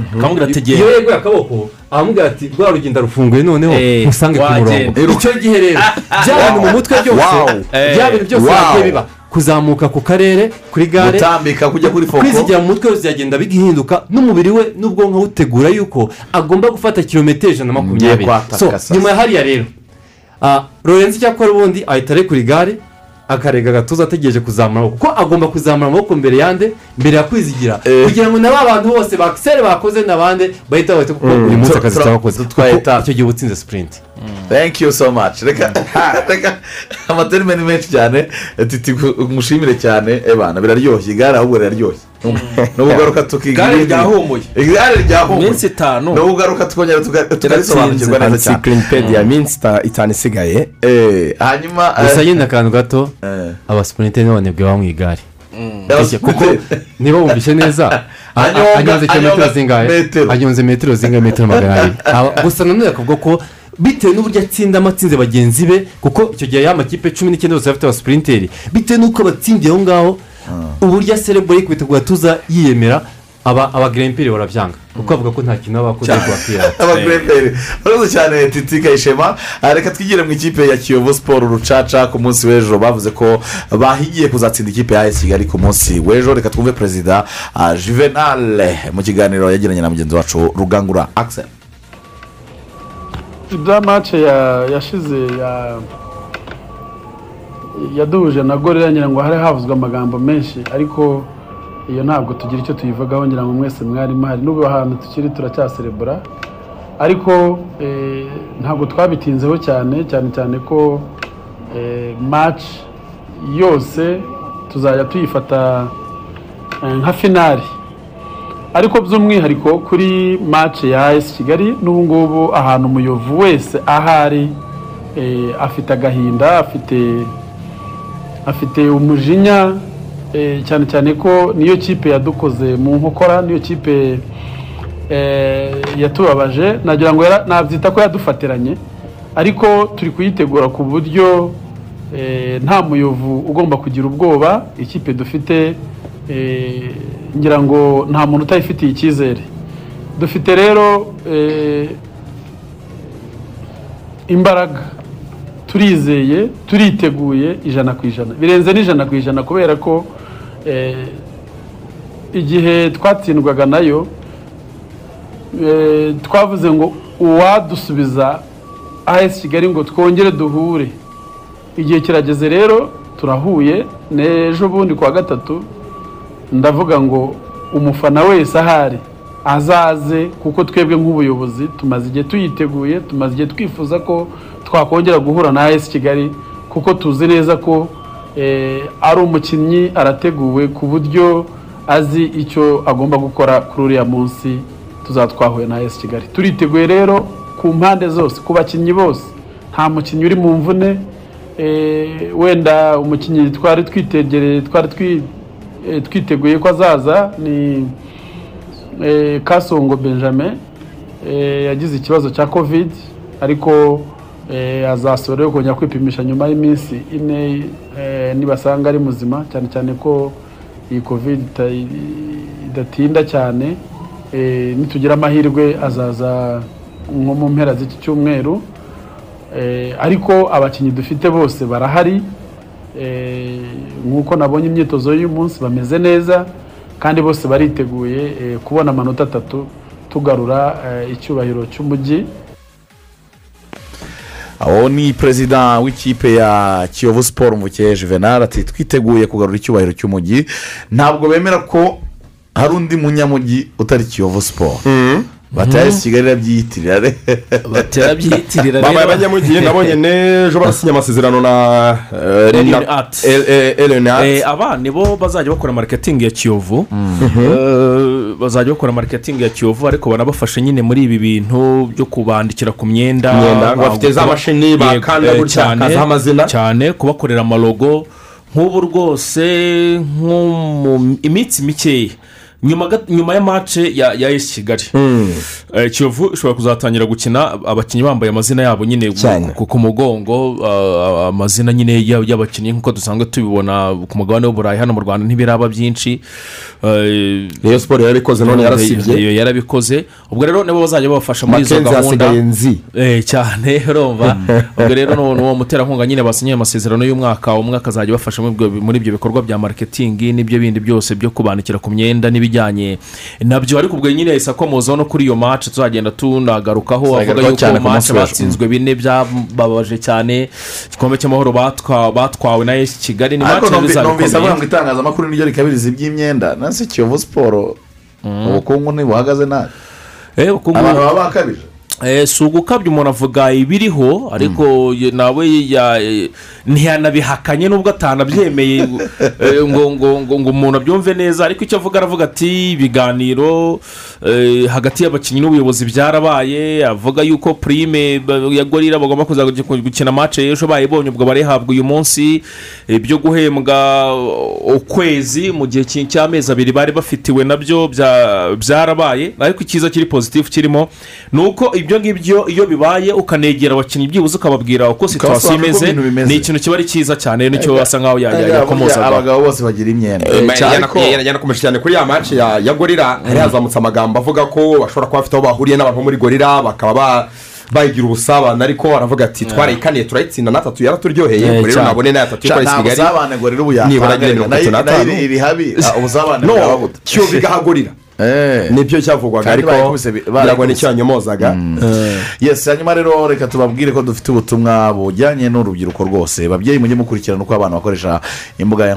Iyo yeguye akaboko aramubwira ati rwa rugendo rufunguye noneho Eh, musange ku murongo. icyo gihe rero bya bintu mu mutwe byose bya bintu byose byagiye biba. Kuzamuka ku karere kuri gare Gutambika kujya kuri foko. kwizigira mu mutwe bizagenda bigihinduka n'umubiri we n'ubwonko butegura yuko agomba gufata kilometero ijana na makumyabiri. so nyuma ya hariya rero ah, lorenzo icyo akora ubundi ahita arekura igare akarega agatuza ategereje kuzamura amaboko. Kuko agomba kuzamura amaboko mbere yande mbere ya kwizigira. Kugira ngo na ba bantu bose bakisere bakoze n'abandi bahita bahita kuko Mm. uyu munsi akazi dutwaye kuko icyo gihe uba utsinze sipurinti thank you so much. Reka reka amaterime ni menshi cyane titi mushimire cyane ebana biraryoshye igare ahubwo riraryoshye ni ubugaruka tukiga Igare ibindi- ryahumuye. igare ryahumuye Iminsi itanu. ni ubugaruka tukongera tuka- tukarisobanukirwa neza cyane. Encyclopedia minsi ita- itanu isigaye. Hanyuma gusa nyine akantu gato abasipurinteri n'abanebwe baba mu igare. Kuko niba wumvise neza. Anyonze kilometero zingahe? anyonze metero zingahe? Metero magana abiri. Gusa nanone akavuga ko bitewe n'uburyo atsindamo atsinze bagenzi be kuko icyo gihe ya makipe cumi n'icyenda yose afite abasipurinteri bitewe n'uko batsindiye aho ngaho uburyo aserebure ku gatuza yiyemera aba abageremperi barabyanga. Kuko bavuga ko nta kintu baba bakoze kubapira abagureperi urakoze cyane titi kayishema. Ah, reka twigire mu ikipe ya kiyovu siporo rucaca ku munsi w'ejo. Bavuze ko bahigiye kuzatsinda ikipe ya kigali ku munsi w'ejo. Reka twumve perezida ah, juvenal mu kiganiro yagiranye na mugenzi wacu rugangura akisel ibya mace ya- yashize ya yaduhuje na gorira ngira ngo hari havuzwe amagambo menshi. Ariko iyo ntabwo tugira icyo tuyivugaho ngira ngo mwese mwari muhari. N'ubu ahantu tukiri turacyaserebura ariko eh, ntabwo twabitinzeho cyane cyane cyane ko eh, match yose tuzajya tuyifata eh, nka finari ariko by'umwihariko kuri match ya AS Kigali n'ubu ngubu ahantu umuyovu wese ahari eh, afite agahinda afite afite umujinya eh, cyane cyane ko niyo kipe yadukoze mu nkokora niyo kipe eh, yatubabaje nagira ngo nabyita ko yadufatiranye ariko turi kuyitegura ku buryo nta muyovu ugomba kugira ubwoba ikipe dufite ngira ngo nta muntu utayifitiye icyizere. Dufite rero eh, imbaraga. Turizeye turiteguye ijana ku ijana. Birenze n'ijana ku ijana kubera ko eh, igihe twatsindwaga na yo eh, twavuze ngo uwadusubiza AS Kigali ngo twongere duhure. Igihe kirageze rero turahuye. N'ejo bundi kuwa gatatu ndavuga ngo umufana wese ahari azaze kuko twebwe nk'ubuyobozi tumaze igihe tuyiteguye tumaze igihe twifuza ko twakongera guhura na AS Kigali kuko tuzi neza ko eh, ari umukinnyi arateguwe ku buryo azi icyo agomba gukora kuri uriya munsi tuzaba twahuye na AS Kigali. Turiteguye rero ku mpande zose ku bakinnyi bose. Nta mukinnyi uri mu mvune eh, wenda umukinnyi twari twitegereye twari twi- eh, twiteguye ko azaza ni eh, kasongo benjamin eh, yagize ikibazo cya covid ariko eh, azasura rero kongera kwipimisha nyuma y'iminsi ine eh, nibasanga ari muzima cyane cyane ko iyi covid idatinda cyane eh, nitugira amahirwe azaza nko mu mpera z'iki cyumweru Eh, ariko abakinnyi dufite bose barahari Eh, nk'uko nabonye imyitozo y'uyu munsi bameze neza kandi bose bariteguye eh, kubona amanota atatu tugarura eh, icyubahiro cy'umujyi. Aho ni perezida w'ikipe ya kiyovu siporo mvuke juvenal ati twiteguye kugarura icyubahiro cy'umujyi. Ntabwo bemera ko hari undi munyamujyi utari kiyovu siporo bataye kigali irabyiyitirira batarabyiyitirira babaye abanyamujyi nabonye n'ejo barasinye amasezerano na Art. Eh, aba nibo bazajya bakora mariketingi ya kiyovu bazajya bakora mariketingi ya kiyovu ariko banabafashe nyine muri ibi bintu byo kubandikira ku myenda bafite za mashini bakanda gutya, amazina. cyane kubakorera amalogo nk'ubu rwose nko mu iminsi mikeya nyuma ya mace ya esi kigali. Eh, kiyovu ishobora kuzatangira gukina abakinnyi bambaye amazina yabo nyine ku- mugongo ah, amazina nyine ya- y'abakinnyi nk'uko dusanzwe tubibona ku mugabane w'uburayi hano mu rwanda ntibiraba byinshi. Rayon Sport yarabikoze, none yarasibye. yarabikoze. Ubwo rero nibo bazajya babafasha muri izo gahunda. Eh, cyane urumva. Ubwo rero ni uwo muterankunga nyine basinyiye amasezerano y'umwaka. Umwe akazajya bafasha muri ibyo- bikorwa bya mariketingi n'ibyo bindi byose byo kubandikira ku myenda n'ibijyanye na byo. Ariko ubwo nyine yahise akomozaho no kuri iyo mace tuzagenda tunagarukaho avuga yuko mace batsinzwe bine byababaje cyane. Igikombe cy'amahoro batwa- batwawe na esi kigali. Ni mace numvise avuga ngo itangazamakuru niryo rikabiriza iby'imyenda. Nasi kiyovu siporo ubukungu ntibuhagaze nabi. Ubukungu- abantu baba bakabije Eh, si ugukabya umuntu avuga ibiriho ariko ye- nawe ya- eh, ntiyanabihakanye nubwo atanabyemeye eh, ngo ngo ngo ngo umuntu abyumve neza. Ariko icyo avuga aravuga ati ibiganiro eh, hagati y'abakinnyi n'ubuyobozi byarabaye. Avuga yuko prime ba- ya gorira bagomba kuza guki- gukina mace ejo bayibonye ubwo barihabwa uyu munsi eh, byo guhembwa ukwezi mu gihe cy- cy'amezi abiri bari bafitiwe na byo bya- byarabaye. Ariko icyiza kiri pozitifu kirimo ni uko ibyo ngibyo iyo bibaye ukanegera abakinnyi byibuze ukababwira uko situwasiyo imeze ni ikintu kiba ari cyiza cyane ni cyo asa nkaho ya- ya- Burya yakomozaga. abagabo bose bagira imyenda. Yanakomeje cyane kuri ya maci ya gorira hari hazamutse amagambo avuga ko bashobora kuba bafite aho bahuriye n'abantu bo muri gorira bakaba ba bayigira ubusabane ariko aravuga ati twarayikaniye turayitsinda n'atatu yaraturyoheye Eh, rero nabone n'atatu yo kwa kigali. nibura agira mirongo itatu Nayo- n'atanu na yo iri habi, ubusabane bwaba buto. cyo bigahagurira ni byo cyavugwaga ariko birago barayikubise. ni cyo yanyomozaga yes hanyuma rero reka tubabwire ko dufite ubutumwa bujyanye n'urubyiruko rwose. Babyeyi mujye mukurikirana uko abana bakoresha imbuga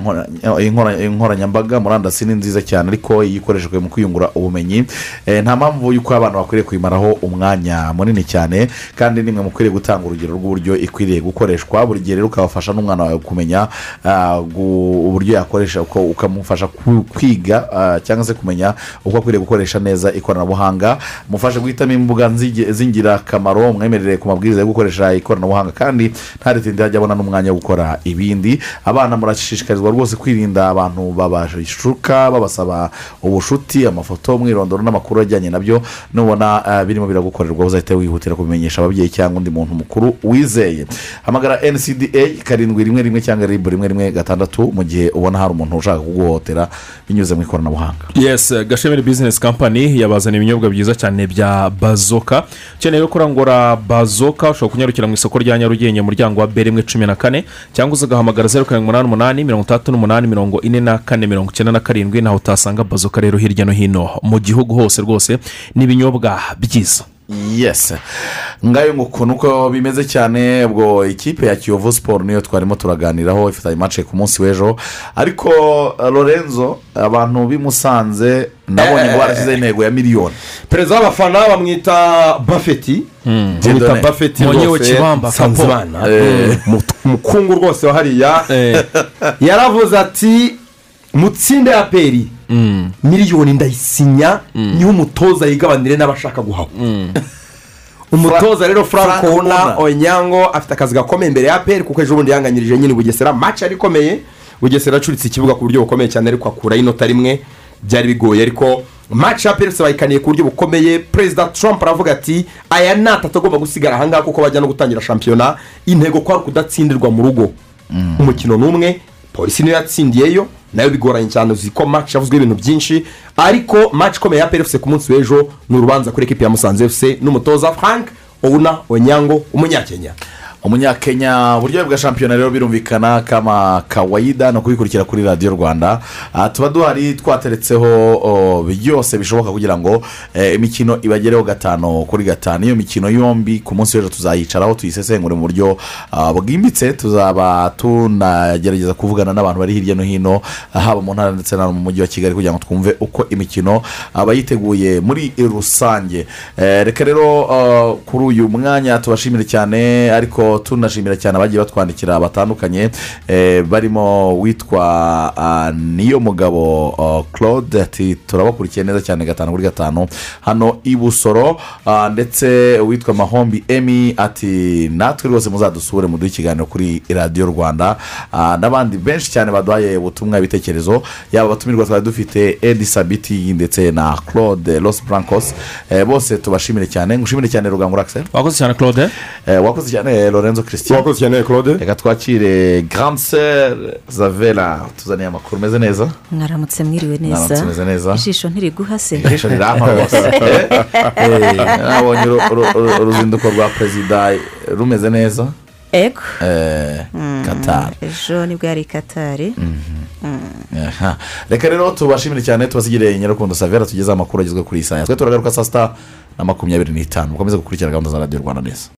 nkoranyambaga murandasi ni nziza cyane ariko iyo ikoreshejwe mu kwiyungura ubumenyi. Eh, nta mpamvu y'uko abana bakwiriye kuyimaraho umwanya munini cyane kandi nimwe mukwiriye gutanga urugero rw'uburyo ikwiriye gukoreshwa. Buri gihe rero ukabafasha n'umwana wawe kumenya ah, uburyo yakoresha uko ukamufasha kwiga ah, cyangwa se kumenya uko akwiriye gukoresha neza ikoranabuhanga. Mufashe guhitamo imbuga z'ingirakamaro mwemerere ku mabwiriza yo gukoresha ikoranabuhanga kandi ntaritinde ajya abona n'umwanya wo gukora ibindi. Abana murashishikarizwa rwose kwirinda abantu babashuka babasaba ubushuti amafoto umwirondoro n'amakuru ajyanye na byo. Nubona ah, birimo biragukorerwa uzahita wihutira kubimenyesha ababyeyi cyangwa undi muntu mukuru wizeye. Hamagara ncda karindwi rimwe rimwe cyangwa ribu rimwe rimwe gatandatu mu gihe ubona hari umuntu ushaka kuguhohotera binyuze mu ikoranabuhanga. Yes gashemeri bizinesi kampani yabazaniye ibinyobwa byiza cyane bya bazoka. Ukeneye kurangura bazoka ushobora kunyarukira mu isoko rya nyarugenge umuryango wa b rimwe cumi na kane cyangwa ugahamagara zeru karindwi umunani umunani mirongo itandatu n'umunani mirongo ine na kane mirongo icyenda na karindwi naho utasanga bazoka rero hirya no hino mu gihugu hose. Rwose n'ibinyobwa byiza. Yes. Ngayo ngo ukuntu uko bimeze cyane ubwo ikipe ya kiyovu siporo niyo twarimo turaganiraho ifitanye mace ku munsi w'ejo. Ariko eh, lorenzo abantu b'i musanze nabonye ngo barashyizeho intego ya miliyoni. Perezida w'abafana bamwita bafeti bamwita Dieudonné. bafeti rwose. Eh. umukungu rwose wa hariya yaravuze ati mutsinde ya peri. Miliyoni ndayisinya ni ho umutoza yigabanire n'abashaka guhawa. Umutoza rero frank Frank ona Ona. onyango afite akazi gakomeye imbere ya peri kuko ejo bundi yanganyirije nyine bugesera. Maci yari ikomeye. Bugesera acuritse ikibuga ku buryo bukomeye cyane ariko akuraho inota rimwe. Byari bigoye ariko maci ya peri bayikaniye ku buryo bukomeye. Perezida trump aravuga ati aya ni atatu agomba gusigara ahangaha kuko bajya no gutangira shampiyona. Intego ko ari ukudatsindirwa mu rugo. Umukino ni umwe. Polisi niyo yatsindiyeyo na yo bigoranye cyane uzi ko maci yavuzweho ibintu byinshi ariko maci ikomeye ya peri ku munsi w'ejo ni urubanza kuri ekipi ya musanze fc n'umutoza frank ouna onyango umunyakenya. Umunyakenya uburyohe bwa shampiyona rero birumvikana kama kawayida ni ukubikurikira kuri radiyo rwanda. Ah, tuba duhari twateretseho byose bishoboka kugira ngo eh, imikino ibagereho gatanu kuri gatanu. Iyo mikino yombi ku munsi w'ejo tuzayicaraho tuyisesengure mu buryo ah, bwimbitse. Tuzaba tunagerageza kuvugana n'abantu bari hirya no hino ah, haba mu ntara ndetse no mu mujyi wa kigali kugira ngo twumve uko imikino abayiteguye muri rusange. Eh, reka rero ah, kuri uyu mwanya tubashimire cyane ariko tunashimira cyane abagiye batwandikira batandukanye eh, barimo witwa ah, niyo mugabo ah, claude ati turabakurikiye neza cyane gatanu kuri gatanu. Hano i busoro ah, ndetse uwitwa mahombi emi ati natwe rwose muzadusure muduhe ikiganiro kuri radiyo rwanda. Ah, n'abandi benshi cyane baduhaye ubutumwa ibitekerezo yaba abatumirwa twari dufite edi sabiti ndetse na claude los brancos Eh, bose tubashimire cyane. Ngushimire cyane rugangura akiseri wakoze cyane claude? Wakoze cyane lorenzo christian wakoze cyane claude. Reka twakire grand sœur zavera tuzaniye amakuru meze neza mwaramutse mwiriwe neza meze neza. ijisho ntiriguha se ijisho rirampa rwose Eh, nabonye uru- uru- uru- uruzinduko rwa perezida rumeze neza ego Eh, Mm, katari ejo ni bwo yari katari reka rero tubashimire cyane tubasigire nyarukundo savera tugezeho amakuru agezwe kuri iyi saa twe turagaruka saa sita na makumyabiri n'itanu. Mukomeze gukurikira gahunda za radiyo rwanda neza